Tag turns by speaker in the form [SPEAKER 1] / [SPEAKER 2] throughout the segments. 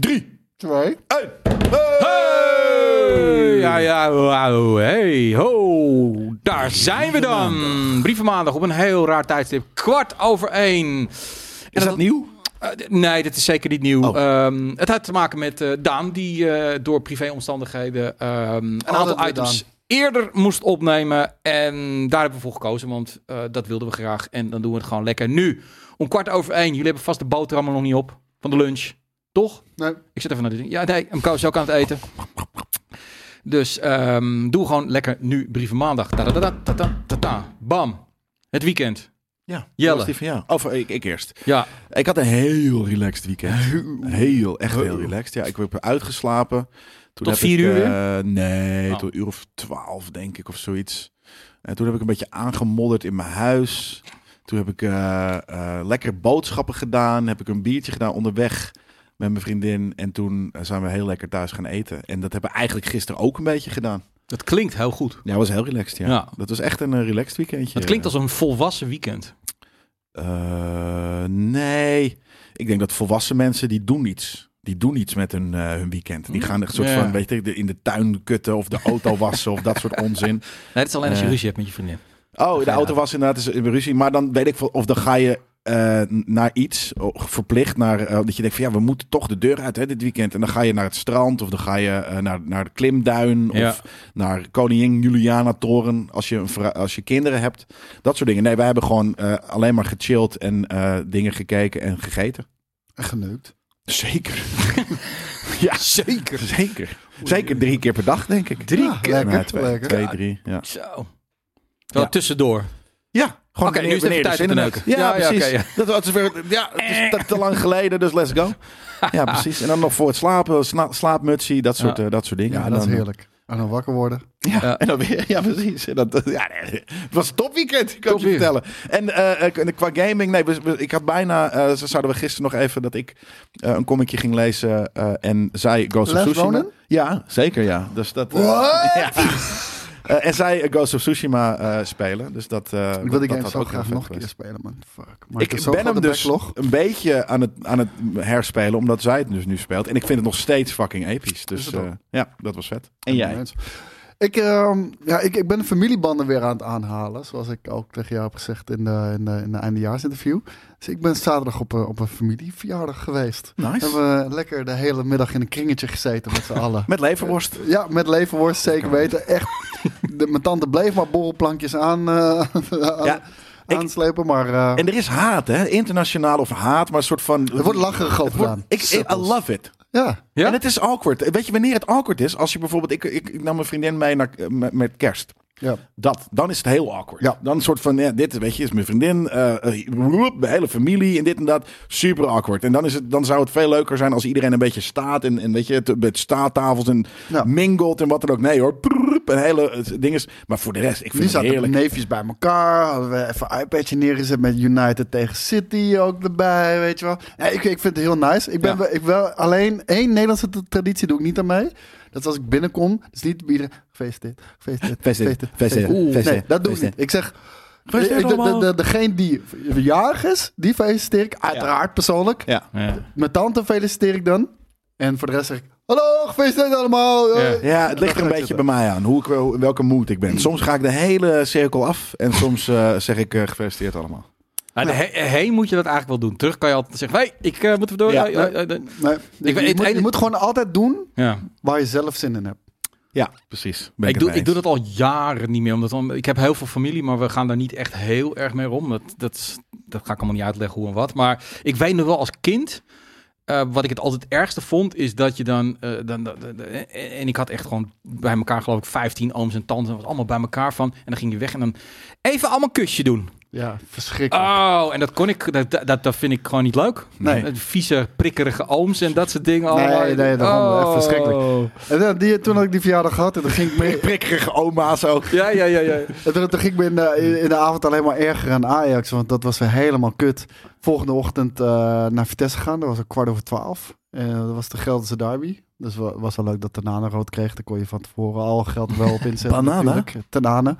[SPEAKER 1] Drie,
[SPEAKER 2] Twee.
[SPEAKER 1] één.
[SPEAKER 3] Hey! Ja, ja, wauw. Hey, ho. Daar zijn we dan. Brievenmaandag op een heel raar tijdstip. Kwart over één.
[SPEAKER 1] Is dat nieuw?
[SPEAKER 3] Eh, nee, dit is zeker niet nieuw.
[SPEAKER 1] Oh.
[SPEAKER 3] Ehm, het had te maken met eh, Daan, die eh, door privéomstandigheden ehm, een aantal items eerder moest opnemen. En daar hebben we voor gekozen, want eh, dat wilden we graag. En dan doen we het gewoon lekker nu. Om kwart over één. Jullie hebben vast de boterham er nog niet op van de lunch. Toch?
[SPEAKER 2] Nee.
[SPEAKER 3] Ik zit even naar de ding. Ja, nee, hem is ook aan het eten. Dus ehm, doe gewoon lekker nu brieven maandag. Ta -ta -ta -ta -ta -ta -ta. Bam. Het weekend.
[SPEAKER 1] Ja.
[SPEAKER 3] Jelle.
[SPEAKER 1] Die van jou? Of ik, ik eerst.
[SPEAKER 3] Ja.
[SPEAKER 1] Ik had een heel relaxed weekend. Heel, echt heel relaxed. Ja, ik heb uitgeslapen. Toen
[SPEAKER 3] Tot
[SPEAKER 1] heb
[SPEAKER 3] vier
[SPEAKER 1] ik,
[SPEAKER 3] uur weer?
[SPEAKER 1] eh, nee,
[SPEAKER 3] Oh.
[SPEAKER 1] tot een uur of twaalf denk ik of zoiets. En toen heb ik een beetje aangemodderd in mijn huis. Toen heb ik eh, eh, lekker boodschappen gedaan. Heb ik een biertje gedaan onderweg met mijn vriendin. En toen zijn we heel lekker thuis gaan eten. En dat hebben we eigenlijk gisteren ook een beetje gedaan.
[SPEAKER 3] Dat klinkt heel goed.
[SPEAKER 1] Ja, was heel relaxed. Ja.
[SPEAKER 3] Ja.
[SPEAKER 1] Dat was echt een eh, relaxed weekendje.
[SPEAKER 3] Het klinkt als een volwassen weekend.
[SPEAKER 1] Eh, nee, ik denk dat volwassen mensen die doen iets. Die doen iets met hun, eh, hun weekend. Die gaan een soort
[SPEAKER 3] Ja.
[SPEAKER 1] van, weet je, de- in de tuin kutten of de auto wassen of dat soort onzin.
[SPEAKER 3] Nee, het is alleen als je ruzie hebt met je vriendin.
[SPEAKER 1] Oh, de auto was inderdaad is in ruzie. Maar dan weet ik of dan ga je eh, naar iets, verplicht naar, eh, dat je denkt van ja, we moeten toch de deur uit hè, dit weekend. En dan ga je naar het strand of dan ga je eh, naar, naar de klimduin
[SPEAKER 3] Ja.
[SPEAKER 1] of naar Koningin Juliana Toren als je, een als je kinderen hebt. Dat soort dingen. Nee, wij hebben gewoon eh, alleen maar gechilled en eh, dingen gekeken en gegeten.
[SPEAKER 2] En geneukt.
[SPEAKER 1] Zeker. ja, zeker. Zeker. Zeker drie keer per dag, denk ik.
[SPEAKER 2] Drie keer? Lekker,
[SPEAKER 1] twee,
[SPEAKER 2] lekker.
[SPEAKER 1] twee, drie. Ja.
[SPEAKER 3] Zo. Wel
[SPEAKER 1] Ja.
[SPEAKER 3] tussendoor.
[SPEAKER 1] Ja, gewoon
[SPEAKER 3] Oké, nu is het even tijd om te
[SPEAKER 1] zin in
[SPEAKER 3] neuken.
[SPEAKER 1] hebt. Ja,
[SPEAKER 3] Ja, ja,
[SPEAKER 1] precies.
[SPEAKER 3] ja.
[SPEAKER 1] Dat was weer, ja, het is te, te lang geleden, dus let's go. Ja, precies. En dan nog voor het slapen, sna- slaapmutsie, dat soort,
[SPEAKER 3] Ja.
[SPEAKER 1] eh, dat soort dingen.
[SPEAKER 2] Ja,
[SPEAKER 1] En
[SPEAKER 2] dat is
[SPEAKER 1] dan-
[SPEAKER 2] heerlijk. En dan wakker worden.
[SPEAKER 1] Ja,
[SPEAKER 3] Ja.
[SPEAKER 1] en dan weer, ja, precies. En dat, ja, het was een topweekend, ik kan je
[SPEAKER 3] Top weer.
[SPEAKER 1] vertellen. En eh, eh, qua gaming, nee, we- we- ik had bijna, eh, zo zouden we gisteren nog even dat ik eh, een comicje ging lezen eh, en zij Ghost of.
[SPEAKER 2] Ronin?
[SPEAKER 1] Ja, zeker ja. Dus dat,
[SPEAKER 2] What?
[SPEAKER 1] ja. Eh, en zij eh, Ghost of Tsushima eh, spelen. Dus dat, eh,
[SPEAKER 2] Ik wil
[SPEAKER 1] dat-
[SPEAKER 2] die
[SPEAKER 1] dat
[SPEAKER 2] game zo
[SPEAKER 1] ook
[SPEAKER 2] graag nog een keer spelen, man. Fuck. Maar
[SPEAKER 1] Ik ben hem dus
[SPEAKER 2] backlog.
[SPEAKER 1] een beetje aan het, aan het herspelen, omdat zij het dus nu speelt. En ik vind het nog steeds fucking episch. Dus eh, ja, dat was vet. En jij?
[SPEAKER 2] Ik, ehm, ja, ik, ik ben de familiebanden weer aan het aanhalen. Zoals ik ook tegen jou heb gezegd in de, in de, in de eindejaarsinterview. Dus ik ben zaterdag op, een- op een familieverjaardag geweest.
[SPEAKER 1] Nice.
[SPEAKER 2] Hebben we lekker de hele middag in een kringetje gezeten met z'n allen.
[SPEAKER 1] Met leverworst.
[SPEAKER 2] Ja, met leverworst, zeker weten. Echt, de, mijn tante bleef maar borrelplankjes aan, eh, aan-
[SPEAKER 1] Ja, ik-
[SPEAKER 2] aanslepen. Maar eh,
[SPEAKER 1] En er is haat, hè? Internationaal of haat, maar een soort van...
[SPEAKER 2] er wordt
[SPEAKER 1] wordt-
[SPEAKER 2] gedaan.
[SPEAKER 1] Ik, I love it.
[SPEAKER 2] Ja,
[SPEAKER 3] Ja?
[SPEAKER 1] En het is awkward. Weet je wanneer het awkward is? Als je bijvoorbeeld... Ik, ik, ik nam mijn vriendin mee naar, met, met kerst.
[SPEAKER 2] ja.
[SPEAKER 1] Dat, dan is het heel awkward.
[SPEAKER 2] Ja.
[SPEAKER 1] Dan een soort van, ja, dit weet je, is mijn vriendin, eh eh, roep, de hele familie en dit en dat. Super awkward. En dan, is het, dan zou het veel leuker zijn als iedereen een beetje staat en, en weet je, het- met staattafels en
[SPEAKER 2] Ja.
[SPEAKER 1] mingelt en wat dan ook. Nee hoor, een hele het ding is. Maar voor de rest, ik vind
[SPEAKER 2] Nu
[SPEAKER 1] het
[SPEAKER 2] zaten
[SPEAKER 1] heerlijk.
[SPEAKER 2] neefjes bij elkaar. Hadden we even een iPadje neergezet met United tegen City ook erbij, weet je wel. Ja, ik, ik vind het heel nice. Ik ben
[SPEAKER 1] Ja.
[SPEAKER 2] ik wel alleen één Nederlandse traditie doe ik niet aan mee. Dat is als ik binnenkom, dus niet bieden. Gefeliciteerd, gefeliciteerd,
[SPEAKER 1] Gefeliciteerd,
[SPEAKER 2] Nee, dat doe ik niet. Ik zeg, de, de, degene die jarig is, die feliciteer ik. Uiteraard persoonlijk.
[SPEAKER 1] Ja.
[SPEAKER 3] Ja.
[SPEAKER 2] Mijn tante feliciteer ik dan. En voor de rest zeg ik, hallo, gefeliciteerd allemaal.
[SPEAKER 3] Ja.
[SPEAKER 2] Eh,
[SPEAKER 1] Ja, het ligt er een
[SPEAKER 2] ik
[SPEAKER 1] beetje
[SPEAKER 2] zitten.
[SPEAKER 1] bij mij aan. Hoe ik, wel- in welke mood ik ben. Soms ga ik de hele cirkel af. En soms eh, zeg ik eh, gefeliciteerd allemaal.
[SPEAKER 3] Nou, he- heen moet je dat eigenlijk wel doen. Terug kan je altijd zeggen, hey, ik uh, moet door.
[SPEAKER 1] Ja.
[SPEAKER 2] Nee,
[SPEAKER 3] weet-
[SPEAKER 2] je, moet, je
[SPEAKER 3] ene-
[SPEAKER 2] moet gewoon altijd doen
[SPEAKER 3] Ja.
[SPEAKER 2] waar je zelf zin in hebt.
[SPEAKER 1] Ja, precies. Ben
[SPEAKER 3] Ik, doe, ik doe dat al jaren niet meer. Omdat dan, ik heb heel veel familie, maar we gaan daar niet echt heel erg mee om. Dat, dat, dat ga ik allemaal niet uitleggen hoe en wat. Maar ik weet nog wel als kind. Eh, wat ik het altijd ergste vond, is dat je dan, eh, dan, dan- dan- En ik had echt gewoon bij elkaar, geloof ik, 15 ooms en tantes. Dat was allemaal bij elkaar van. En dan ging je weg en dan even allemaal een kusje doen.
[SPEAKER 2] Ja, verschrikkelijk.
[SPEAKER 3] Oh, en dat kon ik. Dat, dat, dat vind ik gewoon niet leuk.
[SPEAKER 2] Nee.
[SPEAKER 3] Eh, Vieze, prikkerige ooms en dat soort dingen. allemaal.
[SPEAKER 2] Nee, nee, daarom, echt verschrikkelijk.
[SPEAKER 3] Oh.
[SPEAKER 2] En dan, die, toen had ik die verjaardag gehad en dan ging ik me,
[SPEAKER 1] Prikkerige oma's ook.
[SPEAKER 3] Ja, ja, ja, ja.
[SPEAKER 2] en toen, toen ging ik me in, de, in de avond alleen maar erger aan Ajax, want dat was weer helemaal kut. Volgende ochtend eh, naar Vitesse gegaan, dat was een kwart over twaalf. En dat was de Gelderse derby. Dus wa- was wel leuk dat Tanane rood kreeg. Daar kon je van tevoren al geld wel op inzetten.
[SPEAKER 1] Banana?
[SPEAKER 2] Tanane.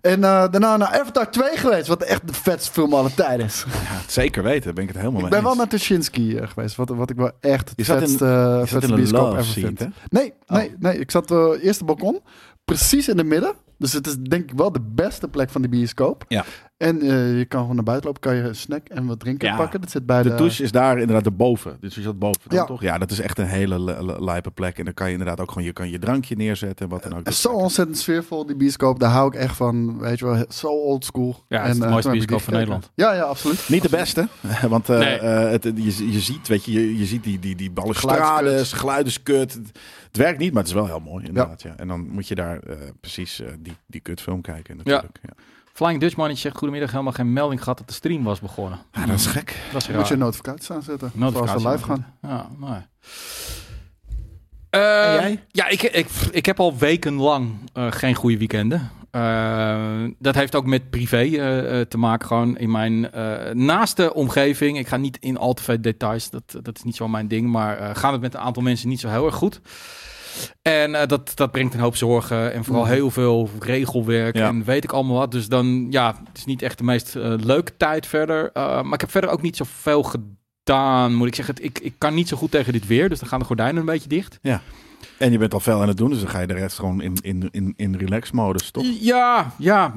[SPEAKER 2] En eh, daarna naar Avatar 2 geweest, wat echt de vetste film aller tijden is.
[SPEAKER 1] Ja, zeker weten, ben ik het helemaal
[SPEAKER 2] Ik
[SPEAKER 1] mee
[SPEAKER 2] ben wel naar Tuschinski eh, geweest, wat, wat ik wel echt het vetste,
[SPEAKER 1] zat
[SPEAKER 2] vetste
[SPEAKER 1] in
[SPEAKER 2] bioscoop ever vind.
[SPEAKER 1] hè?
[SPEAKER 2] Nee, nee,
[SPEAKER 1] Oh.
[SPEAKER 2] nee. Ik zat uh, eerste balkon, precies in de midden. Dus het is denk ik wel de beste plek van de bioscoop.
[SPEAKER 1] Ja.
[SPEAKER 2] En eh, je kan gewoon naar buiten lopen, kan je een snack en wat drinken
[SPEAKER 1] Ja.
[SPEAKER 2] pakken. Dat zit bij de...
[SPEAKER 1] De douche is daar inderdaad erboven. Dus je zat boven dan,
[SPEAKER 2] Ja.
[SPEAKER 1] toch? Ja, dat is echt een hele li- li- lijpe plek. En dan kan je inderdaad ook gewoon je, kan je drankje neerzetten en wat dan ook.
[SPEAKER 2] Is zo ontzettend sfeervol, die bioscoop. Daar hou ik echt van. Weet je wel, zo old school.
[SPEAKER 3] Ja, het is de
[SPEAKER 2] eh,
[SPEAKER 3] mooiste bioscoop van
[SPEAKER 2] gekeken. Ja, ja, absoluut.
[SPEAKER 1] Niet de beste, want eh,
[SPEAKER 3] Nee.
[SPEAKER 1] eh, het, je, je ziet, weet je, je, je ziet die, die, die balustrades, geluid is kut. Het, werkt niet, maar het is wel heel mooi inderdaad. Ja. En dan moet je daar eh, precies eh, die, die kutfilm kijken natuurlijk. Ja.
[SPEAKER 3] Flying Dutchman zegt goedemiddag, helemaal geen melding gehad dat de stream was begonnen.
[SPEAKER 1] Ja, dat is gek.
[SPEAKER 3] Dat is
[SPEAKER 2] moet je een notificaties aanzetten. Zoals
[SPEAKER 3] Notificatie
[SPEAKER 2] we live gaan.
[SPEAKER 3] Ja, nee. Eh,
[SPEAKER 1] jij?
[SPEAKER 3] Ja, ik, ik, ik heb al wekenlang eh, geen goede weekenden. Eh, dat heeft ook met privé eh, eh, te maken. Gewoon in mijn eh, naaste omgeving. Ik ga niet in al te veel details. Dat, dat is niet zo mijn ding. Maar eh gaat het met een aantal mensen niet zo heel erg goed. En eh, dat, dat brengt een hoop zorgen. En vooral
[SPEAKER 2] Mhm.
[SPEAKER 3] heel veel regelwerk.
[SPEAKER 1] Ja.
[SPEAKER 3] En weet ik allemaal wat. Dus dan, ja, het is niet echt de meest eh, leuke tijd verder. Eh, maar ik heb verder ook niet zoveel gedaan. Moet ik zeggen, ik, ik kan niet zo goed tegen dit weer. Dus dan gaan de gordijnen een beetje dicht.
[SPEAKER 1] En je bent al veel aan het doen, dus dan ga je de rest gewoon in, in, in, in relax-modus, toch?
[SPEAKER 3] Ja, ja.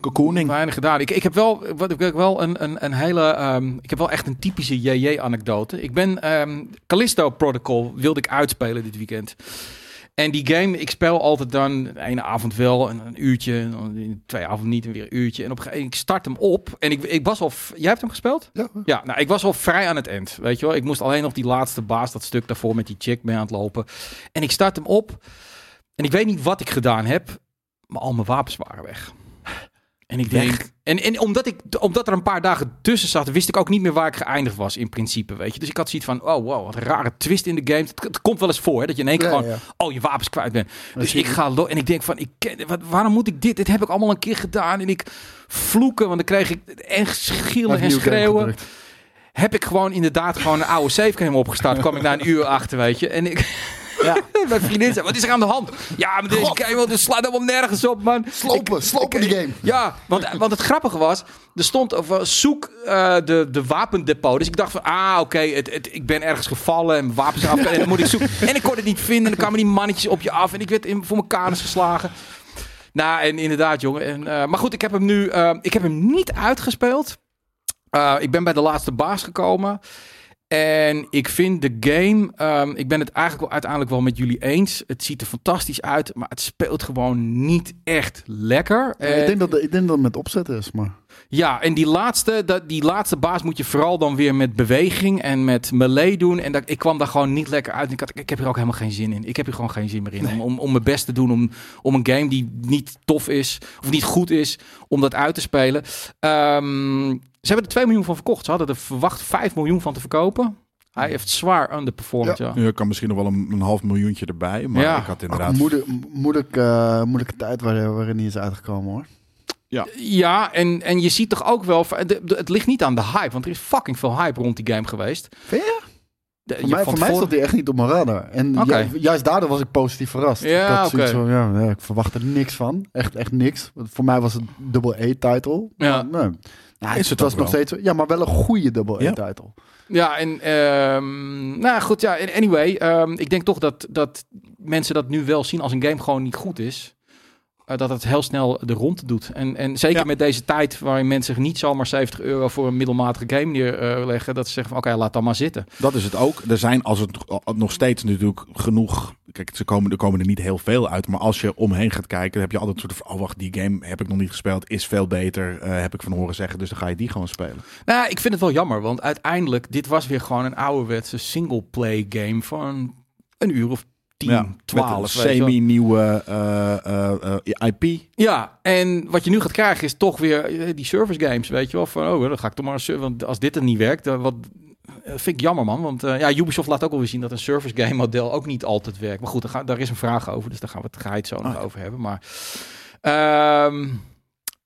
[SPEAKER 1] Cocooning.
[SPEAKER 3] Weinig gedaan. Ik, ik heb wel, wat ik heb wel een, een, een hele, ehm, ik heb wel echt een typische JJ-anekdote. Ik ben ehm Callisto Protocol wilde ik uitspelen dit weekend. En die game, ik speel altijd dan de ene avond wel en een uurtje, en dan twee avond niet en weer een uurtje. En op een gegeven moment, ik start hem op en ik, ik was al, jij hebt hem gespeeld?
[SPEAKER 2] Ja.
[SPEAKER 3] Ja, nou, ik was al vrij aan het eind, weet je wel. Ik moest alleen nog die laatste baas, dat stuk daarvoor met die chick mee aan het lopen. En ik start hem op en ik weet niet wat ik gedaan heb, maar al mijn wapens waren weg. En ik denk,
[SPEAKER 1] Weg?
[SPEAKER 3] en, en omdat, ik, omdat er een paar dagen tussen zat, wist ik ook niet meer waar ik geëindigd was in principe, weet je. Dus ik had zoiets van, oh wow, wat een rare twist in de game. Het, het komt wel eens voor, hè, dat je in één keer
[SPEAKER 2] Ja,
[SPEAKER 3] gewoon
[SPEAKER 2] ja.
[SPEAKER 3] al je wapens kwijt bent.
[SPEAKER 2] Dat
[SPEAKER 3] Dus ik ga lo- en ik denk van, ik ken, wat, waarom moet ik dit? Dit heb ik allemaal een keer gedaan en ik vloeken, want dan kreeg ik echt schillen en schreeuwen. Heb ik gewoon inderdaad gewoon een oude save game opgestart, kwam ik na een uur achter, weet je. En ik,
[SPEAKER 1] Ja.
[SPEAKER 3] mijn vriendin zei, wat is er aan de hand? Ja, maar deze game, dit slaat helemaal nergens op, man.
[SPEAKER 2] Slopen,
[SPEAKER 3] Ik-
[SPEAKER 2] slopen
[SPEAKER 3] ik-
[SPEAKER 2] die game.
[SPEAKER 3] Ja, want, want het grappige was, er stond over zoek eh, de, de wapendepot. Dus ik dacht van, ah, oké, het, het, ik ben ergens gevallen en mijn wapens af en dan moet ik zoeken. En ik kon het niet vinden en dan kwamen die mannetjes op je af en ik werd in, voor mijn kanus geslagen. Nou, en inderdaad, jongen. En, eh, maar goed, ik heb hem nu, eh, ik heb hem niet uitgespeeld. Eh, ik ben bij de laatste baas gekomen. En ik vind de game, ehm, ik ben het eigenlijk wel uiteindelijk wel met jullie eens. Het ziet er fantastisch uit, maar het speelt gewoon niet echt lekker.
[SPEAKER 2] Ja,
[SPEAKER 3] En-
[SPEAKER 2] ik, denk dat, ik denk dat het met opzet is, maar...
[SPEAKER 3] ja, en die laatste, dat, die laatste baas moet je vooral dan weer met beweging en met melee doen. En dat, ik kwam daar gewoon niet lekker uit. Ik, had, ik heb hier ook helemaal geen zin in. Ik heb hier gewoon geen zin meer in. Om, om, om mijn best te doen om, om een game die niet tof is of niet goed is, om dat uit te spelen. Ehm, ze hebben er 2 miljoen van verkocht. Ze hadden er verwacht 5 miljoen van te verkopen. Hij heeft zwaar underperformed, ja.
[SPEAKER 1] Nu kan misschien nog wel een, een half miljoentje erbij, maar
[SPEAKER 3] Ja.
[SPEAKER 1] ik had
[SPEAKER 2] Ach,
[SPEAKER 1] inderdaad...
[SPEAKER 2] moeilijk, moeilijk, eh, moeilijke tijd waar, waarin hij is uitgekomen, hoor.
[SPEAKER 3] Ja, en, en je ziet toch ook wel, de- de- het ligt niet aan de hype, want er is fucking veel hype rond die game geweest.
[SPEAKER 2] Vind je?
[SPEAKER 3] De-
[SPEAKER 2] Voor
[SPEAKER 3] je-
[SPEAKER 2] mij,
[SPEAKER 3] van
[SPEAKER 2] voor mij stond hij echt niet op mijn radar. En ju- juist daardoor was ik positief verrast.
[SPEAKER 3] Ja,
[SPEAKER 2] ik
[SPEAKER 3] oké.
[SPEAKER 2] van, ja, ja, ik verwacht er niks van. Echt, echt niks. Want Voor mij was het double A-title.
[SPEAKER 3] Ja.
[SPEAKER 2] Maar, nee. Nou,
[SPEAKER 1] Is het
[SPEAKER 2] was nog
[SPEAKER 1] wel.
[SPEAKER 2] steeds... Ja, maar wel een goede double
[SPEAKER 1] Ja.
[SPEAKER 2] A-title.
[SPEAKER 3] Ja, en ehm, nou goed, ja, anyway, ehm, ik denk toch dat, dat mensen dat nu wel zien als een game gewoon niet goed is. Eh, dat het heel snel de rond doet. En, en zeker
[SPEAKER 1] Ja.
[SPEAKER 3] met deze tijd waarin mensen niet zomaar 70 euro voor een middelmatige game neerleggen, dat ze zeggen van oké, laat dan maar zitten.
[SPEAKER 1] Dat is het ook. Er zijn als het nog steeds natuurlijk genoeg. Kijk, ze komen, er komen er niet heel veel uit. Maar als je omheen gaat kijken, dan heb je altijd een soort van. Oh, wacht, die game heb ik nog niet gespeeld. Is veel beter. eh, heb ik van horen zeggen. Dus dan ga je die gewoon spelen.
[SPEAKER 3] Nou, ik vind het wel jammer, want uiteindelijk, dit was weer gewoon een ouderwetse single-play game van een uur of 10,
[SPEAKER 1] Ja,
[SPEAKER 3] 12.
[SPEAKER 1] Met een
[SPEAKER 3] weet je wel.
[SPEAKER 1] semi-nieuwe eh, eh, eh, IP.
[SPEAKER 3] Ja, en wat je nu gaat krijgen is toch weer die service games, weet je wel. Van, oh, dan ga ik toch maar Want als dit er niet werkt, dan wat, vind ik jammer, man. Want eh, ja, Ubisoft laat ook alweer zien dat een service game model ook niet altijd werkt. Maar goed, daar, ga- daar is een vraag over, dus daar gaan we het, ga je het zo nog
[SPEAKER 1] Ah.
[SPEAKER 3] over hebben. Maar ehm,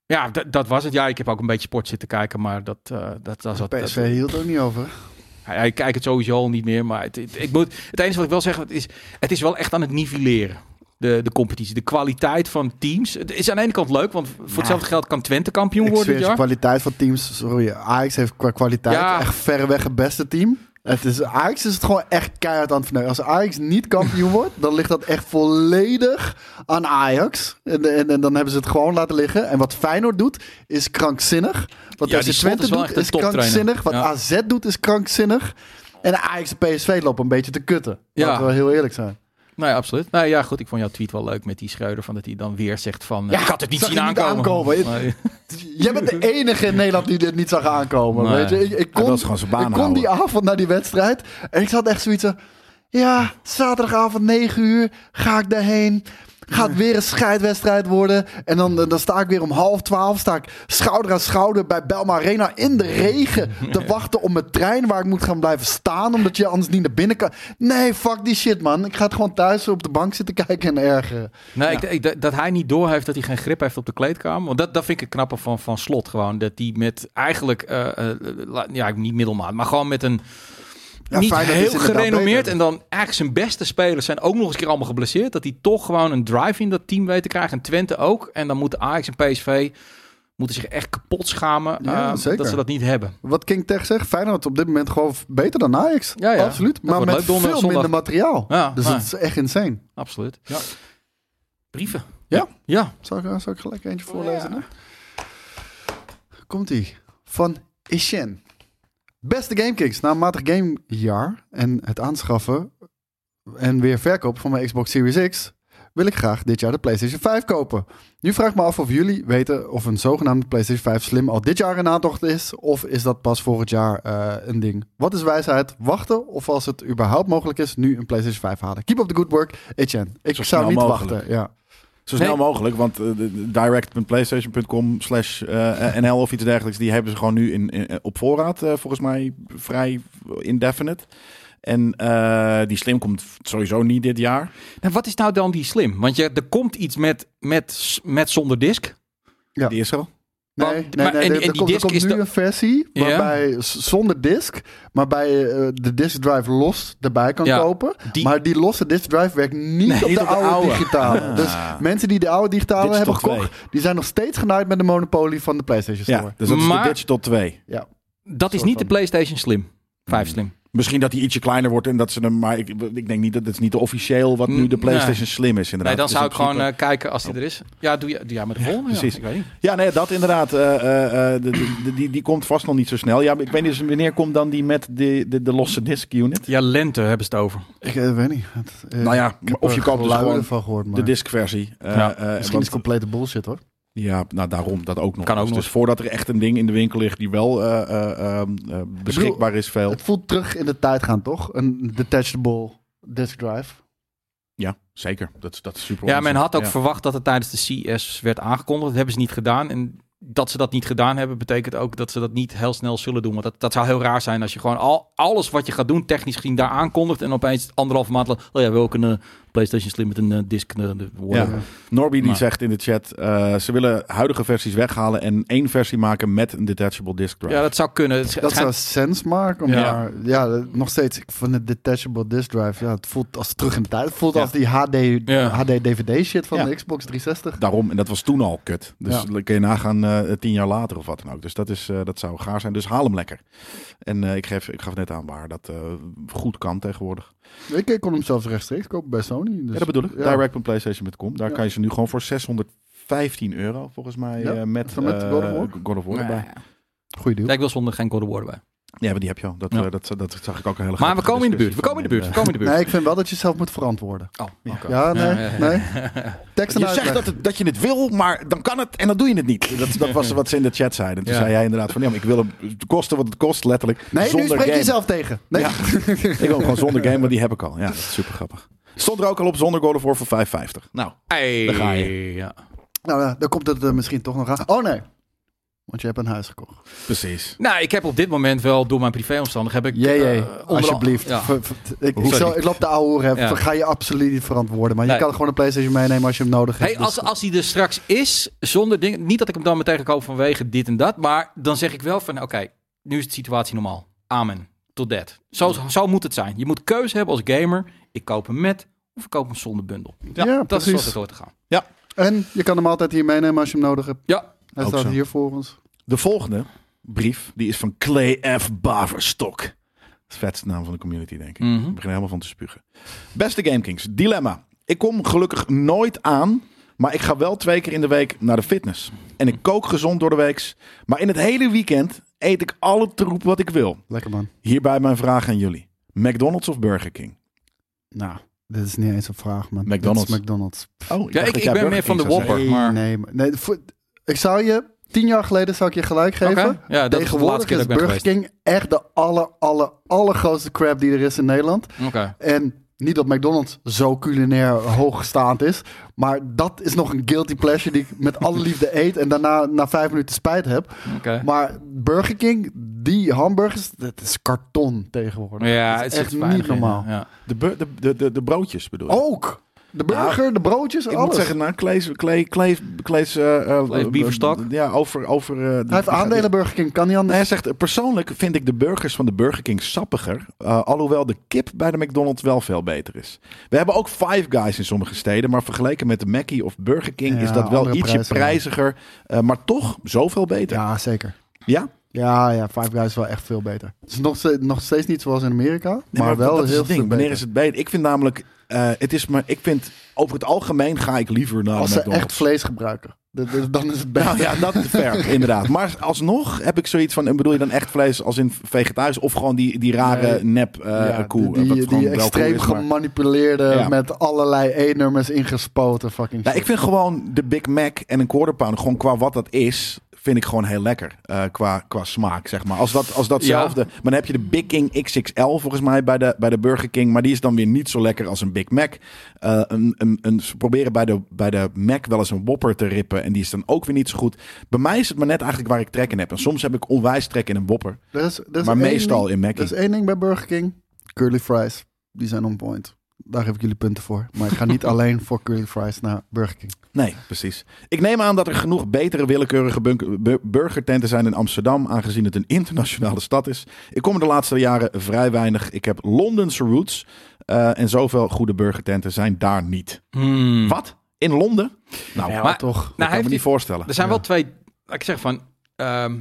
[SPEAKER 3] ja, dat was het. Ja, ik heb ook een beetje sport zitten kijken, maar dat, eh dat, dat, dat,
[SPEAKER 2] PSV hield ook niet over.
[SPEAKER 3] Hij, kijkt het sowieso al niet meer. Maar het, het- ik moet, het enige wat ik wel zeg, het is, het is wel echt aan het nivelleren. De, de competitie, de kwaliteit van teams. Het is aan de ene kant leuk, want voor hetzelfde geld kan Twente kampioen
[SPEAKER 2] Ik
[SPEAKER 3] worden jaar.
[SPEAKER 2] kwaliteit van teams. Sorry, Ajax heeft qua kwaliteit
[SPEAKER 3] Ja.
[SPEAKER 2] echt verreweg het beste team. Het is, Ajax is het gewoon echt keihard aan het verneuken. Als Ajax niet kampioen wordt, dan ligt dat echt volledig aan Ajax. En, en, en dan hebben ze het gewoon laten liggen. En wat Feyenoord doet, is krankzinnig. Wat
[SPEAKER 3] Ja,
[SPEAKER 2] Twente doet, is krankzinnig. Wat
[SPEAKER 3] Ja.
[SPEAKER 2] AZ doet, is krankzinnig. En Ajax en PSV lopen een beetje te kutten.
[SPEAKER 3] Ja.
[SPEAKER 2] Laten we heel eerlijk zijn.
[SPEAKER 3] Nee, absoluut. Nou ja, goed. Ik vond jouw tweet wel leuk met die Schreuder. Van dat hij dan weer zegt van... eh,
[SPEAKER 2] Ja,
[SPEAKER 3] ik had het niet zien
[SPEAKER 2] niet
[SPEAKER 3] aankomen. Nee.
[SPEAKER 2] Jij bent de enige in Nederland die dit niet zag aankomen.
[SPEAKER 3] Nee.
[SPEAKER 2] Weet je? Ik, ik kon,
[SPEAKER 1] gewoon zijn baan
[SPEAKER 2] ik kon die avond naar die wedstrijd. En ik zat echt zoiets van... Ja, zaterdagavond 9 uur ga ik daarheen. Gaat weer een scheidwedstrijd worden. En dan, dan sta ik weer om half twaalf. Sta ik schouder aan schouder bij Belma Arena in de regen. Te wachten op mijn trein waar ik moet gaan blijven staan. Omdat je anders niet naar binnen kan. Nee, fuck die shit man. Ik ga het gewoon thuis op de bank zitten kijken en ergeren.
[SPEAKER 3] Nee, ik, ik- dat- hij niet doorheeft dat hij geen grip heeft op de kleedkamer. Want dat, dat vind ik het knappe van, van Slot gewoon. Dat hij met eigenlijk, eh, eh, ja, niet middelmaat, maar gewoon met een
[SPEAKER 2] Ja,
[SPEAKER 3] niet heel gerenommeerd. En dan eigenlijk zijn beste spelers zijn ook nog eens een keer allemaal geblesseerd. Dat hij toch gewoon een drive in dat team weet te krijgen. En Twente ook. En dan moeten Ajax en PSV moeten zich echt kapot schamen
[SPEAKER 2] Ja,
[SPEAKER 3] eh,
[SPEAKER 2] zeker.
[SPEAKER 3] dat ze dat niet hebben.
[SPEAKER 2] Wat King Tech zegt, Feyenoord op dit moment gewoon beter dan Ajax.
[SPEAKER 3] Ja, ja.
[SPEAKER 2] Absoluut.
[SPEAKER 3] Dat
[SPEAKER 2] Maar met
[SPEAKER 3] leuk
[SPEAKER 2] veel
[SPEAKER 3] zondag.
[SPEAKER 2] minder materiaal.
[SPEAKER 3] Ja,
[SPEAKER 2] dus het is echt insane.
[SPEAKER 3] Absoluut. Ja. Brieven.
[SPEAKER 2] Ja?
[SPEAKER 3] Ja.
[SPEAKER 2] Zal ik, zal ik gelijk eentje voorlezen? hè? Komt-ie. Van Ishen. Beste GameKicks, na een matig gamejaar en het aanschaffen en weer verkopen van mijn Xbox Series X wil ik graag dit jaar de PlayStation 5 kopen. Nu vraag ik me af of jullie weten of een zogenaamde PlayStation 5 Slim al dit jaar in aantocht is of is dat pas volgend jaar eh, een ding. Wat is wijsheid? Wachten of als het überhaupt mogelijk is nu een PlayStation 5 halen. Keep up the good work, Etienne. Ik
[SPEAKER 1] Zo
[SPEAKER 2] zou niet
[SPEAKER 1] mogelijk.
[SPEAKER 2] wachten. Ja.
[SPEAKER 1] Zo snel
[SPEAKER 3] Nee.
[SPEAKER 1] mogelijk, want eh, direct.playstation.com slash eh, NL of iets dergelijks, die hebben ze gewoon nu in, in- op voorraad, eh, volgens mij vrij indefinite. En eh, die slim komt sowieso niet dit jaar.
[SPEAKER 3] En wat is nou dan die slim? Want je, er komt iets met, met, met zonder disk.
[SPEAKER 2] Ja.
[SPEAKER 1] Die is er al.
[SPEAKER 2] Nee,
[SPEAKER 3] Maar-
[SPEAKER 2] nee,
[SPEAKER 3] maar-
[SPEAKER 2] nee,
[SPEAKER 3] en-
[SPEAKER 2] er,
[SPEAKER 3] en
[SPEAKER 2] er
[SPEAKER 3] die
[SPEAKER 2] komt, er komt
[SPEAKER 3] is
[SPEAKER 2] nu een versie waarbij zonder disk, maar bij eh, de disk drive los erbij kan
[SPEAKER 3] Ja,
[SPEAKER 2] kopen.
[SPEAKER 3] die-
[SPEAKER 2] Maar die losse disk drive werkt niet
[SPEAKER 3] Nee,
[SPEAKER 2] op de
[SPEAKER 3] op de
[SPEAKER 2] oude,
[SPEAKER 3] oude.
[SPEAKER 2] digitale.
[SPEAKER 1] Ah.
[SPEAKER 2] Dus mensen die de oude digitale
[SPEAKER 1] Digital
[SPEAKER 2] hebben gekocht, die zijn nog steeds genaaid met de monopolie van de PlayStation Store.
[SPEAKER 1] Ja, dus dat is
[SPEAKER 3] Maar-
[SPEAKER 1] de Digital 2.
[SPEAKER 2] Ja.
[SPEAKER 3] Dat is niet de. PlayStation Slim. 5
[SPEAKER 1] Hmm.
[SPEAKER 3] Slim.
[SPEAKER 1] Misschien dat die ietsje kleiner wordt en dat ze hem, maar ik, ik denk niet dat het is niet de officieel wat nu de
[SPEAKER 3] Nee.
[SPEAKER 1] PlayStation Slim is. Inderdaad.
[SPEAKER 3] Nee, dan
[SPEAKER 1] Dus
[SPEAKER 3] zou ik gewoon eh, kijken als die er is. Ja, doe je, doe jij met de volgende? Ja,
[SPEAKER 1] precies.
[SPEAKER 3] ik weet niet.
[SPEAKER 1] Ja, nee, dat inderdaad. eh, eh, eh, de- de- de- die, die komt vast nog niet zo snel. Ja, ik weet niet eens wanneer komt dan die met de, de, de losse disc unit.
[SPEAKER 3] Ja, lente hebben ze het over.
[SPEAKER 2] Ik weet niet. Het,
[SPEAKER 1] Nou ja,
[SPEAKER 2] ik heb
[SPEAKER 1] of je koopt dus gewoon
[SPEAKER 2] van gehoord, maar
[SPEAKER 1] De disc-versie. Eh,
[SPEAKER 3] Ja,
[SPEAKER 1] eh,
[SPEAKER 2] misschien is het complete bullshit hoor.
[SPEAKER 1] Ja, nou daarom, dat ook nog.
[SPEAKER 3] Kan ook
[SPEAKER 1] dus,
[SPEAKER 3] nog.
[SPEAKER 1] dus voordat er echt een ding in de winkel ligt die wel eh, eh, eh, eh, beschikbaar is veel.
[SPEAKER 2] Het voelt terug in de tijd gaan toch? Een detachable disk drive.
[SPEAKER 1] Ja, zeker. Dat, is- dat is super
[SPEAKER 3] Ja, men had ook
[SPEAKER 1] Ja.
[SPEAKER 3] verwacht dat het tijdens de CS werd aangekondigd. Dat hebben ze niet gedaan. En dat ze dat niet gedaan hebben, betekent ook dat ze dat niet heel snel zullen doen. Want dat, dat zou heel raar zijn als je gewoon al, alles wat je gaat doen, technisch gezien, daar aankondigt. En opeens anderhalve maand later, oh ja, we ook een PlayStation Slim met een eh, disc. de- whatever.
[SPEAKER 1] Ja. Norby die zegt in de chat, eh, ze willen huidige versies weghalen en één versie maken met een detachable disc drive.
[SPEAKER 3] Ja, dat zou kunnen. Het,
[SPEAKER 2] Dat zou sens maken,
[SPEAKER 3] Ja.
[SPEAKER 2] maar ja, nog steeds. Ik vind het detachable disk drive, ja, het voelt als terug in de tijd. Het voelt
[SPEAKER 1] Ja.
[SPEAKER 2] als die HD,
[SPEAKER 3] Ja.
[SPEAKER 2] HD DVD shit van
[SPEAKER 1] Ja.
[SPEAKER 2] de Xbox 360.
[SPEAKER 1] Daarom, en dat was toen al kut. Dus kun je nagaan eh, tien jaar later of wat dan ook. Dus dat, is, eh, dat zou gaar zijn. Dus haal hem lekker. En eh, ik, geef, ik gaf net aan waar dat eh, goed kan tegenwoordig.
[SPEAKER 2] Ik, ik kon hem zelfs rechtstreeks kopen bij Sony. Dus,
[SPEAKER 1] ja, dat bedoel ik.
[SPEAKER 2] ja.
[SPEAKER 1] Direct.playstation.com. Daar
[SPEAKER 2] Ja.
[SPEAKER 1] kan je ze nu gewoon voor 615 euro volgens mij
[SPEAKER 2] Ja,
[SPEAKER 1] eh, met,
[SPEAKER 2] met
[SPEAKER 1] eh,
[SPEAKER 2] God of War?
[SPEAKER 1] God of War erbij.
[SPEAKER 2] Goeie deal.
[SPEAKER 3] ik wil zonder geen God of War erbij.
[SPEAKER 1] Ja, maar die heb je al. Dat,
[SPEAKER 3] Ja.
[SPEAKER 1] eh, dat, dat, zag ik ook een hele
[SPEAKER 3] Maar we
[SPEAKER 1] grappige
[SPEAKER 3] komen in de buurt. We komen in de buurt. We komen in de buurt.
[SPEAKER 2] Nee, ik vind wel dat je zelf moet verantwoorden.
[SPEAKER 3] Oh, oké.
[SPEAKER 2] Ja, nee, nee. Tekst en
[SPEAKER 1] Je zegt dat, het, dat je het wil, maar dan kan het en dan doe je het niet. Dat, dat was wat ze in de chat zeiden. Toen
[SPEAKER 3] Ja.
[SPEAKER 1] zei jij inderdaad van, ja, maar ik wil hem kosten wat het kost, letterlijk.
[SPEAKER 2] Nee, nu spreek je jezelf tegen. Nee.
[SPEAKER 1] Ja. Ik wil hem gewoon zonder game, maar die heb ik al. Ja, dat is super grappig. Stond er ook al op zonder God of War voor 5,50. Nou, Daar ga je.
[SPEAKER 3] Ja.
[SPEAKER 2] Nou, ja, dan komt het er misschien toch nog aan. Oh nee, want je hebt een huis gekocht.
[SPEAKER 1] precies.
[SPEAKER 3] Nou, ik heb op dit moment wel door mijn privéomstandigheden heb ik
[SPEAKER 2] Jee, jee,
[SPEAKER 3] eh,
[SPEAKER 2] alsjeblieft.
[SPEAKER 3] Ja.
[SPEAKER 2] Ver- ver- ik, ik, zal, ik loop de oude hoer.
[SPEAKER 3] Ja.
[SPEAKER 2] Ga je absoluut niet verantwoorden. Maar
[SPEAKER 3] Nee.
[SPEAKER 2] je kan gewoon een PlayStation meenemen als je hem nodig hebt.
[SPEAKER 3] Hey, als,
[SPEAKER 2] Dus-
[SPEAKER 3] als hij er straks is, zonder dingen. Niet dat ik hem dan meteen kopen vanwege dit en dat. Maar dan zeg ik wel van: oké, nu is de situatie normaal. Amen. Tot dat. Zo, zo moet het zijn. Je moet keuze hebben als gamer. Ik koop hem met of ik koop hem zonder bundel.
[SPEAKER 2] Ja,
[SPEAKER 3] dat is zoals het hoort te gaan.
[SPEAKER 2] En je kan hem altijd hier meenemen als je hem nodig hebt.
[SPEAKER 3] Ja,
[SPEAKER 2] Hij staat
[SPEAKER 1] zo.
[SPEAKER 2] hier voor ons.
[SPEAKER 1] De volgende brief, die is van Clay F. Baverstok. De vetste naam van de community, denk ik.
[SPEAKER 3] Mhm.
[SPEAKER 1] Ik begin er helemaal van te spugen. Beste GameKings, dilemma. Ik kom gelukkig nooit aan, maar ik ga wel twee keer in de week naar de fitness. En ik kook gezond door de weeks, maar in het hele weekend eet ik alle troep wat ik wil.
[SPEAKER 2] Lekker man.
[SPEAKER 1] Hierbij mijn vraag aan jullie. McDonald's of Burger King?
[SPEAKER 2] Nou, dit is niet eens een vraag, man.
[SPEAKER 1] McDonald's.
[SPEAKER 2] McDonald's.
[SPEAKER 1] Oh,
[SPEAKER 3] Ja, ik- ik ben meer van de Whopper.
[SPEAKER 2] Nee,
[SPEAKER 3] maar-
[SPEAKER 2] nee, maar- nee, voor- ik zou je, tien jaar geleden zou ik je gelijk geven.
[SPEAKER 3] Ja, dat is de laatste
[SPEAKER 2] Tegenwoordig
[SPEAKER 3] keer
[SPEAKER 2] is
[SPEAKER 3] dat ik ben
[SPEAKER 2] Burger
[SPEAKER 3] geweest.
[SPEAKER 2] King echt de aller, aller, allergrootste crap die er is in Nederland.
[SPEAKER 3] Oké.
[SPEAKER 2] En niet dat McDonald's zo culinair hoogstaand is. Maar dat is nog een guilty pleasure die ik met alle liefde eet. En daarna na vijf minuten spijt heb.
[SPEAKER 3] Oké.
[SPEAKER 2] Maar Burger King, die hamburgers, dat is karton tegenwoordig.
[SPEAKER 3] Ja,
[SPEAKER 2] dat
[SPEAKER 3] het
[SPEAKER 2] is echt niet normaal.
[SPEAKER 3] ja.
[SPEAKER 1] De, de, de, de, de broodjes bedoel je?
[SPEAKER 2] Ook. De burger, de broodjes,
[SPEAKER 1] Ik
[SPEAKER 2] alles.
[SPEAKER 1] moet zeggen, nou, Klees, Klees, Klees, Klees, eh, eh,
[SPEAKER 3] Klees Bieverstok?
[SPEAKER 1] Ja, over... over eh,
[SPEAKER 2] Hij heeft aandelen Burger King, kan niet anders.
[SPEAKER 1] Nee, hij zegt, persoonlijk vind ik de burgers van de Burger King sappiger. eh, alhoewel de kip bij de McDonald's wel veel beter is. We hebben ook Five Guys in sommige steden. Maar vergeleken met de Mackie of Burger King
[SPEAKER 2] Ja,
[SPEAKER 1] is dat wel ietsje prijziger. eh, maar toch zoveel beter. Ja,
[SPEAKER 2] zeker. Ja, ja, Five Guys is wel echt veel beter. Het is nog steeds, nog steeds niet zoals in Amerika,
[SPEAKER 1] Nee,
[SPEAKER 2] maar, wel
[SPEAKER 1] dat is
[SPEAKER 2] heel
[SPEAKER 1] het ding.
[SPEAKER 2] veel
[SPEAKER 1] Wanneer
[SPEAKER 2] beter.
[SPEAKER 1] is het beter? Ik vind namelijk... eh, het is maar, ik vind, over het algemeen ga ik liever naar
[SPEAKER 2] Als ze
[SPEAKER 1] McDonald's.
[SPEAKER 2] echt vlees gebruiken, dan is het beter.
[SPEAKER 1] Nou ja, dat is fair, inderdaad. Maar alsnog heb ik zoiets van, en bedoel je dan echt vlees als in vegetarisch of gewoon die, die rare
[SPEAKER 2] Nee.
[SPEAKER 1] nep eh
[SPEAKER 2] Ja,
[SPEAKER 1] koe?
[SPEAKER 2] Die, die, die extreem
[SPEAKER 1] is, maar-
[SPEAKER 2] gemanipuleerde,
[SPEAKER 1] Ja.
[SPEAKER 2] met allerlei E-nummers ingespoten fucking
[SPEAKER 1] Nou,
[SPEAKER 2] shit.
[SPEAKER 1] ik vind gewoon de Big Mac en een quarter pounder, gewoon qua wat dat is, vind ik gewoon heel lekker. eh, qua, qua smaak, zeg maar. Als, dat, als datzelfde. Maar dan heb je de Big King XXL volgens mij bij de, bij de Burger King. Maar die is dan weer niet zo lekker als een Big Mac. Eh, een, een, een, ze proberen bij de, bij de Mac wel eens een Whopper te rippen. En die is dan ook weer niet zo goed. Bij mij is het maar net eigenlijk waar ik trek in heb. En soms heb ik onwijs trek in een Whopper.
[SPEAKER 2] Er is, er is
[SPEAKER 1] Maar meestal
[SPEAKER 2] ding-
[SPEAKER 1] in
[SPEAKER 2] Er
[SPEAKER 1] Mackie.
[SPEAKER 2] is één ding bij Burger King. Curly fries. Die zijn on point. Daar geef ik jullie punten voor. Maar ik ga niet alleen voor curly fries naar Burger King.
[SPEAKER 1] Nee, precies. Ik neem aan dat er genoeg betere willekeurige burgertenten zijn in Amsterdam, aangezien het een internationale stad is. Ik kom er de laatste jaren vrij weinig. Ik heb Londense roots eh, en zoveel goede burgertenten zijn daar niet.
[SPEAKER 3] Hmm.
[SPEAKER 1] Wat? In Londen? Nou,
[SPEAKER 2] Ja,
[SPEAKER 3] maar-
[SPEAKER 2] toch.
[SPEAKER 1] dat
[SPEAKER 3] Nou,
[SPEAKER 1] kan
[SPEAKER 3] heeft
[SPEAKER 1] me niet voorstellen.
[SPEAKER 3] Er zijn
[SPEAKER 2] Ja.
[SPEAKER 3] wel twee, ik zeggen van, ehm,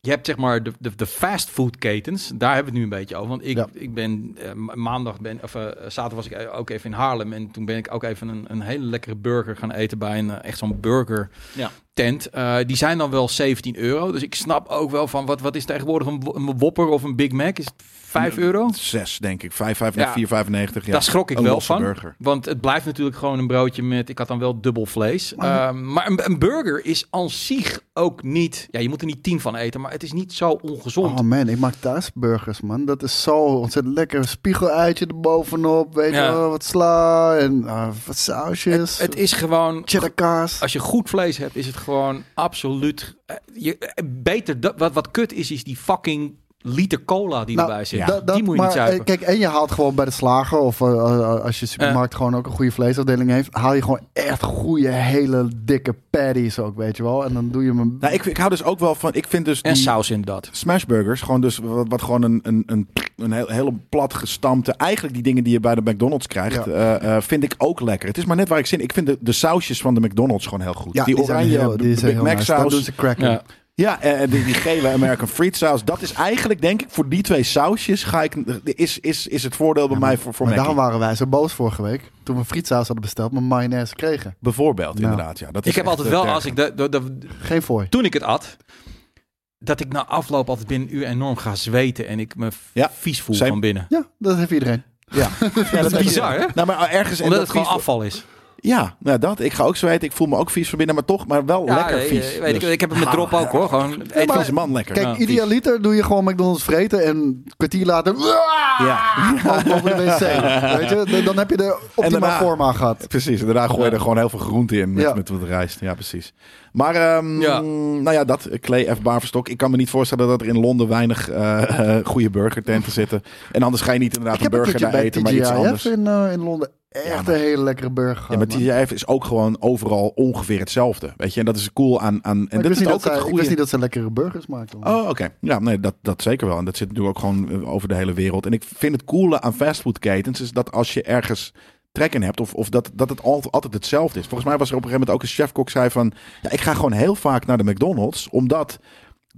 [SPEAKER 3] je hebt zeg maar de, de, de fastfoodketens, daar hebben we het nu een beetje over. Want ik,
[SPEAKER 2] Ja.
[SPEAKER 3] ik ben eh, ma- maandag, ben, of eh, zaterdag was ik eh, ook even in Haarlem en toen ben ik ook even een, een hele lekkere burger gaan eten bij een eh, echt zo'n burger
[SPEAKER 1] Ja.
[SPEAKER 3] tent. Die zijn dan wel 17 euro, dus ik snap ook wel van wat, wat is tegenwoordig een, een Whopper of een Big Mac? Is het 5 euro?
[SPEAKER 1] Zes, denk ik. 5, 5,
[SPEAKER 3] Ja.
[SPEAKER 1] 4, 95. Ja.
[SPEAKER 3] Daar schrok ik
[SPEAKER 1] Een
[SPEAKER 3] wel
[SPEAKER 1] losse
[SPEAKER 3] van.
[SPEAKER 1] burger.
[SPEAKER 3] Want het blijft natuurlijk gewoon een broodje met... Ik had dan wel dubbel vlees.
[SPEAKER 2] Maar-
[SPEAKER 3] Maar, maar een, een burger is aan zich ook niet... Ja, je moet er niet tien van eten, maar het is niet zo ongezond.
[SPEAKER 2] Oh man, ik maak thuis burgers, man. Dat is zo ontzettend lekker. Een Spiegeleitje erbovenop, weet je
[SPEAKER 3] Ja.
[SPEAKER 2] wel, wat sla en ah, wat sausjes.
[SPEAKER 3] het is gewoon...
[SPEAKER 2] cheddar kaas.
[SPEAKER 3] Als je goed vlees hebt, is het gewoon absoluut... eh, Je, eh, beter, dat, wat, wat kut is, is die fucking liter cola die
[SPEAKER 2] Nou,
[SPEAKER 3] erbij zit.
[SPEAKER 2] Da- dat-
[SPEAKER 3] die moet je
[SPEAKER 2] maar,
[SPEAKER 3] niet zuipen.
[SPEAKER 2] eh, Kijk, en je haalt gewoon bij de slager of eh, eh, als je supermarkt gewoon ook een goede vleesafdeling heeft, haal je gewoon echt goede, hele dikke patties ook, weet je wel. En dan doe je hem.
[SPEAKER 1] Nou, ik, ik hou dus ook wel van... Ik vind dus
[SPEAKER 3] en
[SPEAKER 1] die
[SPEAKER 3] saus inderdaad.
[SPEAKER 1] smashburgers, gewoon dus wat, wat gewoon een, een, een, een heel, hele plat gestampte... Eigenlijk die dingen die je bij de McDonald's krijgt,
[SPEAKER 2] Ja.
[SPEAKER 1] eh, eh, vind ik ook lekker. Het is maar net waar ik zin in. Ik vind de, de sausjes van de McDonald's gewoon heel goed.
[SPEAKER 2] ja,
[SPEAKER 1] die,
[SPEAKER 2] zijn
[SPEAKER 1] oranje
[SPEAKER 2] heel- die
[SPEAKER 1] de Big
[SPEAKER 2] heel
[SPEAKER 1] Mac
[SPEAKER 2] nice.
[SPEAKER 1] Saus.
[SPEAKER 2] doen ze crack in.
[SPEAKER 3] Ja.
[SPEAKER 1] Ja, en die, die gele American Fried saus. Dat is eigenlijk, denk ik, voor die twee sausjes ga ik, is, is, is het voordeel bij
[SPEAKER 2] Ja, maar-
[SPEAKER 1] mij voor, voor
[SPEAKER 2] maar daarom waren wij zo boos vorige week toen we frietsaus hadden besteld, maar mayonaise kregen.
[SPEAKER 1] Bijvoorbeeld,
[SPEAKER 2] Nou.
[SPEAKER 1] inderdaad. Ja, dat is
[SPEAKER 3] Ik heb altijd
[SPEAKER 1] eh,
[SPEAKER 3] wel, als ik de, de, de,
[SPEAKER 2] Geen fooi.
[SPEAKER 3] toen ik het at, dat ik na afloop altijd binnen een uur enorm ga zweten en ik me
[SPEAKER 1] Ja,
[SPEAKER 3] vies voel
[SPEAKER 1] same.
[SPEAKER 3] van binnen.
[SPEAKER 2] Ja, dat heeft iedereen.
[SPEAKER 1] Ja,
[SPEAKER 3] dat is bizar, hè?
[SPEAKER 1] Nou, maar ergens... en
[SPEAKER 3] Omdat
[SPEAKER 1] dat
[SPEAKER 3] het gewoon afval is.
[SPEAKER 1] Ja, nou dat. Ik ga ook zweten. Ik voel me ook vies van binnen, maar toch, maar wel lekker
[SPEAKER 3] nee,
[SPEAKER 1] vies.
[SPEAKER 3] Weet ik,
[SPEAKER 1] Dus-
[SPEAKER 3] ik heb het met drop ook hoor. Gewoon eet
[SPEAKER 2] maar-
[SPEAKER 1] Vieze man lekker.
[SPEAKER 2] Kijk,
[SPEAKER 1] Ja,
[SPEAKER 2] idealiter doe je gewoon McDonald's vreten en een kwartier later
[SPEAKER 1] Ja,
[SPEAKER 2] over de wc. Weet je, Dan- heb je de optimaal
[SPEAKER 1] daarna-
[SPEAKER 2] vorm aan gehad.
[SPEAKER 1] precies. En daarna gooi je er gewoon heel veel groente in met,
[SPEAKER 2] Ja.
[SPEAKER 1] met wat rijst. Ja, precies. Maar, ehm,
[SPEAKER 3] Ja.
[SPEAKER 1] nou ja, dat. Clay F. Baverstok. Ik kan me niet voorstellen dat er in Londen weinig eh, eh, goede burgertenten zitten. En anders ga je niet inderdaad
[SPEAKER 2] Ik
[SPEAKER 1] een
[SPEAKER 2] heb
[SPEAKER 1] burger
[SPEAKER 2] bij
[SPEAKER 1] eten, maar iets anders.
[SPEAKER 2] TGIF in, eh, in Londen echt
[SPEAKER 1] Ja,
[SPEAKER 2] een hele lekkere burger
[SPEAKER 1] Ja, maar. TGIF is ook gewoon overal ongeveer hetzelfde. Weet je, en dat is cool aan. aan en
[SPEAKER 2] wist
[SPEAKER 1] is
[SPEAKER 2] niet
[SPEAKER 1] ook
[SPEAKER 2] dat zij,
[SPEAKER 1] het
[SPEAKER 2] ik wist
[SPEAKER 1] goede.
[SPEAKER 2] niet dat ze lekkere burgers maakten.
[SPEAKER 1] Oh, oké. Ja, nee, dat, dat zeker wel. En dat zit natuurlijk ook gewoon eh, over de hele wereld. En ik vind het coole aan fastfoodketens is dat als je ergens trek in hebt. Of, of dat, dat het al- altijd hetzelfde is. Volgens mij was er op een gegeven moment ook een chefkok zei van... Ja, ik ga gewoon heel vaak naar de McDonald's. Omdat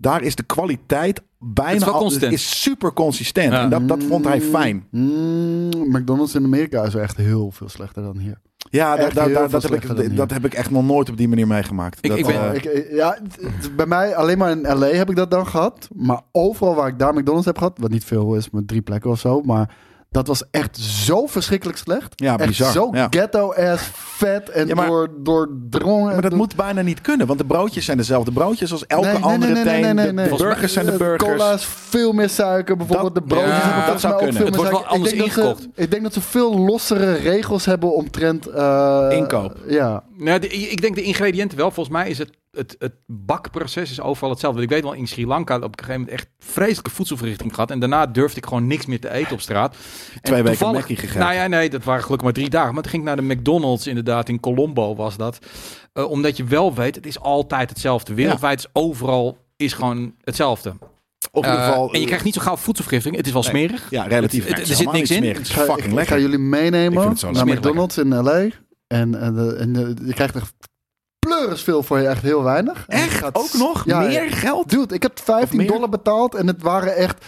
[SPEAKER 1] daar is de kwaliteit bijna
[SPEAKER 3] is wel
[SPEAKER 1] al,
[SPEAKER 3] consistent.
[SPEAKER 1] is super consistent.
[SPEAKER 3] Ja.
[SPEAKER 1] En dat, dat vond hij fijn.
[SPEAKER 2] Mm, McDonald's in Amerika is echt heel veel slechter dan hier.
[SPEAKER 1] Ja, da- da- da- dat, heb ik, dat heb ik echt nog nooit op die manier meegemaakt.
[SPEAKER 3] Ik-
[SPEAKER 1] Dat,
[SPEAKER 3] ik ben-
[SPEAKER 1] eh,
[SPEAKER 2] Ik, eh, ja, bij mij alleen maar in LA heb ik dat dan gehad. Maar overal waar ik daar McDonald's heb gehad, wat niet veel is, met drie plekken of zo. Maar dat was echt zo verschrikkelijk slecht.
[SPEAKER 1] Ja,
[SPEAKER 2] echt
[SPEAKER 1] bizar,
[SPEAKER 2] zo
[SPEAKER 1] ja.
[SPEAKER 2] ghetto-ass vet en
[SPEAKER 1] Ja, maar-
[SPEAKER 2] door, doordrongen.
[SPEAKER 1] maar dat moet bijna niet kunnen, want de broodjes zijn dezelfde broodjes als elke
[SPEAKER 2] Nee, nee,
[SPEAKER 1] andere
[SPEAKER 2] nee, nee,
[SPEAKER 1] teen.
[SPEAKER 2] nee, nee,
[SPEAKER 1] De-
[SPEAKER 2] nee.
[SPEAKER 1] De burgers zijn de
[SPEAKER 2] Eh,
[SPEAKER 1] burgers.
[SPEAKER 2] Cola is veel meer suiker. Bijvoorbeeld
[SPEAKER 1] Dat-
[SPEAKER 2] de broodjes
[SPEAKER 3] Ja,
[SPEAKER 2] hebben
[SPEAKER 3] dat
[SPEAKER 1] zou kunnen.
[SPEAKER 2] veel
[SPEAKER 3] Het
[SPEAKER 2] meer
[SPEAKER 3] wordt wel
[SPEAKER 2] suiker.
[SPEAKER 3] anders
[SPEAKER 2] ik denk dat ze-
[SPEAKER 3] ingekocht.
[SPEAKER 2] ik denk dat ze veel lossere regels hebben omtrent... eh,
[SPEAKER 1] Inkoop.
[SPEAKER 2] Ja.
[SPEAKER 3] Nou, de- ik denk de ingrediënten wel. Volgens mij is het, het, het bakproces is overal hetzelfde. Ik weet wel, in Sri Lanka heb ik op een gegeven moment echt vreselijke voedselverrichting gehad. En daarna durfde ik gewoon niks meer te eten op straat.
[SPEAKER 1] Twee weken
[SPEAKER 3] toevallig-
[SPEAKER 1] Mackie gegeten.
[SPEAKER 3] Nou ja, nee, dat waren gelukkig maar drie dagen. Maar toen ging ik naar de McDonald's inderdaad in Colombo was dat. Eh, omdat je wel weet, het is altijd hetzelfde. Wereldwijd is overal is gewoon hetzelfde.
[SPEAKER 1] In ieder
[SPEAKER 3] Eh,
[SPEAKER 1] geval...
[SPEAKER 3] en je krijgt niet zo gauw voedselvergiftiging. Het is wel
[SPEAKER 1] Nee.
[SPEAKER 3] smerig.
[SPEAKER 1] Ja, relatief.
[SPEAKER 3] Het- er
[SPEAKER 1] het
[SPEAKER 3] zit niks in.
[SPEAKER 1] Het is
[SPEAKER 2] Ik
[SPEAKER 1] fucking
[SPEAKER 2] ik, ik
[SPEAKER 1] lekker.
[SPEAKER 2] ga jullie
[SPEAKER 1] Ik
[SPEAKER 2] meenemen
[SPEAKER 1] het
[SPEAKER 2] naar McDonald's in LA. En, en, de- en je krijgt echt pleuris veel voor je echt heel weinig. En
[SPEAKER 1] Echt?
[SPEAKER 2] gaat-
[SPEAKER 1] Ook nog?
[SPEAKER 2] Ja,
[SPEAKER 1] Meer geld?
[SPEAKER 2] Dude, ik heb 15
[SPEAKER 1] meer?
[SPEAKER 2] dollar betaald en het waren echt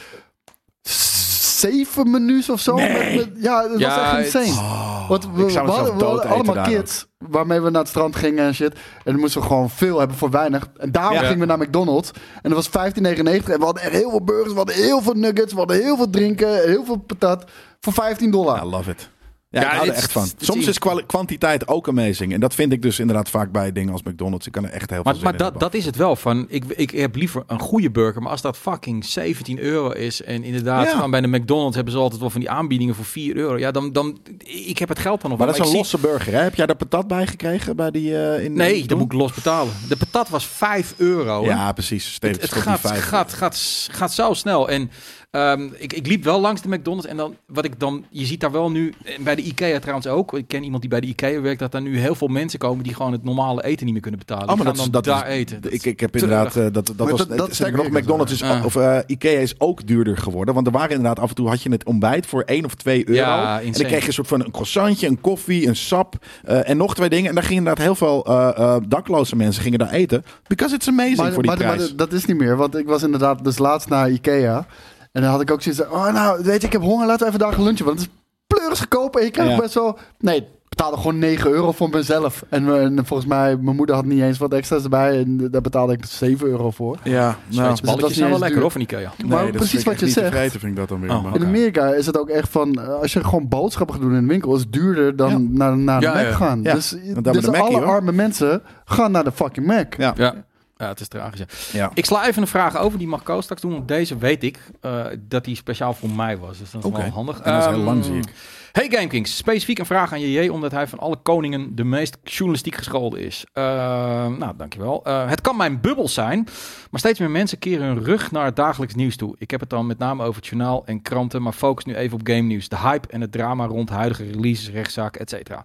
[SPEAKER 2] zeven menus of zo.
[SPEAKER 1] Nee.
[SPEAKER 2] Met- met- ja, het
[SPEAKER 3] Ja,
[SPEAKER 2] was echt insane.
[SPEAKER 1] Oh,
[SPEAKER 2] Want we,
[SPEAKER 1] ik zou
[SPEAKER 2] we
[SPEAKER 1] mezelf
[SPEAKER 2] hadden, we allemaal kids waarmee we naar het strand gingen en shit. En dan moesten we gewoon veel hebben voor weinig. En daarom
[SPEAKER 1] Ja.
[SPEAKER 2] gingen we naar McDonald's. En dat was 15,99. En we hadden echt heel veel burgers, we hadden heel veel nuggets, we hadden heel veel drinken, heel veel patat. Voor 15 dollar.
[SPEAKER 1] I love it. Ja,
[SPEAKER 3] Ja,
[SPEAKER 1] ik hou er
[SPEAKER 3] het-
[SPEAKER 1] echt van. Soms is kwantiteit ook amazing. En dat vind ik dus inderdaad vaak bij dingen als McDonald's. Ik kan er echt heel veel
[SPEAKER 3] Maar,
[SPEAKER 1] zin
[SPEAKER 3] maar dat, dat is het wel. Van, ik, ik heb liever een goede burger. Maar als dat fucking 17 euro is. En inderdaad,
[SPEAKER 1] Ja.
[SPEAKER 3] gewoon bij de McDonald's hebben ze altijd wel van die aanbiedingen voor 4 euro. Ja, dan, dan ik heb het geld dan nog
[SPEAKER 1] Maar
[SPEAKER 3] wel.
[SPEAKER 1] dat is een
[SPEAKER 3] zie-
[SPEAKER 1] losse burger, hè? Heb jij daar patat bij gekregen bij die... eh, in,
[SPEAKER 3] Nee, dat moet ik los betalen. De patat was 5 euro. hè.
[SPEAKER 1] Ja, precies. Steeds
[SPEAKER 3] het, gaat, gaat, gaat, gaat zo snel. En ehm, ik, ik liep wel langs de McDonald's. En dan, wat ik dan, je ziet daar wel nu, en bij de IKEA trouwens ook. Ik ken iemand die bij de IKEA werkt. Dat daar nu heel veel mensen komen die gewoon het normale eten niet meer kunnen betalen.
[SPEAKER 1] Oh, maar dat,
[SPEAKER 3] dan
[SPEAKER 1] dat
[SPEAKER 3] daar
[SPEAKER 1] is,
[SPEAKER 3] eten. Dat
[SPEAKER 1] Ik, ik heb inderdaad... eh, dat, dat
[SPEAKER 2] Maar
[SPEAKER 1] was,
[SPEAKER 2] dat- dat
[SPEAKER 1] nog, McDonald's is, of eh, Ikea is ook duurder geworden. Want er waren inderdaad af en toe had je het ontbijt voor 1 of 2 euro.
[SPEAKER 3] Ja,
[SPEAKER 1] en dan kreeg je een soort van een croissantje, een koffie, een sap eh, en nog twee dingen. En daar gingen inderdaad heel veel eh, eh, dakloze mensen gingen daar eten. Because it's amazing
[SPEAKER 2] Maar,
[SPEAKER 1] voor die
[SPEAKER 2] maar, maar
[SPEAKER 1] prijs.
[SPEAKER 2] dat is niet meer, want ik was inderdaad dus laatst naar Ikea. En dan had ik ook zoiets van, oh nou, weet je, ik heb honger, laten we even daar gaan lunchen. Want het is pleuris goedkoop en je krijgt
[SPEAKER 1] Ja.
[SPEAKER 2] best wel... Nee, ik betaalde gewoon 9 euro voor mezelf. En, eh, en volgens mij, mijn moeder had niet eens wat extra's erbij. En daar betaalde ik 7 euro voor.
[SPEAKER 1] ja, nou,
[SPEAKER 2] dat was
[SPEAKER 3] balletjes
[SPEAKER 2] niet
[SPEAKER 3] zijn wel lekker
[SPEAKER 2] duur.
[SPEAKER 3] hoor van Ikea.
[SPEAKER 2] maar
[SPEAKER 1] dat
[SPEAKER 2] precies wat je zegt.
[SPEAKER 1] vreten, vind ik dat dan weer.
[SPEAKER 3] Oh,
[SPEAKER 1] maar-
[SPEAKER 2] In. Amerika is het ook echt van, eh, als je gewoon boodschappen gaat doen in de winkel, is het duurder dan
[SPEAKER 1] Ja.
[SPEAKER 2] naar, naar de
[SPEAKER 3] Ja,
[SPEAKER 2] Mac
[SPEAKER 3] ja.
[SPEAKER 2] gaan.
[SPEAKER 1] Ja,
[SPEAKER 2] Dus, dus
[SPEAKER 1] bij de Mackie,
[SPEAKER 2] alle
[SPEAKER 1] hoor.
[SPEAKER 2] arme mensen gaan naar de fucking Mac.
[SPEAKER 1] Ja.
[SPEAKER 3] Ja. het is tragisch. ja.
[SPEAKER 1] Ja.
[SPEAKER 3] Ik sla even een vraag over, die mag straks doen. Want deze weet ik eh, dat die speciaal voor mij was. Dus dat is wel handig.
[SPEAKER 1] En dat is heel
[SPEAKER 3] Ehm,
[SPEAKER 1] lang, zie ik.
[SPEAKER 3] Hey GameKings, specifiek een vraag aan JJ, omdat hij van alle koningen de meest journalistiek geschoolde is. Uh, nou, dankjewel. Uh, het kan mijn bubbel zijn, maar steeds meer mensen keren hun rug naar het dagelijks nieuws toe. Ik heb het dan met name over het journaal en kranten, maar focus nu even op game nieuws. De hype en het drama rond huidige releases, rechtszaken, et cetera.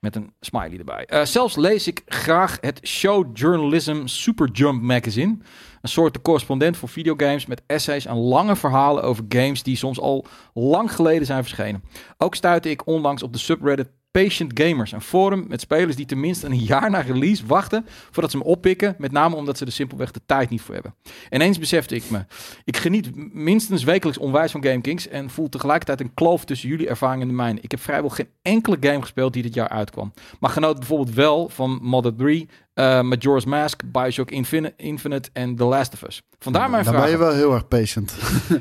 [SPEAKER 3] Met een smiley erbij. Uh, zelfs lees ik graag het Show Journalism Super Jump magazine. Een soort correspondent voor videogames met essays en lange verhalen over games die soms al lang geleden zijn verschenen. Ook stuitte ik onlangs op de subreddit Patient Gamers, een forum met spelers die tenminste een jaar na release wachten voordat ze hem oppikken, met name omdat ze er simpelweg de tijd niet voor hebben. Ineens besefte ik me, ik geniet minstens wekelijks onwijs van GameKings en voel tegelijkertijd een kloof tussen jullie ervaring en de mijne. Ik heb vrijwel geen enkele game gespeeld die dit jaar uitkwam, maar genoot bijvoorbeeld wel van Modern 3, uh, Majora's Mask, Bioshock Infinite, Infinite en The Last of Us. Vandaar mijn
[SPEAKER 2] Dan
[SPEAKER 3] vraag.
[SPEAKER 2] ben je wel heel erg patient.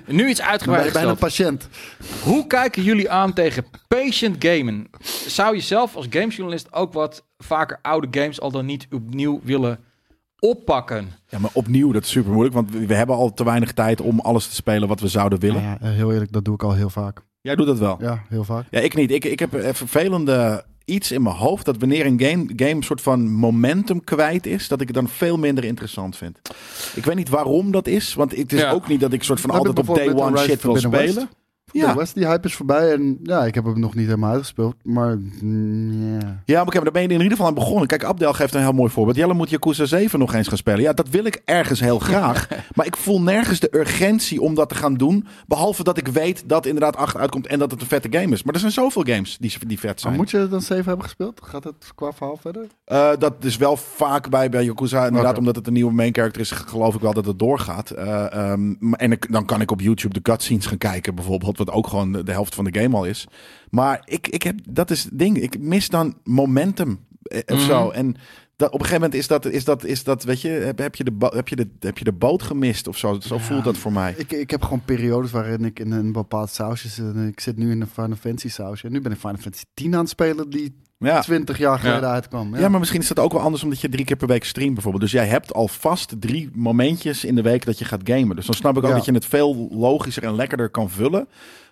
[SPEAKER 3] Nu iets
[SPEAKER 2] Dan ben
[SPEAKER 3] uitgebreid
[SPEAKER 2] je bijna
[SPEAKER 3] gesteld.
[SPEAKER 2] patiënt.
[SPEAKER 3] Hoe kijken jullie aan tegen patient gamen? Zou je zelf als gamejournalist ook wat vaker oude games al dan niet opnieuw willen oppakken?
[SPEAKER 1] Ja, maar opnieuw, dat is super moeilijk. Want we hebben al te weinig tijd om alles te spelen wat we zouden willen.
[SPEAKER 2] Ja, heel eerlijk, dat doe ik al heel vaak.
[SPEAKER 1] Jij doet dat wel.
[SPEAKER 2] Ja, heel vaak.
[SPEAKER 1] Ja, ik niet. Ik, ik heb een vervelende iets in mijn hoofd dat wanneer een game, game soort van momentum kwijt is, dat ik het dan veel minder interessant vind. Ik weet niet waarom dat is, want het is
[SPEAKER 3] Ja.
[SPEAKER 1] ook niet dat ik soort van
[SPEAKER 2] Dat
[SPEAKER 1] altijd op day one shit wil spelen. Ja.
[SPEAKER 2] De West, die hype is voorbij. En ja, ik heb hem nog niet helemaal uitgespeeld. Maar mm, ja.
[SPEAKER 1] Ja, maar maar daar ben je in ieder geval aan begonnen. Kijk, Abdel geeft een heel mooi voorbeeld. Jelle moet Yakuza 7 nog eens gaan spelen. Ja, dat wil ik ergens heel graag. maar ik voel nergens de urgentie om dat te gaan doen. Behalve dat ik weet dat inderdaad 8 uitkomt en dat het een vette game is. Maar er zijn zoveel games die, die vet zijn.
[SPEAKER 2] Maar moet je dan 7 hebben gespeeld? Gaat het qua verhaal verder?
[SPEAKER 1] Eh, dat is wel vaak bij, bij Yakuza. Inderdaad, omdat het een nieuwe main character is, geloof ik wel dat het doorgaat. Eh, ehm, en ik, dan kan ik op YouTube de cutscenes gaan kijken, bijvoorbeeld. Wat ook gewoon de, helft van de game al is. Maar ik, ik heb, dat is het ding. Ik mis dan momentum eh, of
[SPEAKER 3] Mhm.
[SPEAKER 1] zo. En dat, op een gegeven moment is dat, is dat, is dat weet je, heb, heb, je de, heb, je de, heb je de boot gemist of zo. Zo voelt dat voor mij.
[SPEAKER 2] Ik, ik heb gewoon periodes waarin ik in een bepaald sausje zit. En ik zit nu in een Final Fantasy sausje. En nu ben ik Final Fantasy 10 aan het spelen die
[SPEAKER 1] Ja.
[SPEAKER 2] 20 jaar geleden
[SPEAKER 3] Ja.
[SPEAKER 2] uitkwam.
[SPEAKER 1] Ja. maar misschien is dat ook wel anders omdat je drie keer per week streamt bijvoorbeeld. Dus jij hebt al vast drie momentjes in de week dat je gaat gamen. Dus dan snap ik ook
[SPEAKER 2] Ja.
[SPEAKER 1] dat je het veel logischer en lekkerder kan vullen.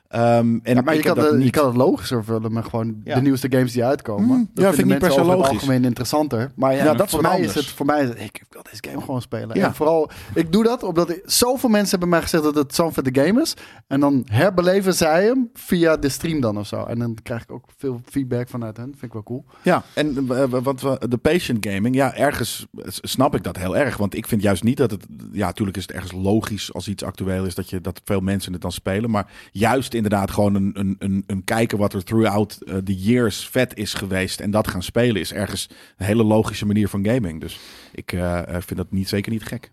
[SPEAKER 1] Ehm, en
[SPEAKER 2] Ja, maar je
[SPEAKER 1] ik
[SPEAKER 2] kan, het, je
[SPEAKER 1] niet.
[SPEAKER 2] kan het logischer vullen met gewoon
[SPEAKER 1] Ja.
[SPEAKER 2] de nieuwste games die uitkomen.
[SPEAKER 1] Mm,
[SPEAKER 2] Dat
[SPEAKER 1] ja, vind ik niet per se logisch.
[SPEAKER 2] algemeen interessanter. Maar ja,
[SPEAKER 1] Ja, dat is
[SPEAKER 2] voor, mij is het, voor mij is het, ik wil deze game gewoon spelen.
[SPEAKER 1] Ja.
[SPEAKER 2] En vooral, ik doe dat omdat ik, zoveel mensen hebben mij gezegd dat het zo'n vette game is. En dan herbeleven zij hem via de stream dan of zo. En dan krijg ik ook veel feedback vanuit hen. Vind ik wel cool.
[SPEAKER 1] Ja, en eh, wat we, de patient gaming, ja, ergens snap ik dat heel erg. Want ik vind juist niet dat het, ja, natuurlijk is het ergens logisch als iets actueel is dat je dat veel mensen het dan spelen. Maar juist inderdaad gewoon een, een, een, een kijken wat er throughout eh, the years vet is geweest en dat gaan spelen is ergens een hele logische manier van gaming. Dus ik eh, eh, vind dat niet, zeker niet gek.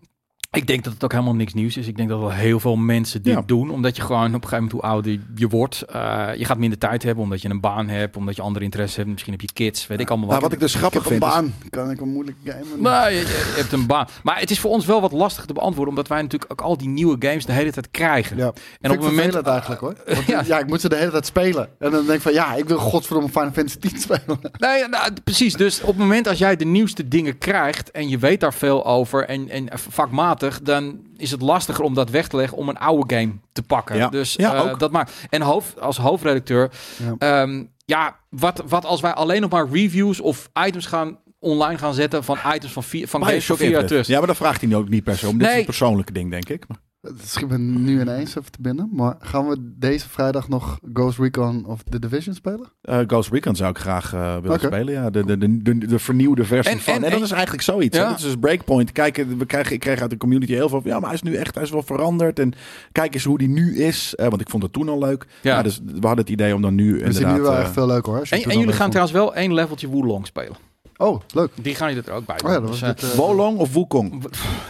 [SPEAKER 3] Ik denk dat het ook helemaal niks nieuws is. Ik denk dat wel heel veel mensen dit
[SPEAKER 1] Ja.
[SPEAKER 3] doen. Omdat je gewoon op een gegeven moment hoe ouder je wordt. eh, je gaat minder tijd hebben omdat je een baan hebt. Omdat je andere interesse hebt. Misschien heb je kids. Weet ik allemaal
[SPEAKER 1] Maar
[SPEAKER 3] wat.
[SPEAKER 1] wat ik dus
[SPEAKER 2] Ik
[SPEAKER 1] grappig
[SPEAKER 2] heb een
[SPEAKER 1] vind. is-
[SPEAKER 2] baan. Kan ik een moeilijk gamen?
[SPEAKER 3] Nou, je, hebt een baan. Maar het is voor ons wel wat lastig te beantwoorden. Omdat wij natuurlijk ook al die nieuwe games de hele tijd krijgen.
[SPEAKER 2] Ja.
[SPEAKER 3] En op het moment...
[SPEAKER 2] het eigenlijk hoor. Want,
[SPEAKER 3] Ja.
[SPEAKER 2] ja. ik moet ze de hele tijd spelen. En dan denk ik van ja, ik wil godverdomme Final Fantasy 10 spelen.
[SPEAKER 3] Nee, nou, precies. Dus op het moment als jij de nieuwste dingen krijgt en je weet daar veel over en, en vakmatig, dan is het lastiger om dat weg te leggen om een oude game te pakken.
[SPEAKER 1] Ja.
[SPEAKER 3] Dus
[SPEAKER 1] Ja,
[SPEAKER 3] eh,
[SPEAKER 1] ook.
[SPEAKER 3] dat maakt. En hoofd, als hoofdredacteur,
[SPEAKER 2] Ja.
[SPEAKER 3] ja, ja wat, wat als wij alleen nog maar reviews of items gaan online gaan zetten van items van, vier, van games van vier jaar terug.
[SPEAKER 1] Ja, maar dat vraagt hij ook niet per se om. Dit is
[SPEAKER 3] Nee.
[SPEAKER 1] een persoonlijke ding, denk ik. Maar-
[SPEAKER 2] Het schiet me nu ineens even te binnen. Maar gaan we deze vrijdag nog Ghost Recon of The Division spelen?
[SPEAKER 1] Eh, Ghost Recon zou ik graag eh, willen spelen. Ja, de, de, de, de, de vernieuwde versie
[SPEAKER 3] En-
[SPEAKER 1] van. En,
[SPEAKER 3] en-
[SPEAKER 1] dat
[SPEAKER 3] en-
[SPEAKER 1] is eigenlijk zoiets. hè.
[SPEAKER 3] Ja.
[SPEAKER 1] Dat is dus Breakpoint. Kijken, we krijgen, ik kreeg uit de community heel veel van. Ja, maar hij is nu echt, hij is wel veranderd. En kijk eens hoe die nu is. Eh, want ik vond het toen al leuk.
[SPEAKER 3] Ja.
[SPEAKER 1] Ja. dus we hadden het idee om dan nu
[SPEAKER 2] We zien
[SPEAKER 1] inderdaad...
[SPEAKER 2] nu wel
[SPEAKER 1] eh,
[SPEAKER 2] echt veel leuker hoor.
[SPEAKER 3] En, en jullie gaan
[SPEAKER 2] leuk
[SPEAKER 3] trouwens wel één leveltje Wulong spelen.
[SPEAKER 2] Oh, leuk.
[SPEAKER 3] Die gaan jullie er ook bij.
[SPEAKER 2] Oh ja,
[SPEAKER 3] doen.
[SPEAKER 2] dat was
[SPEAKER 3] Dus,
[SPEAKER 2] dit,
[SPEAKER 3] eh,
[SPEAKER 2] eh,
[SPEAKER 1] Wolong of Wukong?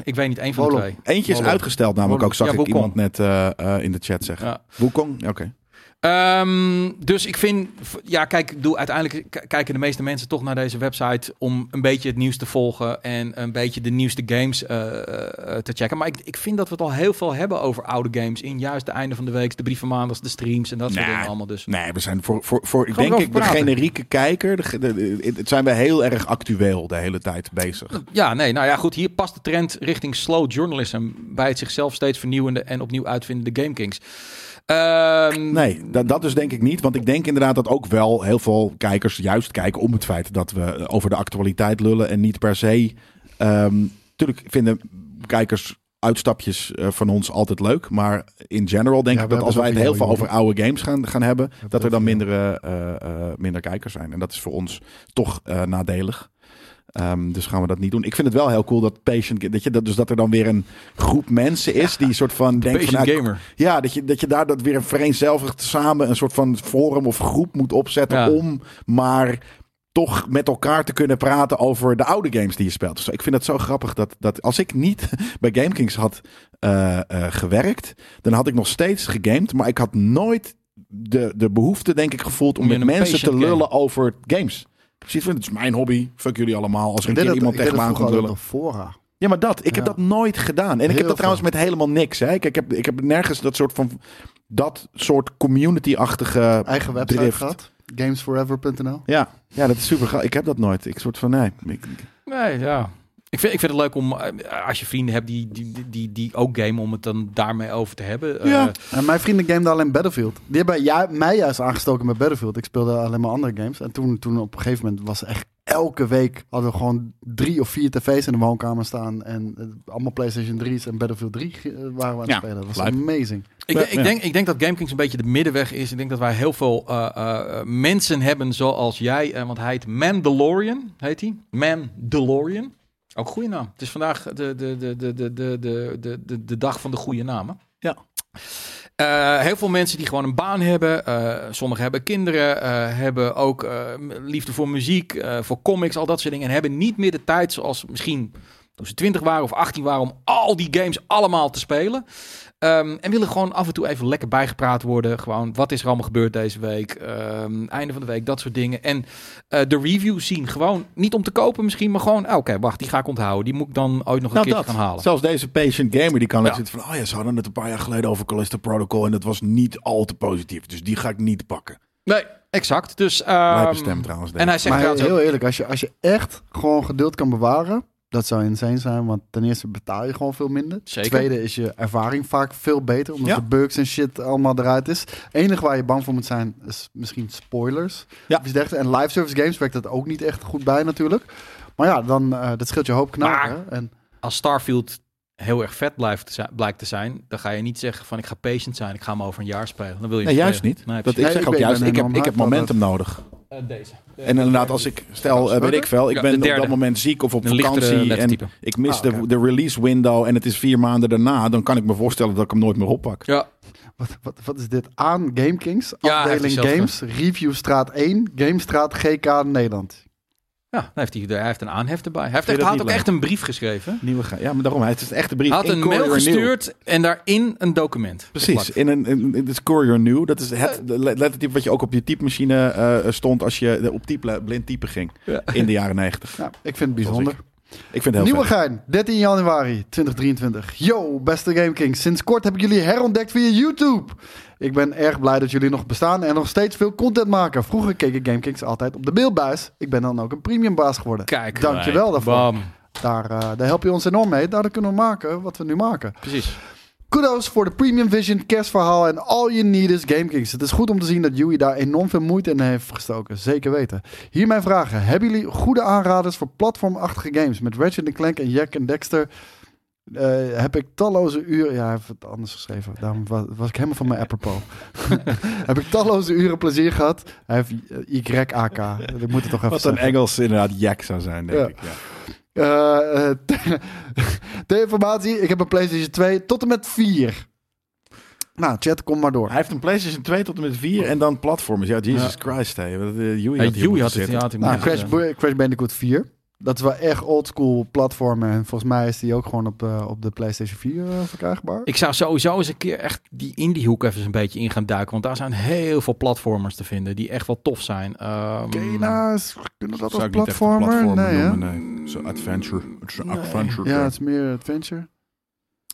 [SPEAKER 3] ik weet niet, één van de
[SPEAKER 2] Wolong.
[SPEAKER 3] twee.
[SPEAKER 1] Eentje is
[SPEAKER 2] Wolong.
[SPEAKER 1] uitgesteld namelijk ook, zag
[SPEAKER 3] Ja,
[SPEAKER 1] ik iemand net eh, eh, in de chat zeggen.
[SPEAKER 3] Ja.
[SPEAKER 1] Wukong? Oké.
[SPEAKER 3] Ehm, dus ik vind, ja, kijk, doe uiteindelijk kijken de meeste mensen toch naar deze website om een beetje het nieuws te volgen en een beetje de nieuwste games eh, eh, te checken. Maar ik, ik vind dat we het al heel veel hebben over oude games in juist de einde van de week, de brieven maandags, de streams en dat soort dingen allemaal. Dus
[SPEAKER 1] Nee, we zijn voor, voor, voor ik denk ik, de generieke kijker, de- de- het zijn we heel erg actueel de hele tijd bezig.
[SPEAKER 3] ja, nee, nou ja, goed, hier past de trend richting slow journalism bij het zichzelf steeds vernieuwende en opnieuw uitvindende Game Kings. Ehm,
[SPEAKER 1] Nee, dat, dat dus denk ik niet. Want ik denk inderdaad dat ook wel heel veel kijkers juist kijken om het feit dat we over de actualiteit lullen en niet per se. ehm Tuurlijk vinden kijkers uitstapjes eh, van ons altijd leuk. Maar in general denk
[SPEAKER 2] Ja,
[SPEAKER 1] ik dat als wij het heel veel over oude games gaan, gaan hebben, dat er dan minder, eh, eh, minder kijkers zijn. En dat is voor ons toch eh, nadelig. Ehm, dus gaan we dat niet doen. Ik vind het wel heel cool dat patient, dat je dat dus dat er dan weer een groep mensen is die soort van denkt van,
[SPEAKER 3] Patient
[SPEAKER 1] nou,
[SPEAKER 3] gamer.
[SPEAKER 1] ja, dat je, dat je daar dat weer vereenzelvigd samen een soort van forum of groep moet opzetten
[SPEAKER 3] Ja.
[SPEAKER 1] om maar toch met elkaar te kunnen praten over de oude games die je speelt. Dus ik vind het zo grappig dat, dat als ik niet bij GameKings had eh, eh, gewerkt, dan had ik nog steeds gegamed, maar ik had nooit de, de behoefte, denk ik, gevoeld om met
[SPEAKER 3] een
[SPEAKER 1] mensen te
[SPEAKER 3] game.
[SPEAKER 1] lullen over games. Precies, van, het is mijn hobby. Fuck jullie allemaal. Als er een keer
[SPEAKER 2] dat-
[SPEAKER 1] iemand aan komt lullen.
[SPEAKER 2] fora.
[SPEAKER 1] Ja, maar dat. Ik heb dat nooit gedaan. En ik heb dat trouwens met helemaal niks. Hè. Ik, ik, heb, ik heb nergens dat soort van... Dat soort community-achtige
[SPEAKER 2] Eigen website
[SPEAKER 1] drift.
[SPEAKER 2] gehad. Gamesforever.nl.
[SPEAKER 1] Ja. ja, dat is super gaaf. Ik heb dat nooit. Ik soort van, nee. Ik,
[SPEAKER 3] Nee, ja. Ik vind, ik vind het leuk om, eh, als je vrienden hebt die, die, die, die, ook gamen, om het dan daarmee over te hebben. Eh,
[SPEAKER 1] Ja.
[SPEAKER 2] En mijn vrienden gameden alleen Battlefield. Die hebben mij juist aangestoken met Battlefield. Ik speelde alleen maar andere games. En toen, toen op een gegeven moment was echt elke week hadden we gewoon drie of vier tv's in de woonkamer staan. En eh, allemaal PlayStation 3's en Battlefield 3 eh, waren we aan het
[SPEAKER 1] Ja,
[SPEAKER 2] spelen. Dat was amazing.
[SPEAKER 3] Ik, ik,
[SPEAKER 1] ja.
[SPEAKER 3] denk, ik denk dat GameKings een beetje de middenweg is. Ik denk dat wij heel veel eh, eh, mensen hebben zoals jij. want hij heet Mandalorian, heet hij. Mandalorian. Ook goede naam. Het is vandaag de, de, de, de, de, de, de, de, de, de dag van de goede namen.
[SPEAKER 1] Ja.
[SPEAKER 3] Eh, heel veel mensen die gewoon een baan hebben. eh sommigen hebben kinderen. eh, hebben ook liefde voor muziek, voor comics, al dat soort dingen. En hebben niet meer de tijd zoals misschien toen ze 20 waren of 18 waren om al die games allemaal te spelen. Ehm, en willen gewoon af en toe even lekker bijgepraat worden. Gewoon, wat is er allemaal gebeurd deze week? Ehm, einde van de week, dat soort dingen. En eh, de reviews zien. Gewoon, niet om te kopen misschien, maar gewoon... oh, Oké, wacht, die ga ik onthouden. Die moet ik dan ooit nog een
[SPEAKER 1] Nou,
[SPEAKER 3] keer gaan halen.
[SPEAKER 1] Zelfs deze patient gamer die kan Ja. zitten van, oh ja, ze hadden het een paar jaar geleden over Callisto Protocol en dat was niet al te positief. Dus die ga ik niet pakken.
[SPEAKER 3] Nee, exact. Dus, ehm,
[SPEAKER 1] Lijpe stem trouwens.
[SPEAKER 3] En hij zegt
[SPEAKER 2] Maar
[SPEAKER 3] trouwens ook-
[SPEAKER 2] heel eerlijk, als je, als je echt gewoon geduld kan bewaren, dat zou insane zijn. Want ten eerste betaal je gewoon veel minder.
[SPEAKER 3] Zeker.
[SPEAKER 2] Tweede is je ervaring vaak veel beter, omdat
[SPEAKER 1] Ja.
[SPEAKER 2] de bugs en shit allemaal eruit is. Het enige waar je bang voor moet zijn, is misschien spoilers.
[SPEAKER 1] Ja.
[SPEAKER 2] Of iets dergelijks. En live service games werkt dat ook niet echt goed bij natuurlijk. Maar ja, dan, eh, dat scheelt je hoop knaken. En
[SPEAKER 3] als Starfield heel erg vet blijft te zijn, blijkt te zijn, dan ga je niet zeggen van ik ga patient zijn, ik ga hem over een jaar spelen. Dan wil je
[SPEAKER 1] Nee, juist
[SPEAKER 3] spelen.
[SPEAKER 1] niet.
[SPEAKER 3] Nee,
[SPEAKER 1] dat, ik.
[SPEAKER 2] Nee,
[SPEAKER 1] zeg
[SPEAKER 2] ik
[SPEAKER 1] ook juist, ik heb, ik heb momentum nodig.
[SPEAKER 3] Eh, deze.
[SPEAKER 1] En inderdaad, als ik, stel, eh, weet ik veel, ik
[SPEAKER 3] Ja,
[SPEAKER 1] ben
[SPEAKER 3] de
[SPEAKER 1] op dat moment ziek of op vakantie en ik mis
[SPEAKER 2] Ah,
[SPEAKER 1] de, de release window en het is vier maanden daarna, dan kan ik me voorstellen dat ik hem nooit meer oppak.
[SPEAKER 3] Ja,
[SPEAKER 2] wat, wat, wat is dit? Aan GameKings, afdeling. Games, Reviewstraat 1, Gamestraat GK Nederland.
[SPEAKER 3] Ja dan heeft hij, hij heeft een aanhef erbij. Hij heeft echt, hij had ook echt een brief geschreven.
[SPEAKER 1] Nieuwe ga- ja, maar daarom, het is een echte brief.
[SPEAKER 3] Hij had
[SPEAKER 1] in
[SPEAKER 3] een mail
[SPEAKER 1] New.
[SPEAKER 3] gestuurd en daarin een document.
[SPEAKER 1] Precies, in een, in, het is Courier New. Dat is het lettertype wat je ook op je typemachine eh, stond als je op type, blind typen ging
[SPEAKER 3] Ja.
[SPEAKER 1] in de jaren 90.
[SPEAKER 2] Ja, ik vind het bijzonder.
[SPEAKER 1] Ik vind het heel
[SPEAKER 2] Nieuwe
[SPEAKER 1] vet.
[SPEAKER 2] gein, 13 januari 2023. Yo, beste GameKings. Sinds kort heb ik jullie herontdekt via YouTube. Ik ben erg blij dat jullie nog bestaan en nog steeds veel content maken. Vroeger keek ik GameKings altijd op de beeldbuis. Ik ben dan ook een premium baas geworden.
[SPEAKER 3] Kijk.
[SPEAKER 2] Dankjewel daarvoor.
[SPEAKER 3] Bam.
[SPEAKER 2] Daar, eh, daar help je ons enorm mee. Daardoor kunnen we maken wat we nu maken.
[SPEAKER 3] Precies.
[SPEAKER 2] Kudos voor de Premium Vision kerstverhaal en all you need is GameKings. Het is goed om te zien dat Yui daar enorm veel moeite in heeft gestoken. Zeker weten. Hier mijn vragen. Hebben jullie goede aanraders voor platformachtige games? Met Ratchet Clank en Jack en Dexter eh, heb ik talloze uren... Ja, hij heeft het anders geschreven. Daarom was, was ik helemaal van mijn apropos. heb ik talloze uren plezier gehad. Hij heeft eh, YAK. Ik moet het toch even
[SPEAKER 1] Wat een. Engels inderdaad jack zou zijn, denk
[SPEAKER 2] Ja.
[SPEAKER 1] ik. Ja.
[SPEAKER 2] Eh, eh, ter informatie, ik heb een PlayStation 2 tot en met 4. Nou, chat, kom maar door.
[SPEAKER 1] Hij heeft een PlayStation 2 tot en met 4 en dan platforms. Ja, Jesus
[SPEAKER 3] Ja.
[SPEAKER 1] Christ. Hey. Eh, Yui
[SPEAKER 3] Ja,
[SPEAKER 1] had
[SPEAKER 3] Yui het, ja, had hij
[SPEAKER 2] Nou, Crash, Crash Bandicoot 4. Dat is wel echt oldschool platformen. En volgens mij is die ook gewoon op de, op de PlayStation 4 eh, verkrijgbaar.
[SPEAKER 3] Ik zou sowieso eens een keer echt die indiehoek even eens een beetje in gaan duiken. Want daar zijn heel veel platformers te vinden die echt wel tof zijn. Ehm,
[SPEAKER 2] Kena's, kunnen dat als
[SPEAKER 1] ik niet echt een
[SPEAKER 2] platformer?
[SPEAKER 1] platformer
[SPEAKER 2] Nee, hè?
[SPEAKER 1] noemen, nee. Zo adventure. Een
[SPEAKER 3] Nee.
[SPEAKER 1] adventure.
[SPEAKER 2] Ja, het is meer adventure.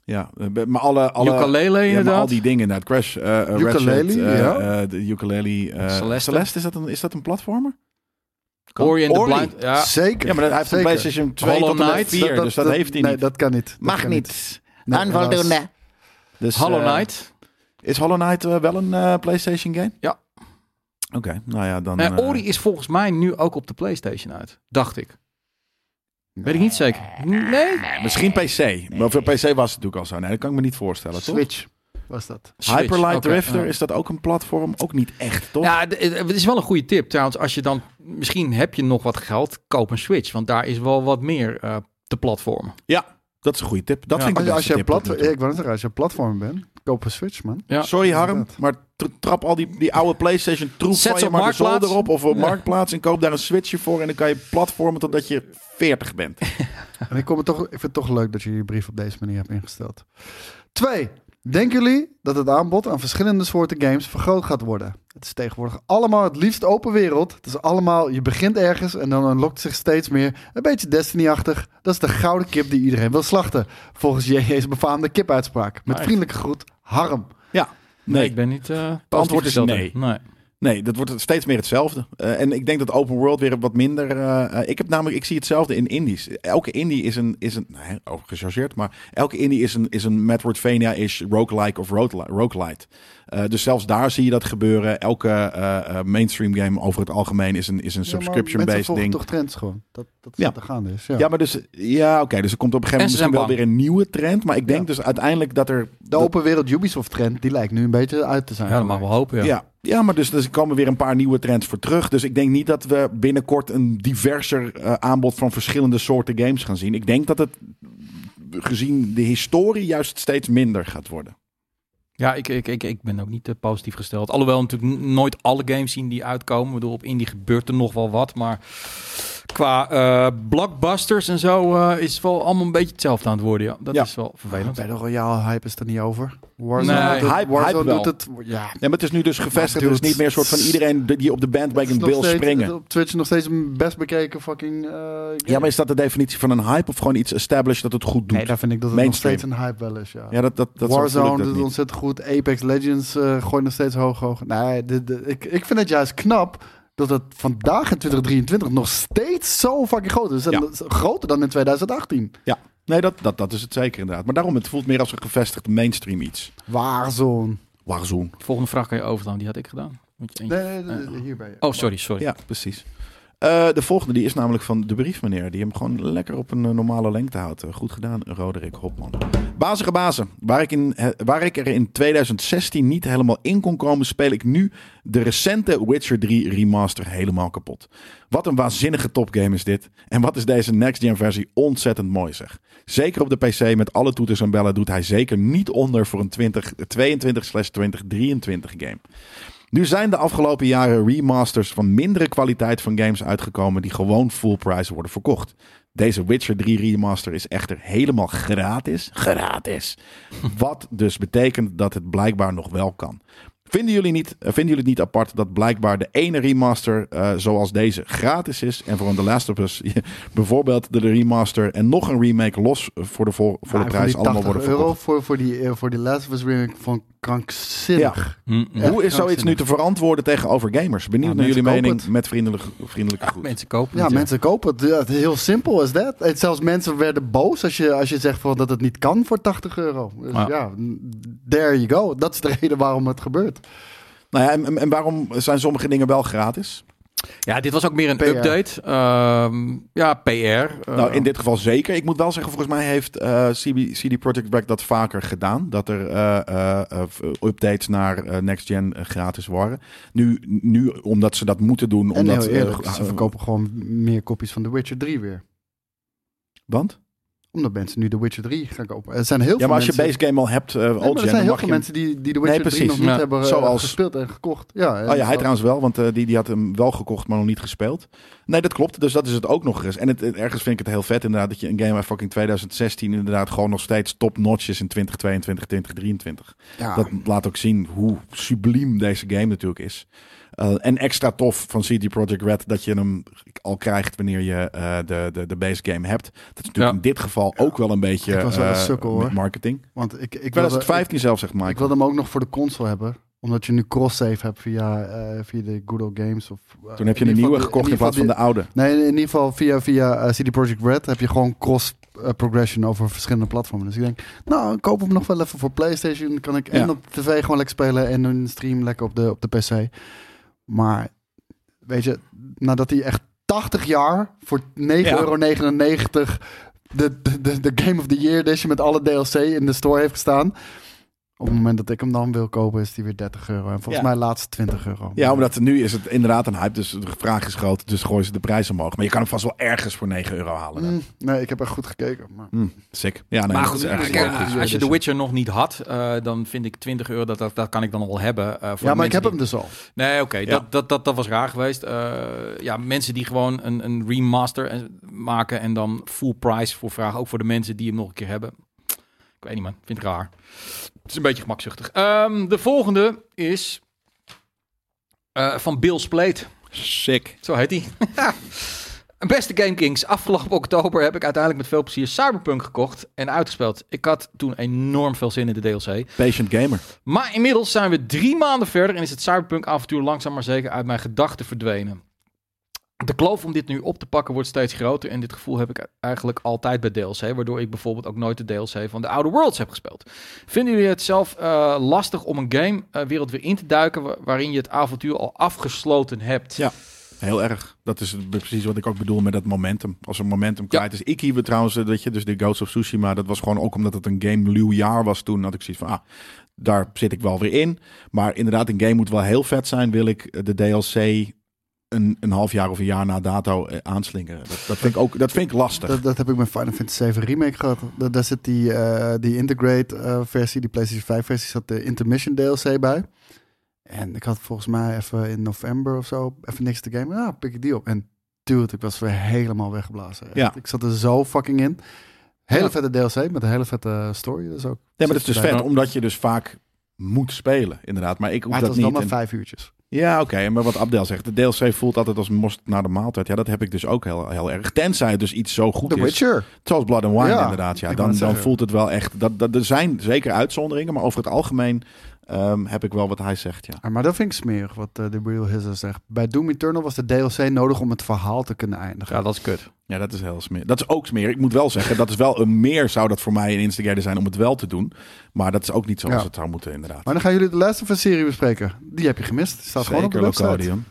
[SPEAKER 1] ja, eh, maar alle... alle
[SPEAKER 3] Ukulele
[SPEAKER 1] ja, maar al die dingen inderdaad. Crash, eh eh,
[SPEAKER 2] Ukulele,
[SPEAKER 1] Ratchet, eh,
[SPEAKER 2] ja.
[SPEAKER 1] eh, de ukulele. eh,
[SPEAKER 3] Celeste.
[SPEAKER 1] Celeste. is dat een, is dat een platformer?
[SPEAKER 3] Ori and the
[SPEAKER 1] Ori.
[SPEAKER 3] Blind. Ja,
[SPEAKER 2] Zeker.
[SPEAKER 1] Ja, maar hij heeft een. PlayStation 2
[SPEAKER 3] Hollow
[SPEAKER 1] tot en met
[SPEAKER 3] Knight.
[SPEAKER 1] 4, dus dat, heeft hij
[SPEAKER 2] nee,
[SPEAKER 1] niet.
[SPEAKER 2] dat kan niet. Dat
[SPEAKER 1] Mag
[SPEAKER 2] kan
[SPEAKER 1] niet.
[SPEAKER 2] Nee,
[SPEAKER 1] Onvoldoende.
[SPEAKER 2] helaas.
[SPEAKER 1] Dus,
[SPEAKER 3] Hollow
[SPEAKER 1] eh,
[SPEAKER 3] Knight.
[SPEAKER 1] Is Hollow Knight eh, wel een eh, PlayStation game?
[SPEAKER 3] Ja.
[SPEAKER 1] Oké, nou ja, dan...
[SPEAKER 3] Nee,
[SPEAKER 1] eh,
[SPEAKER 3] Ori is volgens mij nu ook op de PlayStation uit. Dacht ik. Weet ik niet zeker. Nee.
[SPEAKER 1] Misschien PC. Maar voor PC was het natuurlijk al zo. Nee, dat kan ik me niet voorstellen, toch?
[SPEAKER 2] Was dat.
[SPEAKER 3] Switch,
[SPEAKER 1] Hyperlight Drifter,
[SPEAKER 3] ja.
[SPEAKER 1] is dat ook een platform? Ook niet echt, toch?
[SPEAKER 3] Ja, d- het is wel een goede tip. Trouwens, als je dan misschien heb je nog wat geld, koop een Switch, want daar is wel wat meer eh te platformen.
[SPEAKER 1] Dat is een goede tip. Dat
[SPEAKER 3] Ja.
[SPEAKER 1] vind ik
[SPEAKER 2] Als, je
[SPEAKER 1] tip
[SPEAKER 2] plat, ik wou net zeggen, als je platform bent, koop een Switch, man.
[SPEAKER 3] Ja.
[SPEAKER 1] Sorry Harm, maar tra- trap al die, die oude PlayStation troep
[SPEAKER 3] Zet
[SPEAKER 1] van
[SPEAKER 3] ze
[SPEAKER 1] je maar de zolder
[SPEAKER 3] Marktplaats.
[SPEAKER 1] op of op
[SPEAKER 3] Ja.
[SPEAKER 1] Marktplaats en koop daar een Switchje voor en dan kan je platformen totdat je 40 bent.
[SPEAKER 2] En ik, kom het toch, ik vind het toch leuk dat je je brief op deze manier hebt ingesteld. Twee. Denken jullie dat het aanbod aan verschillende soorten games vergroot gaat worden? Het is tegenwoordig allemaal het liefst open wereld. Het is allemaal, je begint ergens en dan lokt zich steeds meer een beetje Destiny-achtig. Dat is de gouden kip die iedereen wil slachten. Volgens JJ's befaamde kipuitspraak. Met vriendelijke groet, Harm.
[SPEAKER 3] Nee,
[SPEAKER 1] Nee,
[SPEAKER 3] ik ben niet. eh
[SPEAKER 1] antwoord is nee.
[SPEAKER 3] gesteld. nee.
[SPEAKER 1] Nee, dat wordt steeds meer hetzelfde. Eh, en ik denk dat open world weer wat minder. eh, eh, ik heb namelijk, ik zie hetzelfde in indies. Elke indie is een, is een, nee, ook gechargeerd, maar elke indie is een, is een Metroidvania-ish roguelike of rogueli- roguelite. Eh, dus zelfs daar zie je dat gebeuren. Elke eh, eh, mainstream game over het algemeen is een, is een
[SPEAKER 2] Ja,
[SPEAKER 1] subscription-based
[SPEAKER 2] mensen volgen
[SPEAKER 1] ding.
[SPEAKER 2] toch trends gewoon. Dat, dat
[SPEAKER 1] Ja.
[SPEAKER 2] er gaande is. Ja.
[SPEAKER 1] Ja, maar dus, ja, oké. dus er komt op een gegeven
[SPEAKER 3] En
[SPEAKER 1] moment wel weer een nieuwe trend. Maar ik denk
[SPEAKER 2] Ja.
[SPEAKER 1] dus uiteindelijk dat er.
[SPEAKER 2] De open wereld Ubisoft trend, die lijkt nu een beetje uit te zijn.
[SPEAKER 3] Ja, dat mag wel hopen. Ja.
[SPEAKER 1] Ja. Ja, maar dus, dus er komen weer een paar nieuwe trends voor terug. Dus ik denk niet dat we binnenkort een diverser aanbod van verschillende soorten games gaan zien. Ik denk dat het gezien de historie juist steeds minder gaat worden.
[SPEAKER 3] Ja, ik, ik, ik, ik ben ook niet eh, positief gesteld. Alhoewel natuurlijk nooit alle games zien die uitkomen. Ik bedoel, op indie gebeurt er nog wel wat. Maar qua eh, blockbusters en zo eh, is het wel allemaal een beetje hetzelfde aan het worden. Ja. Dat
[SPEAKER 1] Ja.
[SPEAKER 3] is wel vervelend.
[SPEAKER 2] Battle Royale hype is er niet over. Warzone,
[SPEAKER 3] Nee,
[SPEAKER 2] doet, het,
[SPEAKER 1] hype-
[SPEAKER 2] Warzone
[SPEAKER 1] hype wel.
[SPEAKER 2] doet het. Ja,
[SPEAKER 1] Ja, maar het is nu dus gevestigd. Er is niet meer een soort van iedereen die op de
[SPEAKER 2] Het
[SPEAKER 1] bandwagon wil springen.
[SPEAKER 2] Op Twitch nog steeds een best bekeken fucking. eh,
[SPEAKER 1] Ja, maar is dat de definitie van een hype of gewoon iets established dat het goed doet?
[SPEAKER 2] Nee, daar vind ik dat het
[SPEAKER 1] Mainstream.
[SPEAKER 2] nog steeds een hype wel is. Ja.
[SPEAKER 1] ja, dat, dat, dat
[SPEAKER 2] Warzone doet het ontzettend goed. Apex Legends eh gooit nog steeds hoog, hoog. Nee, de, de, ik, ik vind het juist knap dat het vandaag in 2023 nog steeds zo fucking groot is. En
[SPEAKER 1] Ja.
[SPEAKER 2] dat is groter dan in 2018.
[SPEAKER 1] Nee, dat, dat, dat is het zeker inderdaad. Maar daarom, het voelt meer als een gevestigd mainstream iets.
[SPEAKER 2] Warzone.
[SPEAKER 1] Warzone.
[SPEAKER 3] Volgende vraag kan je overslaan. Die had ik gedaan. Moet je eentje-
[SPEAKER 2] Nee, nee, nee, hierbij.
[SPEAKER 3] Oh, sorry, sorry.
[SPEAKER 1] Ja, precies. Eh, de volgende die is namelijk van de brief, meneer. Die hem gewoon lekker op een eh, normale lengte houdt. Eh, goed gedaan, Roderick Hopman. Bazige bazen. Waar ik, in, waar ik er in 2016 niet helemaal in kon komen, speel ik nu de recente Witcher 3 remaster helemaal kapot. Wat een waanzinnige topgame is dit. En wat is deze next-gen versie ontzettend mooi zeg. Zeker op de PC met alle toeters en bellen doet hij zeker niet onder voor een 2022-2023 game. Nu zijn de afgelopen jaren remasters van mindere kwaliteit van games uitgekomen die gewoon full price worden verkocht. Deze Witcher 3 remaster is echter helemaal gratis. Gratis. Wat dus betekent dat het blijkbaar nog wel kan. Vinden jullie, niet, eh, vinden jullie het niet apart dat blijkbaar de ene remaster eh, zoals deze gratis is en voor een The Last of Us bijvoorbeeld de remaster en nog een remake los voor de vol,
[SPEAKER 2] voor
[SPEAKER 1] prijs
[SPEAKER 2] die
[SPEAKER 1] allemaal
[SPEAKER 2] 80
[SPEAKER 1] worden
[SPEAKER 2] euro
[SPEAKER 1] verkocht?
[SPEAKER 2] voor, voor, die, eh, voor die Last of Us remake van krankzinnig.
[SPEAKER 3] Hm.
[SPEAKER 2] Ja.
[SPEAKER 1] Hoe is zoiets nu te verantwoorden tegenover gamers? Benieuwd
[SPEAKER 2] Ja,
[SPEAKER 1] naar jullie mening
[SPEAKER 2] het.
[SPEAKER 1] met vriendelijke, vriendelijke groet.
[SPEAKER 3] Mensen kopen
[SPEAKER 2] Ja,
[SPEAKER 3] het,
[SPEAKER 2] mensen kopen het. Ja, het is heel simpel is dat. Het- Zelfs mensen werden boos als je, als je zegt van dat het niet kan voor 80 euro. Dus
[SPEAKER 3] Ja.
[SPEAKER 2] ja, there you go. Dat is de reden waarom het gebeurt.
[SPEAKER 1] Nou ja, en, waarom zijn sommige dingen wel gratis?
[SPEAKER 3] Ja, dit was ook meer een
[SPEAKER 2] PR.
[SPEAKER 3] update. Ehm, ja, PR. eh,
[SPEAKER 1] nou, in dit geval zeker. Ik moet wel zeggen, volgens mij heeft eh, CB, CD Projekt Red dat vaker gedaan. Dat er eh, eh, updates naar Next Gen gratis waren. Nu, nu, omdat ze dat moeten doen.
[SPEAKER 2] En
[SPEAKER 1] Omdat,
[SPEAKER 2] heel eerlijk, ze verkopen gewoon meer kopies van The Witcher 3 weer.
[SPEAKER 1] Want?
[SPEAKER 2] Omdat mensen nu The Witcher 3 gaan kopen. Er zijn heel
[SPEAKER 1] Ja,
[SPEAKER 2] veel
[SPEAKER 1] maar als je base game al hebt, eh
[SPEAKER 2] Nee, maar
[SPEAKER 1] old
[SPEAKER 2] er zijn heel veel
[SPEAKER 1] je...
[SPEAKER 2] mensen die, die The Witcher 3
[SPEAKER 1] precies.
[SPEAKER 2] nog niet
[SPEAKER 3] Ja.
[SPEAKER 2] hebben eh,
[SPEAKER 1] Zoals-
[SPEAKER 2] gespeeld en gekocht. Ja,
[SPEAKER 1] Oh ja, hij trouwens wel, want eh, die, die had hem wel gekocht, maar nog niet gespeeld. Nee, dat klopt. Dus dat is het ook nog eens. En het, het- ergens vind ik het heel vet inderdaad dat je een game uit fucking 2016 inderdaad gewoon nog steeds top-notch is in 2022, 2023.
[SPEAKER 2] Ja,
[SPEAKER 1] Dat laat ook zien hoe subliem deze game natuurlijk is. Eh, en extra tof van CD Projekt Red dat je hem al krijgt wanneer je eh, de, de, de base game hebt. Dat is natuurlijk
[SPEAKER 3] Ja.
[SPEAKER 1] in dit geval ook wel een beetje
[SPEAKER 2] Ik was wel een
[SPEAKER 1] eh,
[SPEAKER 2] sukkel, hoor.
[SPEAKER 1] marketing.
[SPEAKER 2] want ik, ik, wilde,
[SPEAKER 1] 2015 zelf zegt
[SPEAKER 2] ik, ik wilde hem ook nog voor de console hebben. Omdat je nu cross-save hebt via, eh, via de Good Old Games. Of,
[SPEAKER 1] Toen heb je
[SPEAKER 2] ieder
[SPEAKER 1] nieuwe
[SPEAKER 2] geval
[SPEAKER 1] gekocht in plaats van de oude.
[SPEAKER 2] Nee, in ieder geval via, via CD Projekt Red heb je gewoon cross eh, progression over verschillende platformen. Dus ik denk, nou, ik koop hem nog wel even voor PlayStation. Dan kan ik en op tv gewoon lekker spelen en een stream lekker op de, op de PC. Maar weet je, nadat hij echt 80 jaar voor 9,99
[SPEAKER 1] Ja.
[SPEAKER 2] euro de, de, de, de Game of the Year edition met alle DLC in de store heeft gestaan. Op het moment dat ik hem dan wil kopen, is die weer 30 euro. En volgens
[SPEAKER 1] Ja.
[SPEAKER 2] mij laatst 20 euro.
[SPEAKER 1] Ja, omdat nu is het inderdaad een hype, dus de vraag is groot. Dus gooien ze de prijs omhoog. Maar je kan hem vast wel ergens voor 9 euro halen.
[SPEAKER 2] Mm, nee, ik heb echt goed gekeken. Maar...
[SPEAKER 1] Hm, sick. Ja, nee,
[SPEAKER 3] maar goed,
[SPEAKER 1] is
[SPEAKER 3] kijk, als je The Witcher nog niet had, eh, dan vind ik 20 euro, dat, dat, dat kan ik dan al wel hebben. eh, voor
[SPEAKER 2] Ja, maar ik heb hem dus al.
[SPEAKER 3] Nee, oké,
[SPEAKER 1] Ja.
[SPEAKER 3] dat, dat, dat, dat was raar geweest. Eh, ja, mensen die gewoon een, een remaster maken en dan full price voor vragen. Ook voor de mensen die hem nog een keer hebben. Ik weet niet man, vind ik raar. Het is een beetje gemakzuchtig. Ehm, de volgende is eh, van Bill Spleet.
[SPEAKER 1] Sick.
[SPEAKER 3] Zo heet hij. Beste Game Kings, afgelopen oktober heb ik uiteindelijk met veel plezier Cyberpunk gekocht en uitgespeeld. Ik had toen enorm veel zin in de DLC.
[SPEAKER 1] Patient gamer.
[SPEAKER 3] Maar inmiddels zijn we drie maanden verder en is het Cyberpunk-avontuur langzaam maar zeker uit mijn gedachten verdwenen. De kloof om dit nu op te pakken wordt steeds groter en dit gevoel heb ik eigenlijk altijd bij DLC, waardoor ik bijvoorbeeld ook nooit de DLC van de Outer Worlds heb gespeeld. Vinden jullie het zelf eh, lastig om een game-wereld weer in te duiken wa- waarin je het avontuur al afgesloten hebt?
[SPEAKER 1] Ja. Heel erg. Dat is precies wat ik ook bedoel met dat momentum. Als een momentum
[SPEAKER 3] Ja.
[SPEAKER 1] kwijt is. Ik hier trouwens, eh, weet je, dus de Ghost of Tsushima, dat was gewoon ook omdat het een game luw jaar was toen. Had ik zoiets van, ah, daar zit ik wel weer in. Maar inderdaad, een game moet wel heel vet zijn. Wil ik eh, de DLC een, een half jaar of een jaar na dato eh, aanslingeren. Dat, dat, vind ik ook, dat vind ik lastig.
[SPEAKER 2] Dat, dat heb ik met Final Fantasy 7 Remake gehad. Da- daar zit die, eh, die Integrate eh, versie, die PlayStation 5 versie, zat de Intermission DLC bij. En ik had volgens mij even in november of zo even niks te gamen. Ja, pik ik die op. En dude, ik was weer helemaal weggeblazen.
[SPEAKER 1] Ja.
[SPEAKER 2] Ik zat er zo fucking in. Hele
[SPEAKER 3] Ja.
[SPEAKER 2] vette DLC met een hele vette story. Dus ook.
[SPEAKER 1] Nee, maar dat is dus vet, omdat je dus vaak moet spelen, inderdaad. Maar ik hoef
[SPEAKER 2] Maar het
[SPEAKER 1] dat
[SPEAKER 2] was wel
[SPEAKER 1] niet.
[SPEAKER 2] maar
[SPEAKER 1] En-
[SPEAKER 2] vijf uurtjes.
[SPEAKER 1] Ja, oké. Maar wat Abdel zegt, de DLC voelt altijd als most naar de maaltijd. Ja, dat heb ik dus ook heel, heel erg. Tenzij het dus iets zo goed
[SPEAKER 2] The
[SPEAKER 1] is.
[SPEAKER 2] Witcher.
[SPEAKER 1] Zoals Blood and Wine
[SPEAKER 2] Ja,
[SPEAKER 1] inderdaad. Ja, dan, dan voelt het wel echt... Dat, dat, er zijn zeker uitzonderingen, maar over het algemeen ehm, heb ik wel wat hij zegt, ja.
[SPEAKER 2] Ah, maar dat vind ik smerig, wat eh, de Real Hizzer zegt. Bij Doom Eternal was de DLC nodig om het verhaal te kunnen eindigen.
[SPEAKER 3] Ja, dat is kut.
[SPEAKER 1] Ja, dat is heel smerig. Dat is ook smerig. Ik moet wel zeggen, dat is wel een meer zou dat voor mij een instigator zijn om het wel te doen. Maar dat is ook niet zoals
[SPEAKER 2] Ja.
[SPEAKER 1] het zou moeten, inderdaad.
[SPEAKER 2] Maar dan gaan jullie de Last of Us serie bespreken. Die heb je gemist. Staat gewoon op de website.
[SPEAKER 1] Locodium.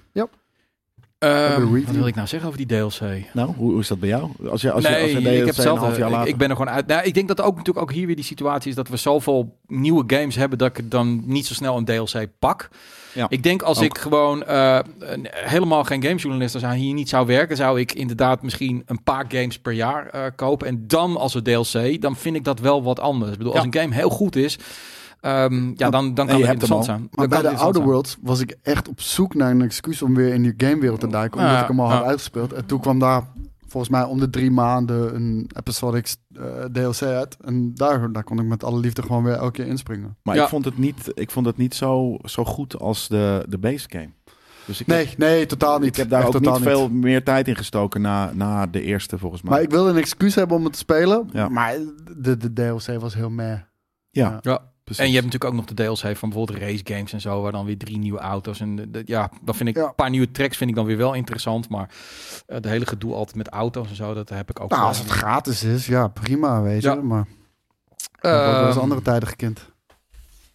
[SPEAKER 2] Review.
[SPEAKER 3] wat wil ik nou zeggen over die DLC?
[SPEAKER 1] Nou, hoe, hoe is dat bij jou? Als je, als je,
[SPEAKER 3] nee,
[SPEAKER 1] als je
[SPEAKER 3] ik
[SPEAKER 1] DLC
[SPEAKER 3] heb
[SPEAKER 1] een
[SPEAKER 3] zelf
[SPEAKER 1] half jaar
[SPEAKER 3] ik,
[SPEAKER 1] later...
[SPEAKER 3] ik ben er gewoon uit. Nou, ik denk dat ook natuurlijk ook hier weer die situatie is dat we zoveel nieuwe games hebben dat ik dan niet zo snel een DLC pak.
[SPEAKER 1] Ja,
[SPEAKER 3] ik denk als
[SPEAKER 1] ook.
[SPEAKER 3] ik gewoon eh, een- helemaal geen gamejournalist zou zijn, hier niet zou werken, zou ik inderdaad misschien een paar games per jaar eh, kopen. En dan als het DLC, dan vind ik dat wel wat anders. Ik bedoel, als een game heel goed is, ehm, ja, dan, dan kan
[SPEAKER 1] je
[SPEAKER 3] het interessant zijn.
[SPEAKER 2] Maar
[SPEAKER 3] Dan
[SPEAKER 2] bij de Outer Worlds was ik echt op zoek naar een excuus om weer in die gamewereld te duiken. Omdat
[SPEAKER 3] Ja,
[SPEAKER 2] ik hem al
[SPEAKER 3] ja.
[SPEAKER 2] had uitgespeeld. En toen kwam daar volgens mij om de drie maanden een episodic eh, DLC uit. En daar, daar kon ik met alle liefde gewoon weer elke keer inspringen.
[SPEAKER 1] Maar
[SPEAKER 3] Ja.
[SPEAKER 1] ik vond het niet, ik vond het niet zo, zo goed als de, de base game. Dus ik heb-
[SPEAKER 2] Nee, nee, totaal niet.
[SPEAKER 1] Ik heb daar
[SPEAKER 2] Echt
[SPEAKER 1] ook niet veel meer tijd in gestoken na, na de eerste, volgens mij.
[SPEAKER 2] Maar ik wilde een excuus hebben om het te spelen.
[SPEAKER 1] Ja.
[SPEAKER 2] Maar de, de DLC was heel meh.
[SPEAKER 1] ja,
[SPEAKER 2] Ja.
[SPEAKER 1] Precies.
[SPEAKER 3] En je hebt natuurlijk ook nog de DLC van bijvoorbeeld race games en zo, waar dan weer drie nieuwe auto's en de- de- ja, dan vind ik
[SPEAKER 2] Ja.
[SPEAKER 3] een paar nieuwe tracks vind ik dan weer wel interessant, maar eh, de hele gedoe altijd met auto's en zo, dat heb ik ook.
[SPEAKER 2] Nou, als het gratis is, ja, prima, weet je.
[SPEAKER 3] Ja.
[SPEAKER 2] Maar
[SPEAKER 3] Ehm,
[SPEAKER 2] andere tijden gekend.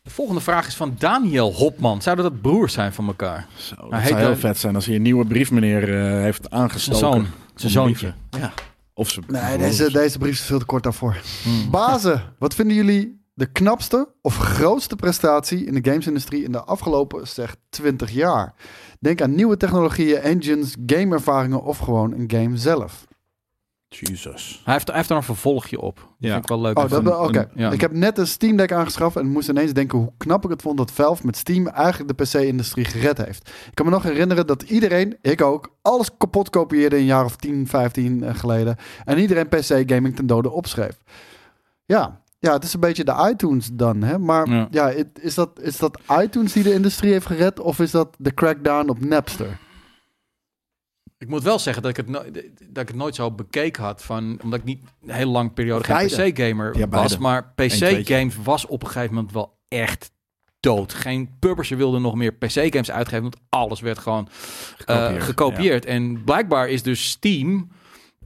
[SPEAKER 3] De volgende vraag is van Daniel Hopman. Zouden dat broers zijn van elkaar?
[SPEAKER 1] Zo, dat
[SPEAKER 3] heet
[SPEAKER 1] zou heel
[SPEAKER 3] dan-
[SPEAKER 1] vet zijn als hij een nieuwe brief meneer eh, heeft
[SPEAKER 3] Zijn
[SPEAKER 1] aangestoken.
[SPEAKER 3] zoon, zijn zoontje.
[SPEAKER 1] Ja. Of ze.
[SPEAKER 2] Nee, deze, deze brief is veel te kort daarvoor.
[SPEAKER 3] Hmm.
[SPEAKER 2] Bazen, wat vinden jullie de knapste of grootste prestatie in de gamesindustrie in de afgelopen zeg 20 jaar? Denk aan nieuwe technologieën, engines, gameervaringen of gewoon een game zelf.
[SPEAKER 1] Jesus.
[SPEAKER 3] Hij heeft, hij heeft er een vervolgje op. Dat
[SPEAKER 1] Ja.
[SPEAKER 3] vind ik wel leuk.
[SPEAKER 2] Oh, dat,
[SPEAKER 3] een-
[SPEAKER 2] oké.
[SPEAKER 3] een- ja.
[SPEAKER 2] Ik heb net een Steam Deck aangeschaft en moest ineens denken hoe knap ik het vond dat Valve met Steam eigenlijk de PC-industrie gered heeft. Ik kan me nog herinneren dat iedereen, ik ook, alles kapot kopieerde een jaar of 10, 15 eh, geleden. En iedereen PC-gaming ten dode opschreef. Ja, ja, het is een beetje de iTunes dan, hè? Maar
[SPEAKER 3] Ja.
[SPEAKER 2] ja, it- is, dat, is dat iTunes die de industrie heeft gered of is dat de crackdown op Napster?
[SPEAKER 3] Ik moet wel zeggen dat ik het, no- dat ik het nooit zo bekeken had. Van, omdat ik niet een hele lange periode geen. PC-gamer
[SPEAKER 1] Ja,
[SPEAKER 3] was. Maar. PC-games was op een gegeven moment wel echt dood. Geen publisher wilde nog meer PC-games uitgeven. Want alles werd gewoon eh,
[SPEAKER 1] Gekopieerd,
[SPEAKER 3] gekopieerd. En blijkbaar is dus Steam...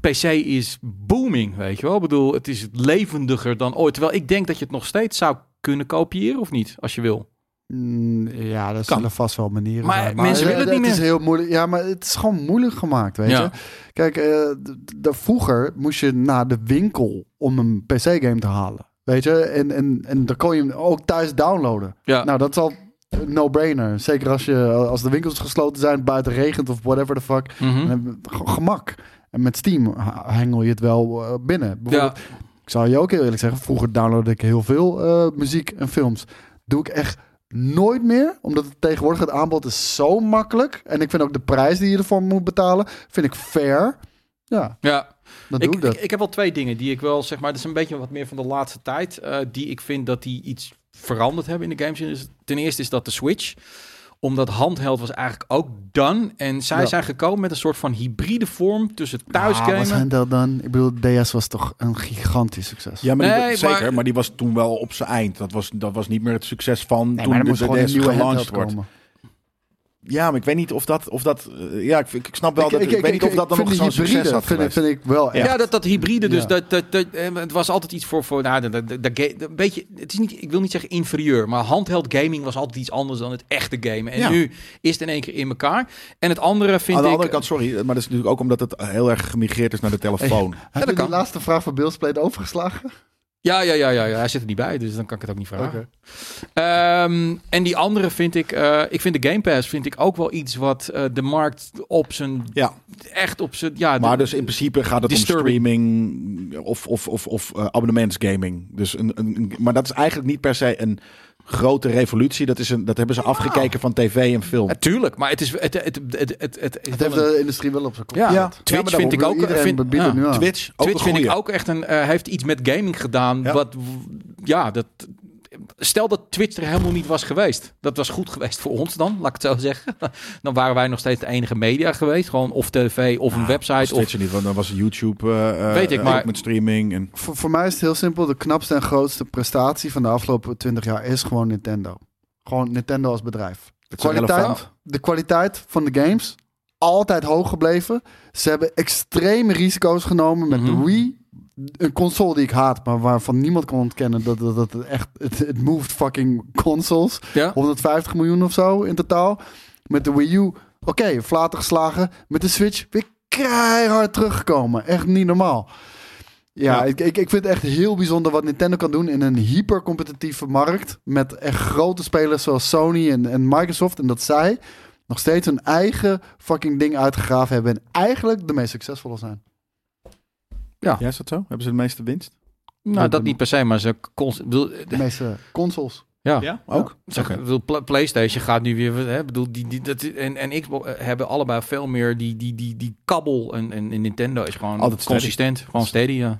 [SPEAKER 3] PC is booming, weet je wel. Ik bedoel, het is levendiger dan ooit. Terwijl ik denk dat je het nog steeds zou kunnen kopiëren of niet, als je wil.
[SPEAKER 2] Mm, ja, dat
[SPEAKER 1] Kan.
[SPEAKER 2] zullen vast wel manieren
[SPEAKER 3] Maar
[SPEAKER 2] zijn.
[SPEAKER 3] mensen willen het niet
[SPEAKER 2] is
[SPEAKER 3] meer.
[SPEAKER 2] heel moeilijk. Ja, maar het is gewoon moeilijk gemaakt, weet
[SPEAKER 3] Ja.
[SPEAKER 2] je. Kijk, eh, d- d- vroeger moest je naar de winkel om een PC-game te halen. Weet je, en, en, en dan kon je hem ook thuis downloaden.
[SPEAKER 3] Ja.
[SPEAKER 2] Nou, dat is al no-brainer. Zeker als, je, als de winkels gesloten zijn, buiten regent of whatever the fuck.
[SPEAKER 3] Mhm.
[SPEAKER 2] Gemak. En met Steam hengel je het wel eh, binnen. Bijvoorbeeld, ik zal je ook heel eerlijk zeggen, vroeger downloadde ik heel veel eh, muziek en films. Doe ik echt nooit meer, omdat het tegenwoordig het aanbod is zo makkelijk. En ik vind ook de prijs die je ervoor moet betalen, vind ik fair. Ja,
[SPEAKER 3] Ja,
[SPEAKER 2] dan
[SPEAKER 3] ik,
[SPEAKER 2] doe ik dat.
[SPEAKER 3] Ik, ik heb wel twee dingen die ik wel zeg maar. Dat is een beetje wat meer van de laatste tijd. eh, die ik vind dat die iets veranderd hebben in de games. Ten eerste is dat de Switch. Omdat handheld was eigenlijk ook done. En zij
[SPEAKER 2] Ja.
[SPEAKER 3] zijn gekomen met een soort van hybride vorm tussen
[SPEAKER 2] Ah,
[SPEAKER 3] thuisgamen.
[SPEAKER 2] wat zijn dat dan? Ik bedoel, DS was toch een gigantisch succes.
[SPEAKER 1] Ja, maar die- zeker.
[SPEAKER 3] maar-
[SPEAKER 1] Maar, die was toen wel op zijn eind. Dat was, dat was niet meer het succes van
[SPEAKER 2] Nee,
[SPEAKER 1] toen
[SPEAKER 2] er
[SPEAKER 1] de, de DS
[SPEAKER 2] nieuwe
[SPEAKER 1] gelanceerd
[SPEAKER 2] handheld
[SPEAKER 1] wordt.
[SPEAKER 2] komen.
[SPEAKER 1] Ja, maar ik weet niet of dat... Of dat eh, ja, ik, ik snap wel
[SPEAKER 2] Ik-
[SPEAKER 1] dat... Ik,
[SPEAKER 2] ik-
[SPEAKER 1] weet niet of
[SPEAKER 2] ik-
[SPEAKER 1] dat dan
[SPEAKER 2] ik
[SPEAKER 1] nog zo'n succes
[SPEAKER 2] hybride
[SPEAKER 1] had
[SPEAKER 2] vind, ik- vind ik wel echt.
[SPEAKER 3] Ja, dat, dat hybride. Dus
[SPEAKER 2] Ja.
[SPEAKER 3] dat, dat, dat, eh, het was altijd iets voor. voor nou, dat, dat, dat, ga- een beetje, het is niet, ik wil niet zeggen inferieur, maar handheld gaming was altijd iets anders dan het echte gamen. En
[SPEAKER 1] Ja.
[SPEAKER 3] nu is het in één keer in elkaar. En het andere vind
[SPEAKER 1] Aan de
[SPEAKER 3] ik.
[SPEAKER 1] andere kant, sorry, maar dat is natuurlijk ook omdat het heel erg gemigreerd is naar de telefoon.
[SPEAKER 2] Heb je die
[SPEAKER 3] kan.
[SPEAKER 2] laatste vraag van Bill Split overgeslagen?
[SPEAKER 3] Ja, ja, ja, ja, ja, hij zit er niet bij, dus dan kan ik het ook niet vragen. Ehm, en die andere vind ik, eh, ik vind de Game Pass vind ik ook wel iets wat eh, de markt op zijn,
[SPEAKER 1] Ja,
[SPEAKER 3] echt op zijn, ja,
[SPEAKER 1] maar
[SPEAKER 3] de-
[SPEAKER 1] dus in principe gaat het
[SPEAKER 3] Disturbing.
[SPEAKER 1] om streaming of, of, of, of eh, abonnementsgaming. Dus een- maar dat is eigenlijk niet per se een grote revolutie. Dat, is een, dat hebben ze afgekeken van tv en film.
[SPEAKER 3] Natuurlijk, maar het is, het, het, het, het, het, het,
[SPEAKER 2] Het heeft de industrie wel op zijn kop.
[SPEAKER 3] ja. Twitch vind ik ook.
[SPEAKER 1] Twitch, ook
[SPEAKER 3] Twitch vind ik ook echt een, eh, heeft iets met gaming gedaan.
[SPEAKER 1] Ja.
[SPEAKER 3] Wat, ja, dat. Stel dat Twitch er helemaal niet was geweest. Dat was goed geweest voor ons dan, laat ik het zo zeggen. Dan waren wij nog steeds de enige media geweest. Gewoon of tv of een website. Of,
[SPEAKER 1] Twitch er niet, want dan was YouTube eh, eh,
[SPEAKER 3] Weet ik, maar-
[SPEAKER 1] met streaming. En,
[SPEAKER 2] Voor, voor mij is het heel simpel. De knapste en grootste prestatie van de afgelopen 20 jaar is gewoon Nintendo. Gewoon Nintendo als bedrijf. De kwaliteit, de kwaliteit van de games altijd hoog gebleven. Ze hebben extreme risico's genomen met
[SPEAKER 3] Mhm.
[SPEAKER 2] de Wii. Een console die ik haat, maar waarvan niemand kon ontkennen dat, dat, dat het echt... Het, het moved fucking consoles.
[SPEAKER 3] ja?
[SPEAKER 2] 150 miljoen of zo in totaal. Met de Wii U, oké, flaten geslagen. Met de Switch weer keihard teruggekomen. Echt niet normaal. Ja,
[SPEAKER 1] Ja.
[SPEAKER 2] Ik, ik, ik vind het echt heel bijzonder wat Nintendo kan doen in een hypercompetitieve markt. Met echt grote spelers zoals Sony en, en Microsoft. En dat zij nog steeds hun eigen fucking ding uitgegraven hebben. En eigenlijk de meest succesvolle zijn.
[SPEAKER 1] Ja, is dat zo? Hebben ze de meeste winst?
[SPEAKER 3] Nou, dat niet per se, maar ze. cons- bedoel,
[SPEAKER 2] De meeste consoles.
[SPEAKER 3] ja.
[SPEAKER 1] Ja, ook?
[SPEAKER 3] Ik bedoel, Pla- PlayStation gaat nu weer. Hè, bedoel, die, die, dat, en, en Xbox eh, hebben allebei veel meer die, die, die, die kabbel. En, en, en Nintendo is gewoon
[SPEAKER 1] Altijd steady.
[SPEAKER 3] consistent. Gewoon steady, ja.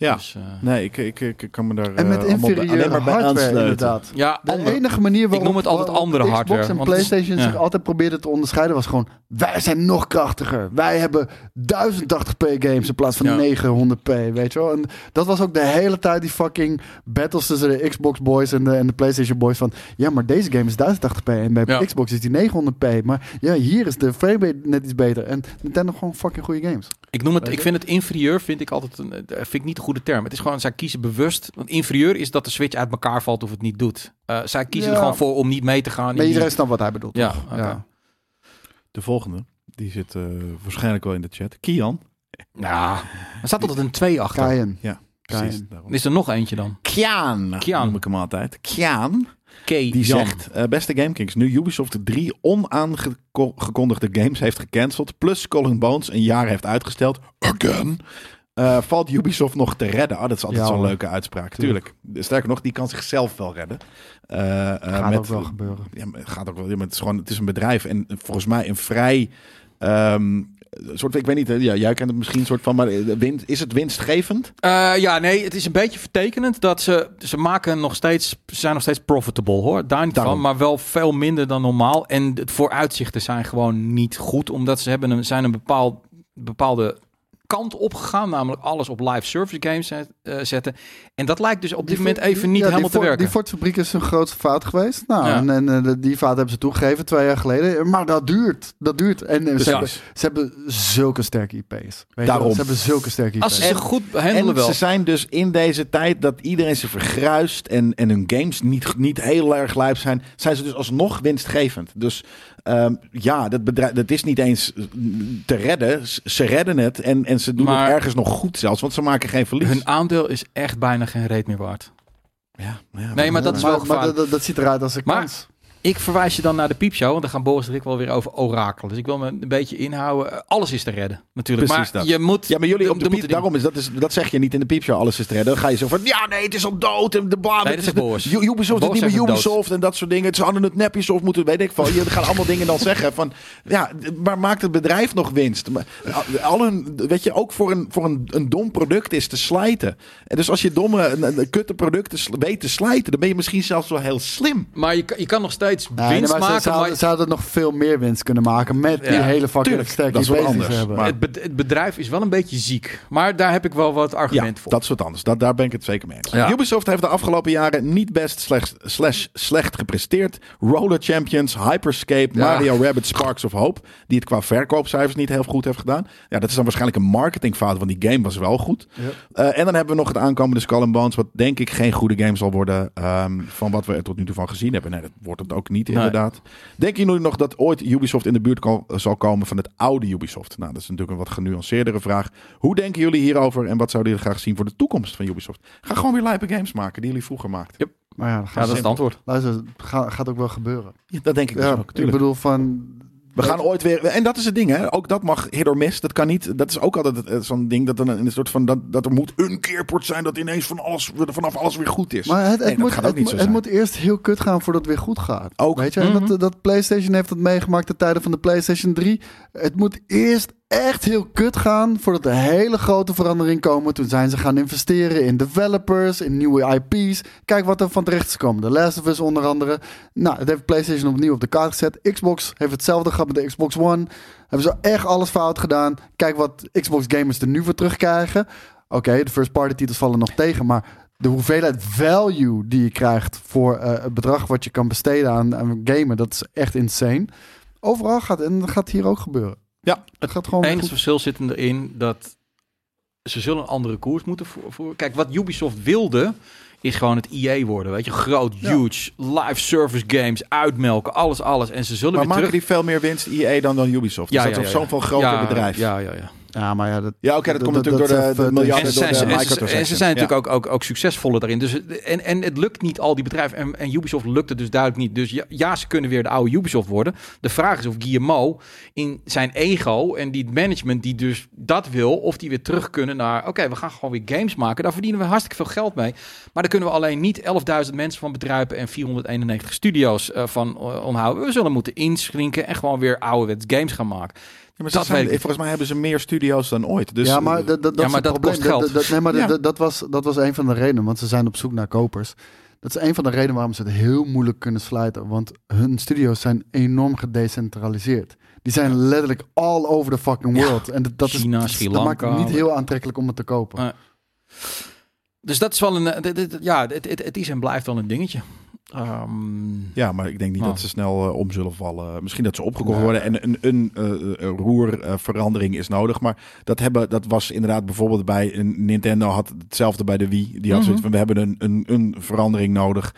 [SPEAKER 1] Ja.
[SPEAKER 3] Dus, eh,
[SPEAKER 1] Nee, ik, ik, ik, ik kan me daar
[SPEAKER 2] En met
[SPEAKER 1] eh, allemaal bij-
[SPEAKER 2] inferieure
[SPEAKER 1] alleen maar bij
[SPEAKER 2] hardware
[SPEAKER 1] aansluiten.
[SPEAKER 2] inderdaad.
[SPEAKER 3] ja,
[SPEAKER 2] De
[SPEAKER 3] andere-
[SPEAKER 2] enige manier waarop
[SPEAKER 3] noem het altijd andere
[SPEAKER 2] Xbox
[SPEAKER 3] hardware,
[SPEAKER 2] en
[SPEAKER 3] want het is-
[SPEAKER 2] PlayStation
[SPEAKER 3] ja.
[SPEAKER 2] zich altijd probeerden te onderscheiden was gewoon... wij zijn nog krachtiger. Wij hebben 1080p games in plaats van
[SPEAKER 3] Ja.
[SPEAKER 2] 900p, weet je wel. En dat was ook de hele tijd die fucking battles tussen de Xbox boys en de, en de PlayStation boys van... ja, maar deze game is 1080p en bij
[SPEAKER 3] Ja.
[SPEAKER 2] Xbox is die 900p. Maar ja, hier is de framerate net iets beter. En Nintendo gewoon fucking goede games.
[SPEAKER 3] Ik noem het, ik vind het inferieur, vind ik altijd een, eh, vind ik niet een goede term. Het is gewoon, zij kiezen bewust. Want inferieur is dat de Switch uit elkaar valt of het niet doet. Eh, zij kiezen
[SPEAKER 2] Ja.
[SPEAKER 3] er gewoon voor om niet mee te gaan.
[SPEAKER 2] Maar iedereen snapt wat hij bedoelt.
[SPEAKER 3] Ja.
[SPEAKER 1] De volgende, die zit eh, waarschijnlijk wel in de chat. Kian.
[SPEAKER 3] Ja, er staat altijd een 2 achter.
[SPEAKER 2] Kaaien.
[SPEAKER 1] Ja, precies. daarom.
[SPEAKER 3] Is er nog eentje dan?
[SPEAKER 1] Kian,
[SPEAKER 3] Kian.
[SPEAKER 1] noem ik hem altijd. Kian,
[SPEAKER 3] Kay
[SPEAKER 1] die
[SPEAKER 3] Jan.
[SPEAKER 1] zegt... eh, beste GameKings, nu Ubisoft drie onaangekondigde games heeft gecanceld... plus and Bones een jaar heeft uitgesteld... Again... eh, valt Ubisoft nog te redden? Ah, dat is altijd
[SPEAKER 2] Ja,
[SPEAKER 1] zo'n leuke uitspraak. Tuurlijk. Sterker nog, die kan zichzelf wel redden. Eh, eh,
[SPEAKER 2] Gaat
[SPEAKER 1] met-
[SPEAKER 2] ook wel gebeuren.
[SPEAKER 1] Ja, gaat ook wel. Ja, maar het is gewoon, het is een bedrijf en volgens mij een vrij ehm, soort. Ik weet niet. Ja, jij kent het misschien een soort van. Maar winst, is het winstgevend?
[SPEAKER 3] Eh, ja, nee, het is een beetje vertekenend dat ze, ze maken nog steeds, ze zijn nog steeds profitable hoor, daar niet
[SPEAKER 1] Daarom.
[SPEAKER 3] van, maar wel veel minder dan normaal. En het vooruitzichten zijn gewoon niet goed, omdat ze hebben een, zijn een bepaald, bepaalde kant opgegaan, namelijk alles op live service games eh, zetten. En dat lijkt dus op dit
[SPEAKER 2] Die
[SPEAKER 3] moment even niet
[SPEAKER 2] ja,
[SPEAKER 3] helemaal te
[SPEAKER 2] Ford-
[SPEAKER 3] werken.
[SPEAKER 2] Die Ford-fabriek is een grootste fout geweest. Nou,
[SPEAKER 3] Ja.
[SPEAKER 2] en, en eh, die fout hebben ze toegegeven twee jaar geleden. Maar dat duurt. Dat duurt. En eh, ze, hebben, ze hebben zulke sterke IP's. Weet
[SPEAKER 1] Daarom.
[SPEAKER 2] Ze hebben zulke sterke IP's.
[SPEAKER 3] Als ze ze goed handelen
[SPEAKER 1] En
[SPEAKER 3] wel.
[SPEAKER 1] ze zijn dus in deze tijd dat iedereen ze vergruist en, en hun games niet, niet heel erg lijp zijn, zijn ze dus alsnog winstgevend. Dus ehm, ja, dat, bedrijf, dat is niet eens te redden. Ze redden het en, en ze doen
[SPEAKER 3] Maar-
[SPEAKER 1] het ergens nog goed zelfs, want ze maken geen verlies.
[SPEAKER 3] Hun aandeel is echt bijna geen reet meer waard.
[SPEAKER 1] Ja, ja,
[SPEAKER 3] Nee, maar dat is wel
[SPEAKER 2] maar, maar
[SPEAKER 3] gevaarlijk.
[SPEAKER 2] dat, dat ziet eruit als een
[SPEAKER 3] Maar-
[SPEAKER 2] kans.
[SPEAKER 3] Ik verwijs je dan naar de piepshow, want daar gaan Boris en ik wel weer over orakelen. Dus ik wil me een beetje inhouden. Eh, Alles is te redden, natuurlijk.
[SPEAKER 1] Precies
[SPEAKER 3] maar
[SPEAKER 1] dat.
[SPEAKER 3] je moet...
[SPEAKER 1] Ja, maar jullie op de piep, daarom is dat, is dat zeg je niet in de piepshow, alles is te redden. Dan ga je zo van, ja nee, het is al dood. En de bla,
[SPEAKER 3] Nee, dat is Boris.
[SPEAKER 1] Ubisoft is niet meer
[SPEAKER 3] het dood.
[SPEAKER 1] Ubisoft en dat soort dingen. Ze hadden het nep Ubisoft moeten, weet ik veel. Je gaan allemaal dingen dan zeggen van, ja, maar maakt het bedrijf nog winst? Maar, al hun, weet je, ook voor een, voor een, een dom product is te slijten. En dus als je domme, kutte producten weet te slijten, dan ben je misschien zelfs wel heel slim.
[SPEAKER 3] Maar je, kan- je kan nog steeds steeds
[SPEAKER 2] Nee, nee,
[SPEAKER 3] winst maken.
[SPEAKER 2] ze,
[SPEAKER 3] maar
[SPEAKER 2] ze hadden nog veel meer winst kunnen maken met die hele fucking sterke
[SPEAKER 1] dat is
[SPEAKER 2] ze
[SPEAKER 1] anders,
[SPEAKER 2] hebben.
[SPEAKER 1] maar-
[SPEAKER 3] het, be- het bedrijf is wel een beetje ziek. Maar daar heb ik wel wat
[SPEAKER 1] Ja,
[SPEAKER 3] argumenten voor.
[SPEAKER 1] dat is wat anders. Dat, daar ben ik het zeker mee eens. Ubisoft heeft de afgelopen jaren niet best slecht, slash slecht gepresteerd. Roller Champions, Hyperscape. Mario Rabbit Sparks of Hope. Die het qua verkoopcijfers niet heel goed heeft gedaan. Ja, dat is dan waarschijnlijk een marketingfout, want die game was wel goed. Eh, en dan hebben we nog het aankomende Skull and Bones, wat denk ik geen goede game zal worden ehm, van wat we er tot nu toe van gezien hebben. Nee, dat wordt het ook niet
[SPEAKER 3] Nee.
[SPEAKER 1] inderdaad. Denken jullie nog dat ooit Ubisoft in de buurt ko- zal komen van het oude Ubisoft? Nou, dat is natuurlijk een wat genuanceerdere vraag. Hoe denken jullie hierover en wat zouden jullie graag zien voor de toekomst van Ubisoft? Ga gewoon weer lijpe games maken die jullie vroeger maakten.
[SPEAKER 2] Maar ja, dat
[SPEAKER 3] ja, dat is het antwoord.
[SPEAKER 2] luister, het gaat, gaat ook wel gebeuren.
[SPEAKER 1] Ja, dat denk ik dus
[SPEAKER 2] Ja,
[SPEAKER 1] ook.
[SPEAKER 2] ik bedoel van...
[SPEAKER 1] We gaan ooit weer. En dat is het ding, hè? Ook dat mag hit or miss. Dat kan niet. Dat is ook altijd eh, zo'n ding dat er een, een soort van. Dat, dat er moet een keerport zijn dat ineens van alles, vanaf alles weer goed is.
[SPEAKER 2] Maar het, het,
[SPEAKER 1] Nee,
[SPEAKER 2] moet,
[SPEAKER 1] gaat ook
[SPEAKER 2] het,
[SPEAKER 1] niet zo
[SPEAKER 2] het moet eerst heel kut gaan voordat het weer goed gaat.
[SPEAKER 1] Ook.
[SPEAKER 2] Weet je,
[SPEAKER 3] Mhm.
[SPEAKER 2] dat, dat PlayStation heeft dat meegemaakt de tijden van de PlayStation 3. Het moet eerst echt heel kut gaan voordat er hele grote veranderingen komen. Toen zijn ze gaan investeren in developers, in nieuwe IP's. Kijk wat er van terecht is gekomen. The Last of Us onder andere. Nou, dat heeft PlayStation opnieuw op de kaart gezet. Xbox heeft hetzelfde gehad met de Xbox One. Hebben ze echt alles fout gedaan. Kijk wat Xbox gamers er nu voor terugkrijgen. Oké, de first party titels vallen nog tegen, maar de hoeveelheid value die je krijgt voor eh, het bedrag wat je kan besteden aan, aan gamen, dat is echt insane. Overal gaat en dat gaat hier ook gebeuren.
[SPEAKER 1] Ja.
[SPEAKER 2] het gaat gewoon goed.
[SPEAKER 3] verschil zit erin dat ze zullen een andere koers moeten voeren. Kijk, wat Ubisoft wilde, is gewoon het EA worden. Weet je, groot,
[SPEAKER 2] Ja.
[SPEAKER 3] huge, live service games, uitmelken, alles, alles. En ze zullen
[SPEAKER 1] maar
[SPEAKER 3] weer
[SPEAKER 1] maken
[SPEAKER 3] terug...
[SPEAKER 1] die veel meer winst EA dan dan Ubisoft? Ja, dus dat is zo'n veel groter
[SPEAKER 3] Ja,
[SPEAKER 1] bedrijf. Ja,
[SPEAKER 3] Ja, ja, ja.
[SPEAKER 2] Ja, maar ja, dat,
[SPEAKER 1] oké, dat, komt
[SPEAKER 2] dat-
[SPEAKER 1] natuurlijk
[SPEAKER 2] dat
[SPEAKER 1] door de,
[SPEAKER 2] even-
[SPEAKER 1] miljarden
[SPEAKER 3] En ze,
[SPEAKER 1] door de
[SPEAKER 3] en ze-
[SPEAKER 1] microtransactions.
[SPEAKER 3] en ze zijn
[SPEAKER 1] Ja.
[SPEAKER 3] natuurlijk ook, ook, ook succesvoller daarin. Dus, en, en het lukt niet al die bedrijven. En, en Ubisoft lukt het dus duidelijk niet. Dus ja, ja, ze kunnen weer de oude Ubisoft worden. De vraag is of Guillemot in zijn ego en die management die dus dat wil... of die weer terug kunnen naar... oké, we gaan gewoon weer games maken. Daar verdienen we hartstikke veel geld mee. Maar daar kunnen we alleen niet 11.000 mensen van bedrijven... en 491 studio's eh, van eh, onthouden. We zullen moeten inschrinken en gewoon weer ouderwets games gaan maken.
[SPEAKER 1] Ja, maar ze
[SPEAKER 3] dat
[SPEAKER 1] zijn-
[SPEAKER 3] weet ik.
[SPEAKER 1] volgens mij hebben ze meer studio's dan ooit. Dus,
[SPEAKER 2] ja, maar, dat, dat,
[SPEAKER 3] Ja,
[SPEAKER 2] is
[SPEAKER 3] maar
[SPEAKER 2] het
[SPEAKER 3] dat
[SPEAKER 2] probleem.
[SPEAKER 3] kost geld.
[SPEAKER 2] Dat, dat- nee, maar
[SPEAKER 1] Ja.
[SPEAKER 2] dat, dat, was, dat was een van de redenen, want ze zijn op zoek naar kopers. Dat is een van de redenen waarom ze het heel moeilijk kunnen sluiten. Want hun studio's zijn enorm gedecentraliseerd. Die zijn letterlijk all over the fucking
[SPEAKER 3] Ja.
[SPEAKER 2] world. En dat, dat,
[SPEAKER 3] China,
[SPEAKER 2] is,
[SPEAKER 3] Sri
[SPEAKER 2] dat maakt het niet heel aantrekkelijk om het te kopen.
[SPEAKER 3] Dus dat is wel een... eh, dit- dit- ja, het, het, het is en blijft wel een dingetje. Ehm,
[SPEAKER 1] Ja, maar ik denk niet
[SPEAKER 3] Nou.
[SPEAKER 1] dat ze snel eh, om zullen vallen. Misschien dat ze opgekocht
[SPEAKER 2] Nee.
[SPEAKER 1] worden en een, een, eh, eh, roerverandering is nodig. Maar dat, hebben, dat was inderdaad bijvoorbeeld bij een Nintendo had hetzelfde bij de Wii. Die had
[SPEAKER 3] Mhm.
[SPEAKER 1] zoiets van we hebben een, een, een verandering nodig.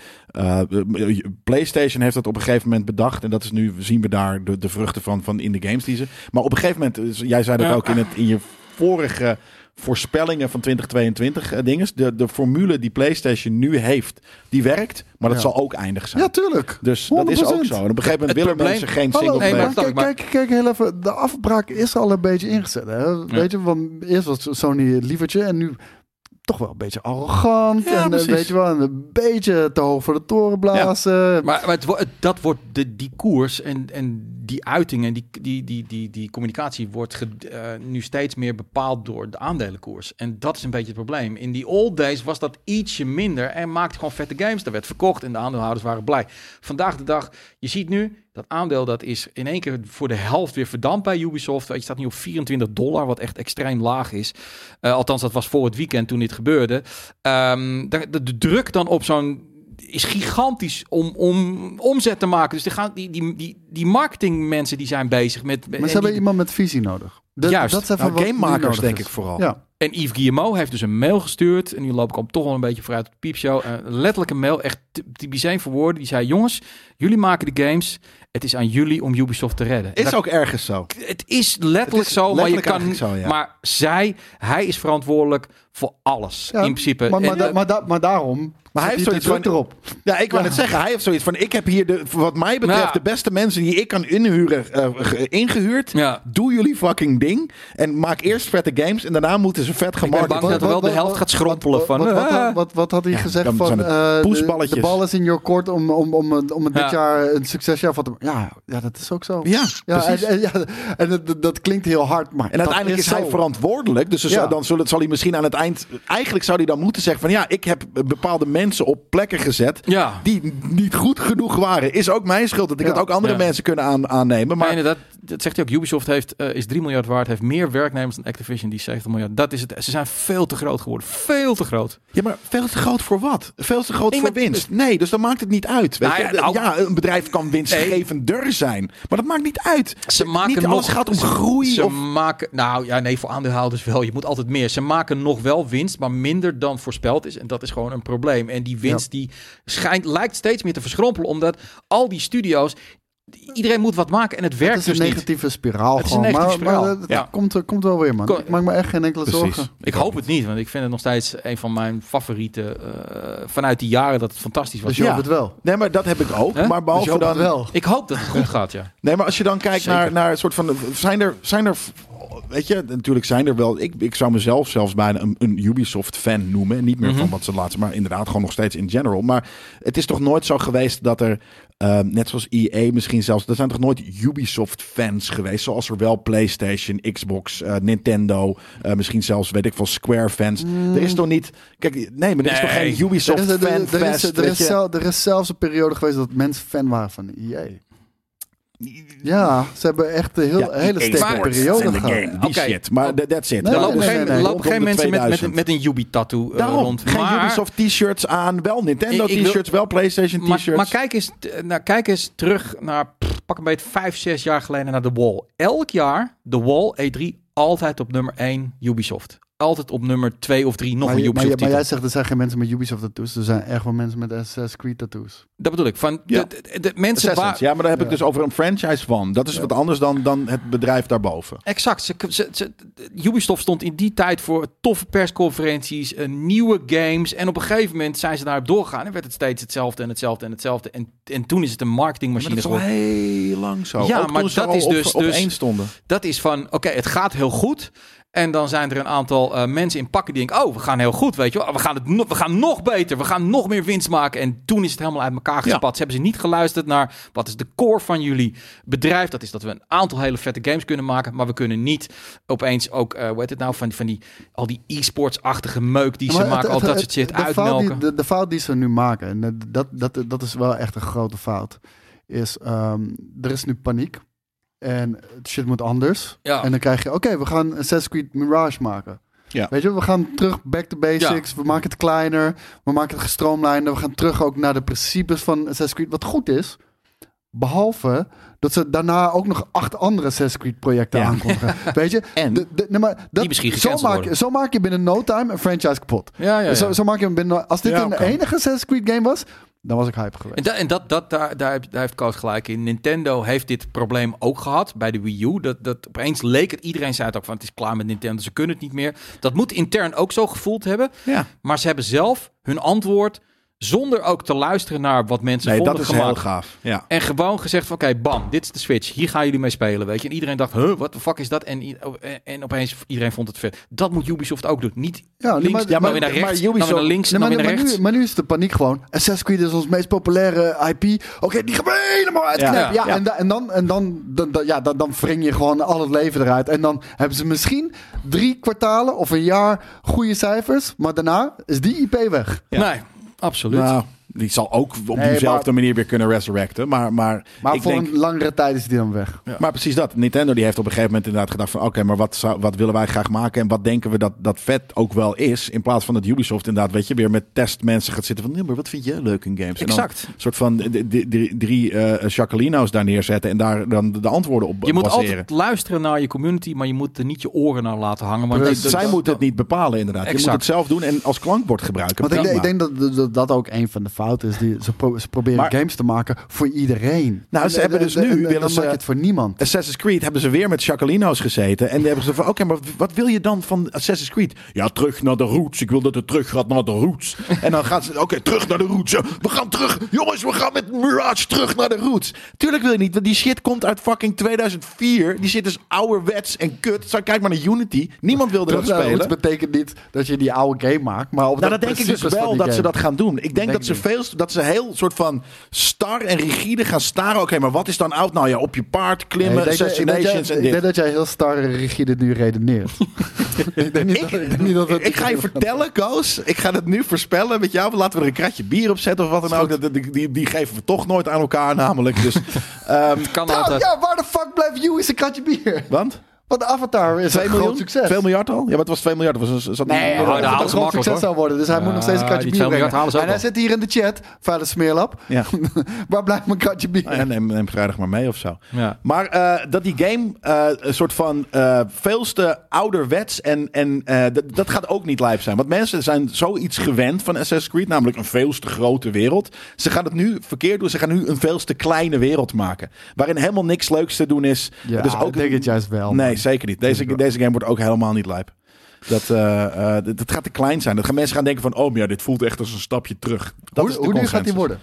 [SPEAKER 1] PlayStation heeft dat op een gegeven moment bedacht. En dat is nu, zien we daar de, de vruchten van, van in de games die ze. Maar op een gegeven moment, jij zei dat
[SPEAKER 3] Ja.
[SPEAKER 1] ook in, het, in je vorige voorspellingen van 2022 eh, dinges. De, de formule die PlayStation nu heeft, die werkt. Maar dat
[SPEAKER 2] Ja.
[SPEAKER 1] zal ook eindig zijn.
[SPEAKER 2] Ja, tuurlijk.
[SPEAKER 1] Dus dat is ook
[SPEAKER 2] 100%.
[SPEAKER 1] zo. En op een gegeven moment willen mensen geen single player.
[SPEAKER 3] maar-
[SPEAKER 2] kijk, kijk, kijk heel even. De afbraak is al een beetje ingezet. Hè? Weet je, want eerst was Sony het lievertje en nu toch wel een beetje arrogant.
[SPEAKER 1] Ja,
[SPEAKER 2] en eh,
[SPEAKER 1] precies.
[SPEAKER 2] weet je wel, en een beetje te hoog voor de toren blazen.
[SPEAKER 3] Maar, maar het, dat wordt de, die koers en, en die uiting en die, die, die, die, die communicatie wordt ge- eh, nu steeds meer bepaald door de aandelenkoers. En dat is een beetje het probleem. In die old days was dat ietsje minder en maakte gewoon vette games. Er werd verkocht en de aandeelhouders waren blij. Vandaag de dag, je ziet nu dat aandeel dat is in één keer voor de helft weer verdampt bij Ubisoft. Je staat nu op 24 dollar, wat echt extreem laag is. Eh, althans, dat was voor het weekend toen dit gebeurde. Ehm, de, de, de druk dan op zo'n is gigantisch om, om omzet te maken. Dus die, gaan, die, die, die, die marketingmensen die zijn bezig met...
[SPEAKER 2] Maar ze hebben
[SPEAKER 3] die-
[SPEAKER 2] iemand met visie nodig. Dat,
[SPEAKER 3] Juist.
[SPEAKER 2] Dat even
[SPEAKER 1] Nou, gamemakers denk
[SPEAKER 2] is.
[SPEAKER 1] ik vooral.
[SPEAKER 2] Ja.
[SPEAKER 3] En Yves Guillemot heeft dus een mail gestuurd. En nu loop ik al toch wel een beetje vooruit op de piepshow. Uh, letterlijk een mail, echt één voor woorden. Die zei, jongens, jullie maken de games. Het is aan jullie om Ubisoft te redden. En
[SPEAKER 1] Is
[SPEAKER 3] dat-
[SPEAKER 1] ook ergens zo.
[SPEAKER 3] het is letterlijk
[SPEAKER 1] Het is
[SPEAKER 3] zo, maar je kan...
[SPEAKER 1] zo, ja.
[SPEAKER 3] Maar zij, hij is verantwoordelijk voor alles.
[SPEAKER 2] Ja,
[SPEAKER 3] in principe.
[SPEAKER 2] Maar, maar,
[SPEAKER 3] En,
[SPEAKER 2] da-
[SPEAKER 3] eh,
[SPEAKER 2] maar, da- maar daarom.
[SPEAKER 1] Maar hij heeft zoiets van-
[SPEAKER 2] erop.
[SPEAKER 1] Ja, ik wou
[SPEAKER 2] Ja.
[SPEAKER 1] net zeggen, hij heeft zoiets van: ik heb hier de, wat mij betreft,
[SPEAKER 3] Ja.
[SPEAKER 1] de beste mensen die ik kan inhuren, eh, ge- ingehuurd.
[SPEAKER 3] ja.
[SPEAKER 1] Doe jullie fucking ding. En maak eerst vette games. En daarna moeten ze vet
[SPEAKER 3] Ik ben bang
[SPEAKER 1] worden.
[SPEAKER 3] dat er wel de helft gaat schrompelen
[SPEAKER 2] wat,
[SPEAKER 3] van...
[SPEAKER 2] Wat, wat, wat, wat, wat had hij
[SPEAKER 1] Ja,
[SPEAKER 2] gezegd
[SPEAKER 1] dan
[SPEAKER 2] van
[SPEAKER 1] het
[SPEAKER 2] eh, de,
[SPEAKER 1] poesballetjes.
[SPEAKER 2] de bal is in your court om, om, om, om het dit
[SPEAKER 3] Ja.
[SPEAKER 2] jaar een succesjaar van te Ja, ja, dat is ook zo.
[SPEAKER 1] Ja,
[SPEAKER 2] Ja,
[SPEAKER 1] precies.
[SPEAKER 2] en, en, ja, en dat, dat klinkt heel hard, maar
[SPEAKER 1] En uiteindelijk is, hij verantwoordelijk. Dus
[SPEAKER 2] Ja.
[SPEAKER 1] zal- dan zal hij misschien aan het eind... Eigenlijk zou hij dan moeten zeggen van... Ja, ik heb bepaalde mensen op plekken gezet...
[SPEAKER 3] Ja.
[SPEAKER 1] die niet goed genoeg waren. Is ook mijn schuld. Dat ik
[SPEAKER 2] Ja.
[SPEAKER 1] het ook andere
[SPEAKER 3] Ja.
[SPEAKER 1] mensen kunnen aan, aannemen.
[SPEAKER 3] Maar nee, dat, dat zegt hij ook. Ubisoft heeft, eh, is 3 miljard waard, heeft meer werknemers dan Activision, die 70 miljard. Dat is het. Ze zijn veel te groot geworden. Veel te groot.
[SPEAKER 1] Ja, maar veel te groot voor wat? Veel te groot
[SPEAKER 3] Nee,
[SPEAKER 1] voor winst. Nee, dus dan maakt het niet uit. Weet
[SPEAKER 3] Nou
[SPEAKER 1] je?
[SPEAKER 3] ja, nou-
[SPEAKER 1] ja, een bedrijf kan winstgevender zijn. Maar dat maakt niet uit.
[SPEAKER 3] Ze maken
[SPEAKER 1] niet alles
[SPEAKER 3] nog,
[SPEAKER 1] gaat om
[SPEAKER 3] ze-
[SPEAKER 1] groei.
[SPEAKER 3] Ze
[SPEAKER 1] of,
[SPEAKER 3] maken, nou ja, nee, voor aandeelhouders wel. Je moet altijd meer. Ze maken nog wel winst, maar minder dan voorspeld is. En dat is gewoon een probleem. En die winst die schijnt, lijkt steeds meer te verschrompelen, omdat al die studio's, iedereen moet wat maken en het
[SPEAKER 2] Het
[SPEAKER 3] werkt
[SPEAKER 2] is een
[SPEAKER 3] dus niet.
[SPEAKER 2] negatieve spiraal
[SPEAKER 3] Het is een negatieve
[SPEAKER 2] maar,
[SPEAKER 3] spiraal.
[SPEAKER 2] maar dat
[SPEAKER 3] Ja.
[SPEAKER 2] komt, er- komt wel weer, man. Ik maak me echt geen enkele
[SPEAKER 1] Precies.
[SPEAKER 2] zorgen.
[SPEAKER 3] Ik hoop het niet, want ik vind het nog steeds een van mijn favoriete eh, vanuit die jaren dat het fantastisch was.
[SPEAKER 2] Dus je
[SPEAKER 1] Ja.
[SPEAKER 2] hoopt het wel.
[SPEAKER 1] nee, maar dat heb ik ook. Maar
[SPEAKER 2] Dus
[SPEAKER 1] behalve
[SPEAKER 2] hoopt
[SPEAKER 1] dan...
[SPEAKER 2] het wel.
[SPEAKER 3] Ik hoop dat het goed gaat, ja.
[SPEAKER 1] Nee, maar als je dan kijkt
[SPEAKER 3] Zeker.
[SPEAKER 1] naar, naar een soort van. Zijn er, zijn er. Weet je, natuurlijk zijn er wel. Ik, ik zou mezelf zelfs bijna een, een Ubisoft-fan noemen. En niet meer
[SPEAKER 3] Mhm.
[SPEAKER 1] van wat ze laatst, maar inderdaad gewoon nog steeds in general. Maar het is toch nooit zo geweest dat er. eh, net zoals EA misschien zelfs. Er zijn toch nooit Ubisoft-fans geweest. Zoals er wel PlayStation, Xbox, eh, Nintendo. eh, misschien zelfs, weet ik veel, Square-fans. Er is toch niet. Kijk, nee, maar er is toch geen
[SPEAKER 2] Er is, er, er, er, er is zelfs een periode geweest dat mensen fan waren van EA. Ja, ze hebben echt een heel,
[SPEAKER 1] Ja,
[SPEAKER 2] hele sterke periode gehad.
[SPEAKER 1] game, die shit. Maar th- that's it.
[SPEAKER 2] Nee,
[SPEAKER 3] Er lopen
[SPEAKER 2] nee,
[SPEAKER 3] geen,
[SPEAKER 2] nee, nee.
[SPEAKER 3] lopen geen mensen met, met, met een Ubi-tattoo eh,
[SPEAKER 1] Daarom,
[SPEAKER 3] rond.
[SPEAKER 1] geen
[SPEAKER 3] maar,
[SPEAKER 1] Ubisoft t-shirts aan, wel Nintendo t-shirts, wel PlayStation
[SPEAKER 3] maar,
[SPEAKER 1] t-shirts.
[SPEAKER 3] maar kijk, eens, nou, kijk eens terug naar, pff, pak een beetje vijf, zes jaar geleden naar The Wall. Elk jaar, The Wall, E3, altijd op nummer 1 Ubisoft. Altijd op nummer 2 of 3 nog
[SPEAKER 2] Maar,
[SPEAKER 3] een
[SPEAKER 2] maar,
[SPEAKER 3] Ubisoft
[SPEAKER 2] maar
[SPEAKER 3] titel.
[SPEAKER 2] jij zegt er zijn geen mensen met Ubisoft tattoos. Er zijn echt wel mensen met Assassin's Creed tattoos.
[SPEAKER 3] Dat bedoel ik. Van
[SPEAKER 1] Ja.
[SPEAKER 3] de, de, de mensen waar...
[SPEAKER 1] ja, maar daar heb ik
[SPEAKER 2] Ja.
[SPEAKER 1] dus over een franchise van. Dat is wat anders dan, dan het bedrijf daarboven.
[SPEAKER 3] Exact. Ze, ze, ze- Ubisoft stond in die tijd voor toffe persconferenties, eh, nieuwe games. En op een gegeven moment zijn ze daarop doorgegaan. En werd het steeds hetzelfde en hetzelfde en hetzelfde. En, en toen is het een
[SPEAKER 1] Maar
[SPEAKER 3] marketingmachine
[SPEAKER 1] dat is al
[SPEAKER 3] geworden.
[SPEAKER 1] heel lang zo.
[SPEAKER 3] Ja,
[SPEAKER 1] Ook
[SPEAKER 3] maar dat is
[SPEAKER 1] op,
[SPEAKER 3] dus-
[SPEAKER 1] op
[SPEAKER 3] dus-
[SPEAKER 1] één stonden.
[SPEAKER 3] Dat is van, oké, het gaat heel goed. En dan zijn er een aantal eh, mensen in pakken die denken... oh, we gaan heel goed, weet je wel. We gaan, het no- we gaan nog beter. We gaan nog meer winst maken. En toen is het helemaal uit elkaar gespat. Ze hebben ze niet geluisterd naar... wat is de core van jullie bedrijf? Dat is dat we een aantal hele vette games kunnen maken. Maar we kunnen niet opeens ook... eh hoe heet het nou? Van, die- van die, al die e-sports-achtige meuk die ze maken. al dat soort shit
[SPEAKER 2] de fout die-
[SPEAKER 3] uitmelken.
[SPEAKER 2] de, de fout die ze nu maken, en dat, dat, dat, dat is wel echt een grote fout, is ehm, er is nu paniek. En het shit moet anders.
[SPEAKER 3] Ja.
[SPEAKER 2] En dan krijg je, oké, we gaan Assassin's Creed Mirage maken.
[SPEAKER 1] Ja.
[SPEAKER 2] Weet je, we gaan terug back to basics. We maken het kleiner. We maken het gestroomlijnder. We gaan terug ook naar de principes van Assassin's Creed. Wat goed is. Behalve dat ze daarna ook nog acht andere Assassin's Creed projecten
[SPEAKER 1] Ja.
[SPEAKER 2] aankondigen. Weet je?
[SPEAKER 1] En
[SPEAKER 2] De, de, nee, maar dat,
[SPEAKER 3] Die misschien
[SPEAKER 2] zo, maak,
[SPEAKER 3] worden.
[SPEAKER 2] zo maak je binnen no time een franchise kapot.
[SPEAKER 3] ja, ja, ja.
[SPEAKER 2] Zo, zo maak je hem binnen... Als dit
[SPEAKER 1] Ja,
[SPEAKER 2] een enige Assassin's Creed game was, dan was ik hype geweest.
[SPEAKER 3] En, dat, en dat, dat, daar, daar heeft Koos gelijk in. Nintendo heeft dit probleem ook gehad bij de Wii U. Dat, dat opeens leek het, iedereen zei het ook van het is klaar met Nintendo, ze kunnen het niet meer. Dat moet intern ook zo gevoeld hebben.
[SPEAKER 1] ja.
[SPEAKER 3] Maar ze hebben zelf hun antwoord, zonder ook te luisteren naar wat mensen
[SPEAKER 1] Nee,
[SPEAKER 3] vonden,
[SPEAKER 1] dat is
[SPEAKER 3] gemaakt.
[SPEAKER 1] heel gaaf. Ja.
[SPEAKER 3] En gewoon gezegd van, oké, bam, dit is de Switch. Hier gaan jullie mee spelen, weet je. En iedereen dacht, huh, wat de fuck is dat? En, en, en opeens, iedereen vond het vet. Dat moet Ubisoft ook doen. Niet
[SPEAKER 2] Ja,
[SPEAKER 3] links,
[SPEAKER 2] maar-
[SPEAKER 3] dan
[SPEAKER 2] maar-
[SPEAKER 3] weer naar
[SPEAKER 1] maar
[SPEAKER 3] rechts, dan weer
[SPEAKER 1] Ubisoft-
[SPEAKER 3] naar links,
[SPEAKER 2] Nee,
[SPEAKER 3] dan
[SPEAKER 2] maar,
[SPEAKER 3] weer naar
[SPEAKER 2] maar,
[SPEAKER 3] rechts.
[SPEAKER 2] nu, maar nu is de paniek gewoon. Assassin's Creed is ons meest populaire IP. Oké, die gaan we helemaal uitknippen.
[SPEAKER 3] Ja,
[SPEAKER 2] Ja,
[SPEAKER 3] ja.
[SPEAKER 2] En, da- en, dan, en dan, dan, dan- ja, dan, dan wring je gewoon al het leven eruit. En dan hebben ze misschien drie kwartalen of een jaar goede cijfers. Maar daarna is die IP weg.
[SPEAKER 1] Ja.
[SPEAKER 3] Nee, absoluut.
[SPEAKER 1] Nou, die zal ook op
[SPEAKER 2] Nee,
[SPEAKER 1] diezelfde
[SPEAKER 2] maar-
[SPEAKER 1] manier weer kunnen resurrecten. Maar, maar,
[SPEAKER 2] Maar
[SPEAKER 1] ik
[SPEAKER 2] voor
[SPEAKER 1] denk,
[SPEAKER 2] een langere tijd is die dan weg.
[SPEAKER 1] Maar precies dat. Nintendo die heeft op een gegeven moment inderdaad gedacht van... oké, maar wat, zou, wat willen wij graag maken... en wat denken we dat, dat vet ook wel is... in plaats van dat Ubisoft inderdaad, weet je... weer met testmensen gaat zitten van... nee, maar wat vind jij leuk in games? En dan
[SPEAKER 3] Exact.
[SPEAKER 1] een soort van drie, drie eh Jacquelino's daar neerzetten... en daar dan de antwoorden op
[SPEAKER 3] Je moet
[SPEAKER 1] baseren.
[SPEAKER 3] altijd luisteren naar je community, maar je moet er niet je oren naar laten hangen. Want
[SPEAKER 2] Precies.
[SPEAKER 1] Zij moeten het niet bepalen inderdaad. Je moet
[SPEAKER 3] Exact.
[SPEAKER 1] het zelf doen en als klankbord gebruiken.
[SPEAKER 2] Want ik denk dat, dat dat ook een van de is. Die, ze, pro- ze proberen
[SPEAKER 1] Maar-
[SPEAKER 2] games te maken voor iedereen.
[SPEAKER 1] Nou, ze
[SPEAKER 2] En-
[SPEAKER 1] hebben
[SPEAKER 2] en-
[SPEAKER 1] dus
[SPEAKER 2] en-
[SPEAKER 1] nu
[SPEAKER 2] en
[SPEAKER 1] willen ze-
[SPEAKER 2] het voor niemand.
[SPEAKER 1] Assassin's Creed hebben ze weer met Jacquelino's gezeten. En die hebben ze van, oké, maar wat wil je dan van Assassin's Creed? Ja, terug naar de roots. Ik wil dat het terug gaat naar de roots. En dan gaat ze, oké, terug naar de roots. We gaan terug. Jongens, we gaan met Mirage terug naar de roots. Tuurlijk wil je niet, want die shit komt uit fucking 2004. Die shit is ouderwets en kut. Zo, kijk maar naar Unity. Niemand wilde dat
[SPEAKER 2] Terug
[SPEAKER 1] spelen.
[SPEAKER 2] roots betekent niet dat je die oude game maakt. Maar op
[SPEAKER 1] Nou, dat denk ik dus wel dat ze dat gaan doen. Ik denk,
[SPEAKER 2] Denk
[SPEAKER 1] dat ze veel dat ze heel soort van star en rigide gaan staren. Oké, maar wat is dan oud? Nou ja, op je paard klimmen,
[SPEAKER 2] Nee, ik ik ik
[SPEAKER 1] assassinations
[SPEAKER 2] jij-
[SPEAKER 1] en
[SPEAKER 2] Ik
[SPEAKER 1] dit.
[SPEAKER 2] denk dat jij heel star en rigide nu redeneert. ik denk niet dat, ik denk niet dat het-
[SPEAKER 1] Ik ga je vertellen, Koos. Ik ga het nu voorspellen met jou. Laten we er een kratje bier op zetten of wat dan ook. Dat- Die, die, die geven we toch nooit aan elkaar namelijk. Dus, ehm,
[SPEAKER 3] Kan
[SPEAKER 2] Nou,
[SPEAKER 3] altijd.
[SPEAKER 2] ja, waar de fuck blijft Hugh is een kratje bier?
[SPEAKER 1] want?
[SPEAKER 2] Want Avatar is
[SPEAKER 1] 2
[SPEAKER 2] een
[SPEAKER 1] miljoen?
[SPEAKER 2] groot succes.
[SPEAKER 1] 2 miljard al? Ja, maar het was 2 miljard. Het Was, zat
[SPEAKER 2] Nee, dat het een groot succes zou worden. Dus hij moet nog steeds een
[SPEAKER 3] die
[SPEAKER 2] bier
[SPEAKER 3] 2 miljard
[SPEAKER 2] brengen. En hij zit hier in de chat. Vuile smeerlap.
[SPEAKER 1] Ja.
[SPEAKER 2] Waar blijft mijn kratje bier?
[SPEAKER 1] Nou ja, neem, neem vrijdag maar mee of zo.
[SPEAKER 3] Ja.
[SPEAKER 1] Maar eh, dat die game eh, een soort van eh veelste ouderwets en, en dat, gaat ook niet live zijn. Want mensen zijn zoiets gewend van Assassin's Creed, namelijk een veel te grote wereld. Ze gaan het nu verkeerd doen. Ze gaan nu een veel te kleine wereld maken. Waarin helemaal niks leuks te doen is.
[SPEAKER 2] Ja,
[SPEAKER 1] dus
[SPEAKER 2] ik
[SPEAKER 1] ook
[SPEAKER 2] denk het juist wel.
[SPEAKER 1] Nee. Zeker niet. Deze, deze game wordt ook helemaal niet lijp. Dat, eh, eh, dat- dat gaat te klein zijn. Dat gaan mensen gaan denken van, oh maar ja, dit voelt echt als een stapje terug. Dat
[SPEAKER 2] Hoe, hoe duur gaat die worden?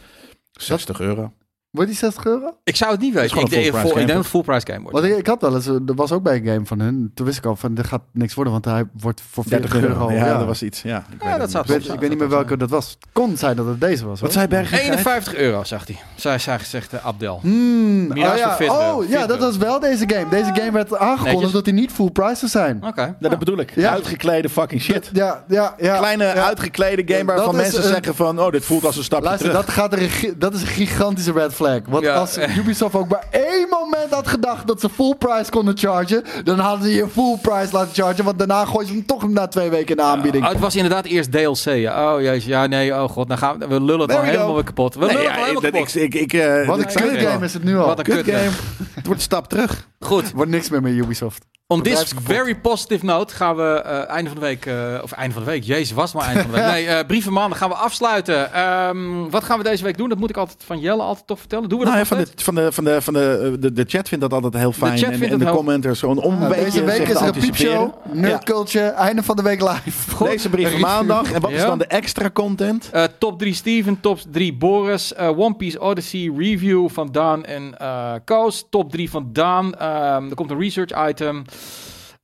[SPEAKER 1] 60 euro.
[SPEAKER 2] Wordt die 60 euro?
[SPEAKER 3] Ik zou het niet weten. Ik
[SPEAKER 1] een
[SPEAKER 3] denk, dat het full price game wordt.
[SPEAKER 2] Want ik, ik had wel eens, er was ook bij een game van hun. Toen wist ik al van, er gaat niks worden, want hij wordt voor 40 euro.
[SPEAKER 1] Ja, dat was iets. Ja, ik weet
[SPEAKER 3] dat zou
[SPEAKER 1] niet.
[SPEAKER 2] Ik weet, ik weet niet meer welke dat was. Het kon zijn dat het deze was.
[SPEAKER 1] Wat zei Berg?
[SPEAKER 3] 51 euro, zegt hij. Zij zij zegt uh, Abdel.
[SPEAKER 2] Hmm, oh ja,
[SPEAKER 3] voor 40 euro,
[SPEAKER 2] oh, ja,
[SPEAKER 3] 40
[SPEAKER 2] dat was wel deze game. Deze game werd aangekondigd dat hij niet full price zou zijn.
[SPEAKER 3] Oké.
[SPEAKER 1] Ja, dat bedoel ik.
[SPEAKER 2] Ja.
[SPEAKER 1] Uitgeklede fucking shit.
[SPEAKER 2] Ja, ja, ja.
[SPEAKER 1] Kleine uitgeklede game waarvan mensen zeggen van... Oh, dit voelt als een stapje
[SPEAKER 2] Luister,
[SPEAKER 1] terug.
[SPEAKER 2] dat, gaat er, dat is een gigantische red flag. Want
[SPEAKER 3] Ja.
[SPEAKER 2] als Ubisoft ook maar één moment had gedacht dat ze full price konden chargen, dan hadden ze je full price laten chargen. Want daarna gooien ze hem toch na twee weken in de aanbieding.
[SPEAKER 3] Oh, het was inderdaad eerst DLC. Ja. Oh jezus, ja nee, oh god, dan gaan we, we lullen het al helemaal weer kapot. We
[SPEAKER 1] Nee,
[SPEAKER 3] lullen het helemaal kapot.
[SPEAKER 1] ik, ik, ik, eh,
[SPEAKER 2] Wat een kut game is het nu al.
[SPEAKER 3] Wat een
[SPEAKER 1] Kut
[SPEAKER 3] game.
[SPEAKER 1] Het wordt een stap terug.
[SPEAKER 3] Goed,
[SPEAKER 2] Wordt niks meer met Ubisoft.
[SPEAKER 3] On this very positive note gaan we eh einde van de week, eh, of einde van de week, jezus was het maar einde van de week. Nee, eh brieven maanden gaan we afsluiten. Ehm, wat gaan we deze week doen? Dat moet ik altijd van Jelle altijd toch vertellen. Doen we dat
[SPEAKER 1] Nou ja, van, de, van, de, van, de, van de, de, de chat vindt dat altijd heel fijn.
[SPEAKER 3] chat
[SPEAKER 1] en,
[SPEAKER 3] vindt
[SPEAKER 1] en
[SPEAKER 3] het
[SPEAKER 1] de
[SPEAKER 3] heel-
[SPEAKER 1] commenters
[SPEAKER 2] deze week is er een piepshow, nerd culture, einde van de week live.
[SPEAKER 1] Ja. Deze brief van maandag. En wat is dan de extra content?
[SPEAKER 3] Eh, top 3 Steven, top 3 Boris, eh, One Piece Odyssey review van Daan en eh Koos. Top 3 van Daan. Ehm, er komt een research item.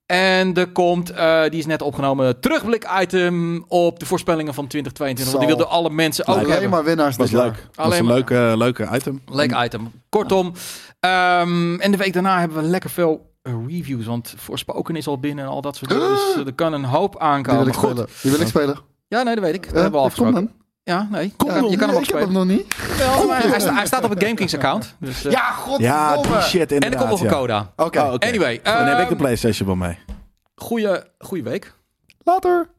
[SPEAKER 3] En er komt, eh, die is net opgenomen, terugblik item op de voorspellingen van 2022. Want die wilden alle mensen ook
[SPEAKER 2] Alleen
[SPEAKER 3] hebben.
[SPEAKER 2] maar winnaars
[SPEAKER 1] Dat was
[SPEAKER 2] jaar.
[SPEAKER 1] leuk. Dat was
[SPEAKER 3] Alleen
[SPEAKER 1] een leuke, leuke item.
[SPEAKER 3] Leuk item. Kortom. ehm, en de week daarna hebben we lekker veel eh, reviews. Want Voorspoken is al binnen en al dat soort dingen. Dus eh, er kan een hoop
[SPEAKER 2] Die wil
[SPEAKER 3] aankomen.
[SPEAKER 2] ik
[SPEAKER 3] Goed.
[SPEAKER 2] spelen. Die wil ik spelen.
[SPEAKER 3] Ja, nee, dat weet ik. Dat hebben we al
[SPEAKER 2] kom
[SPEAKER 3] afgesproken. Ja, nee.
[SPEAKER 2] Kom
[SPEAKER 3] Ja,
[SPEAKER 2] dan.
[SPEAKER 3] je kan hem ook
[SPEAKER 2] ik heb
[SPEAKER 3] spelen.
[SPEAKER 2] hem nog niet.
[SPEAKER 3] Maar hij, sta- hij staat op het GameKings account. Dus, eh,
[SPEAKER 2] Ja, god.
[SPEAKER 1] Ja, die shit
[SPEAKER 3] en er
[SPEAKER 1] inderdaad.
[SPEAKER 3] komt nog een aan.
[SPEAKER 2] Oké,
[SPEAKER 1] Oh.
[SPEAKER 3] Anyway,
[SPEAKER 1] Dan heb ik de
[SPEAKER 3] ehm,
[SPEAKER 1] PlayStation wel mee.
[SPEAKER 3] goeie, goeie week.
[SPEAKER 2] later.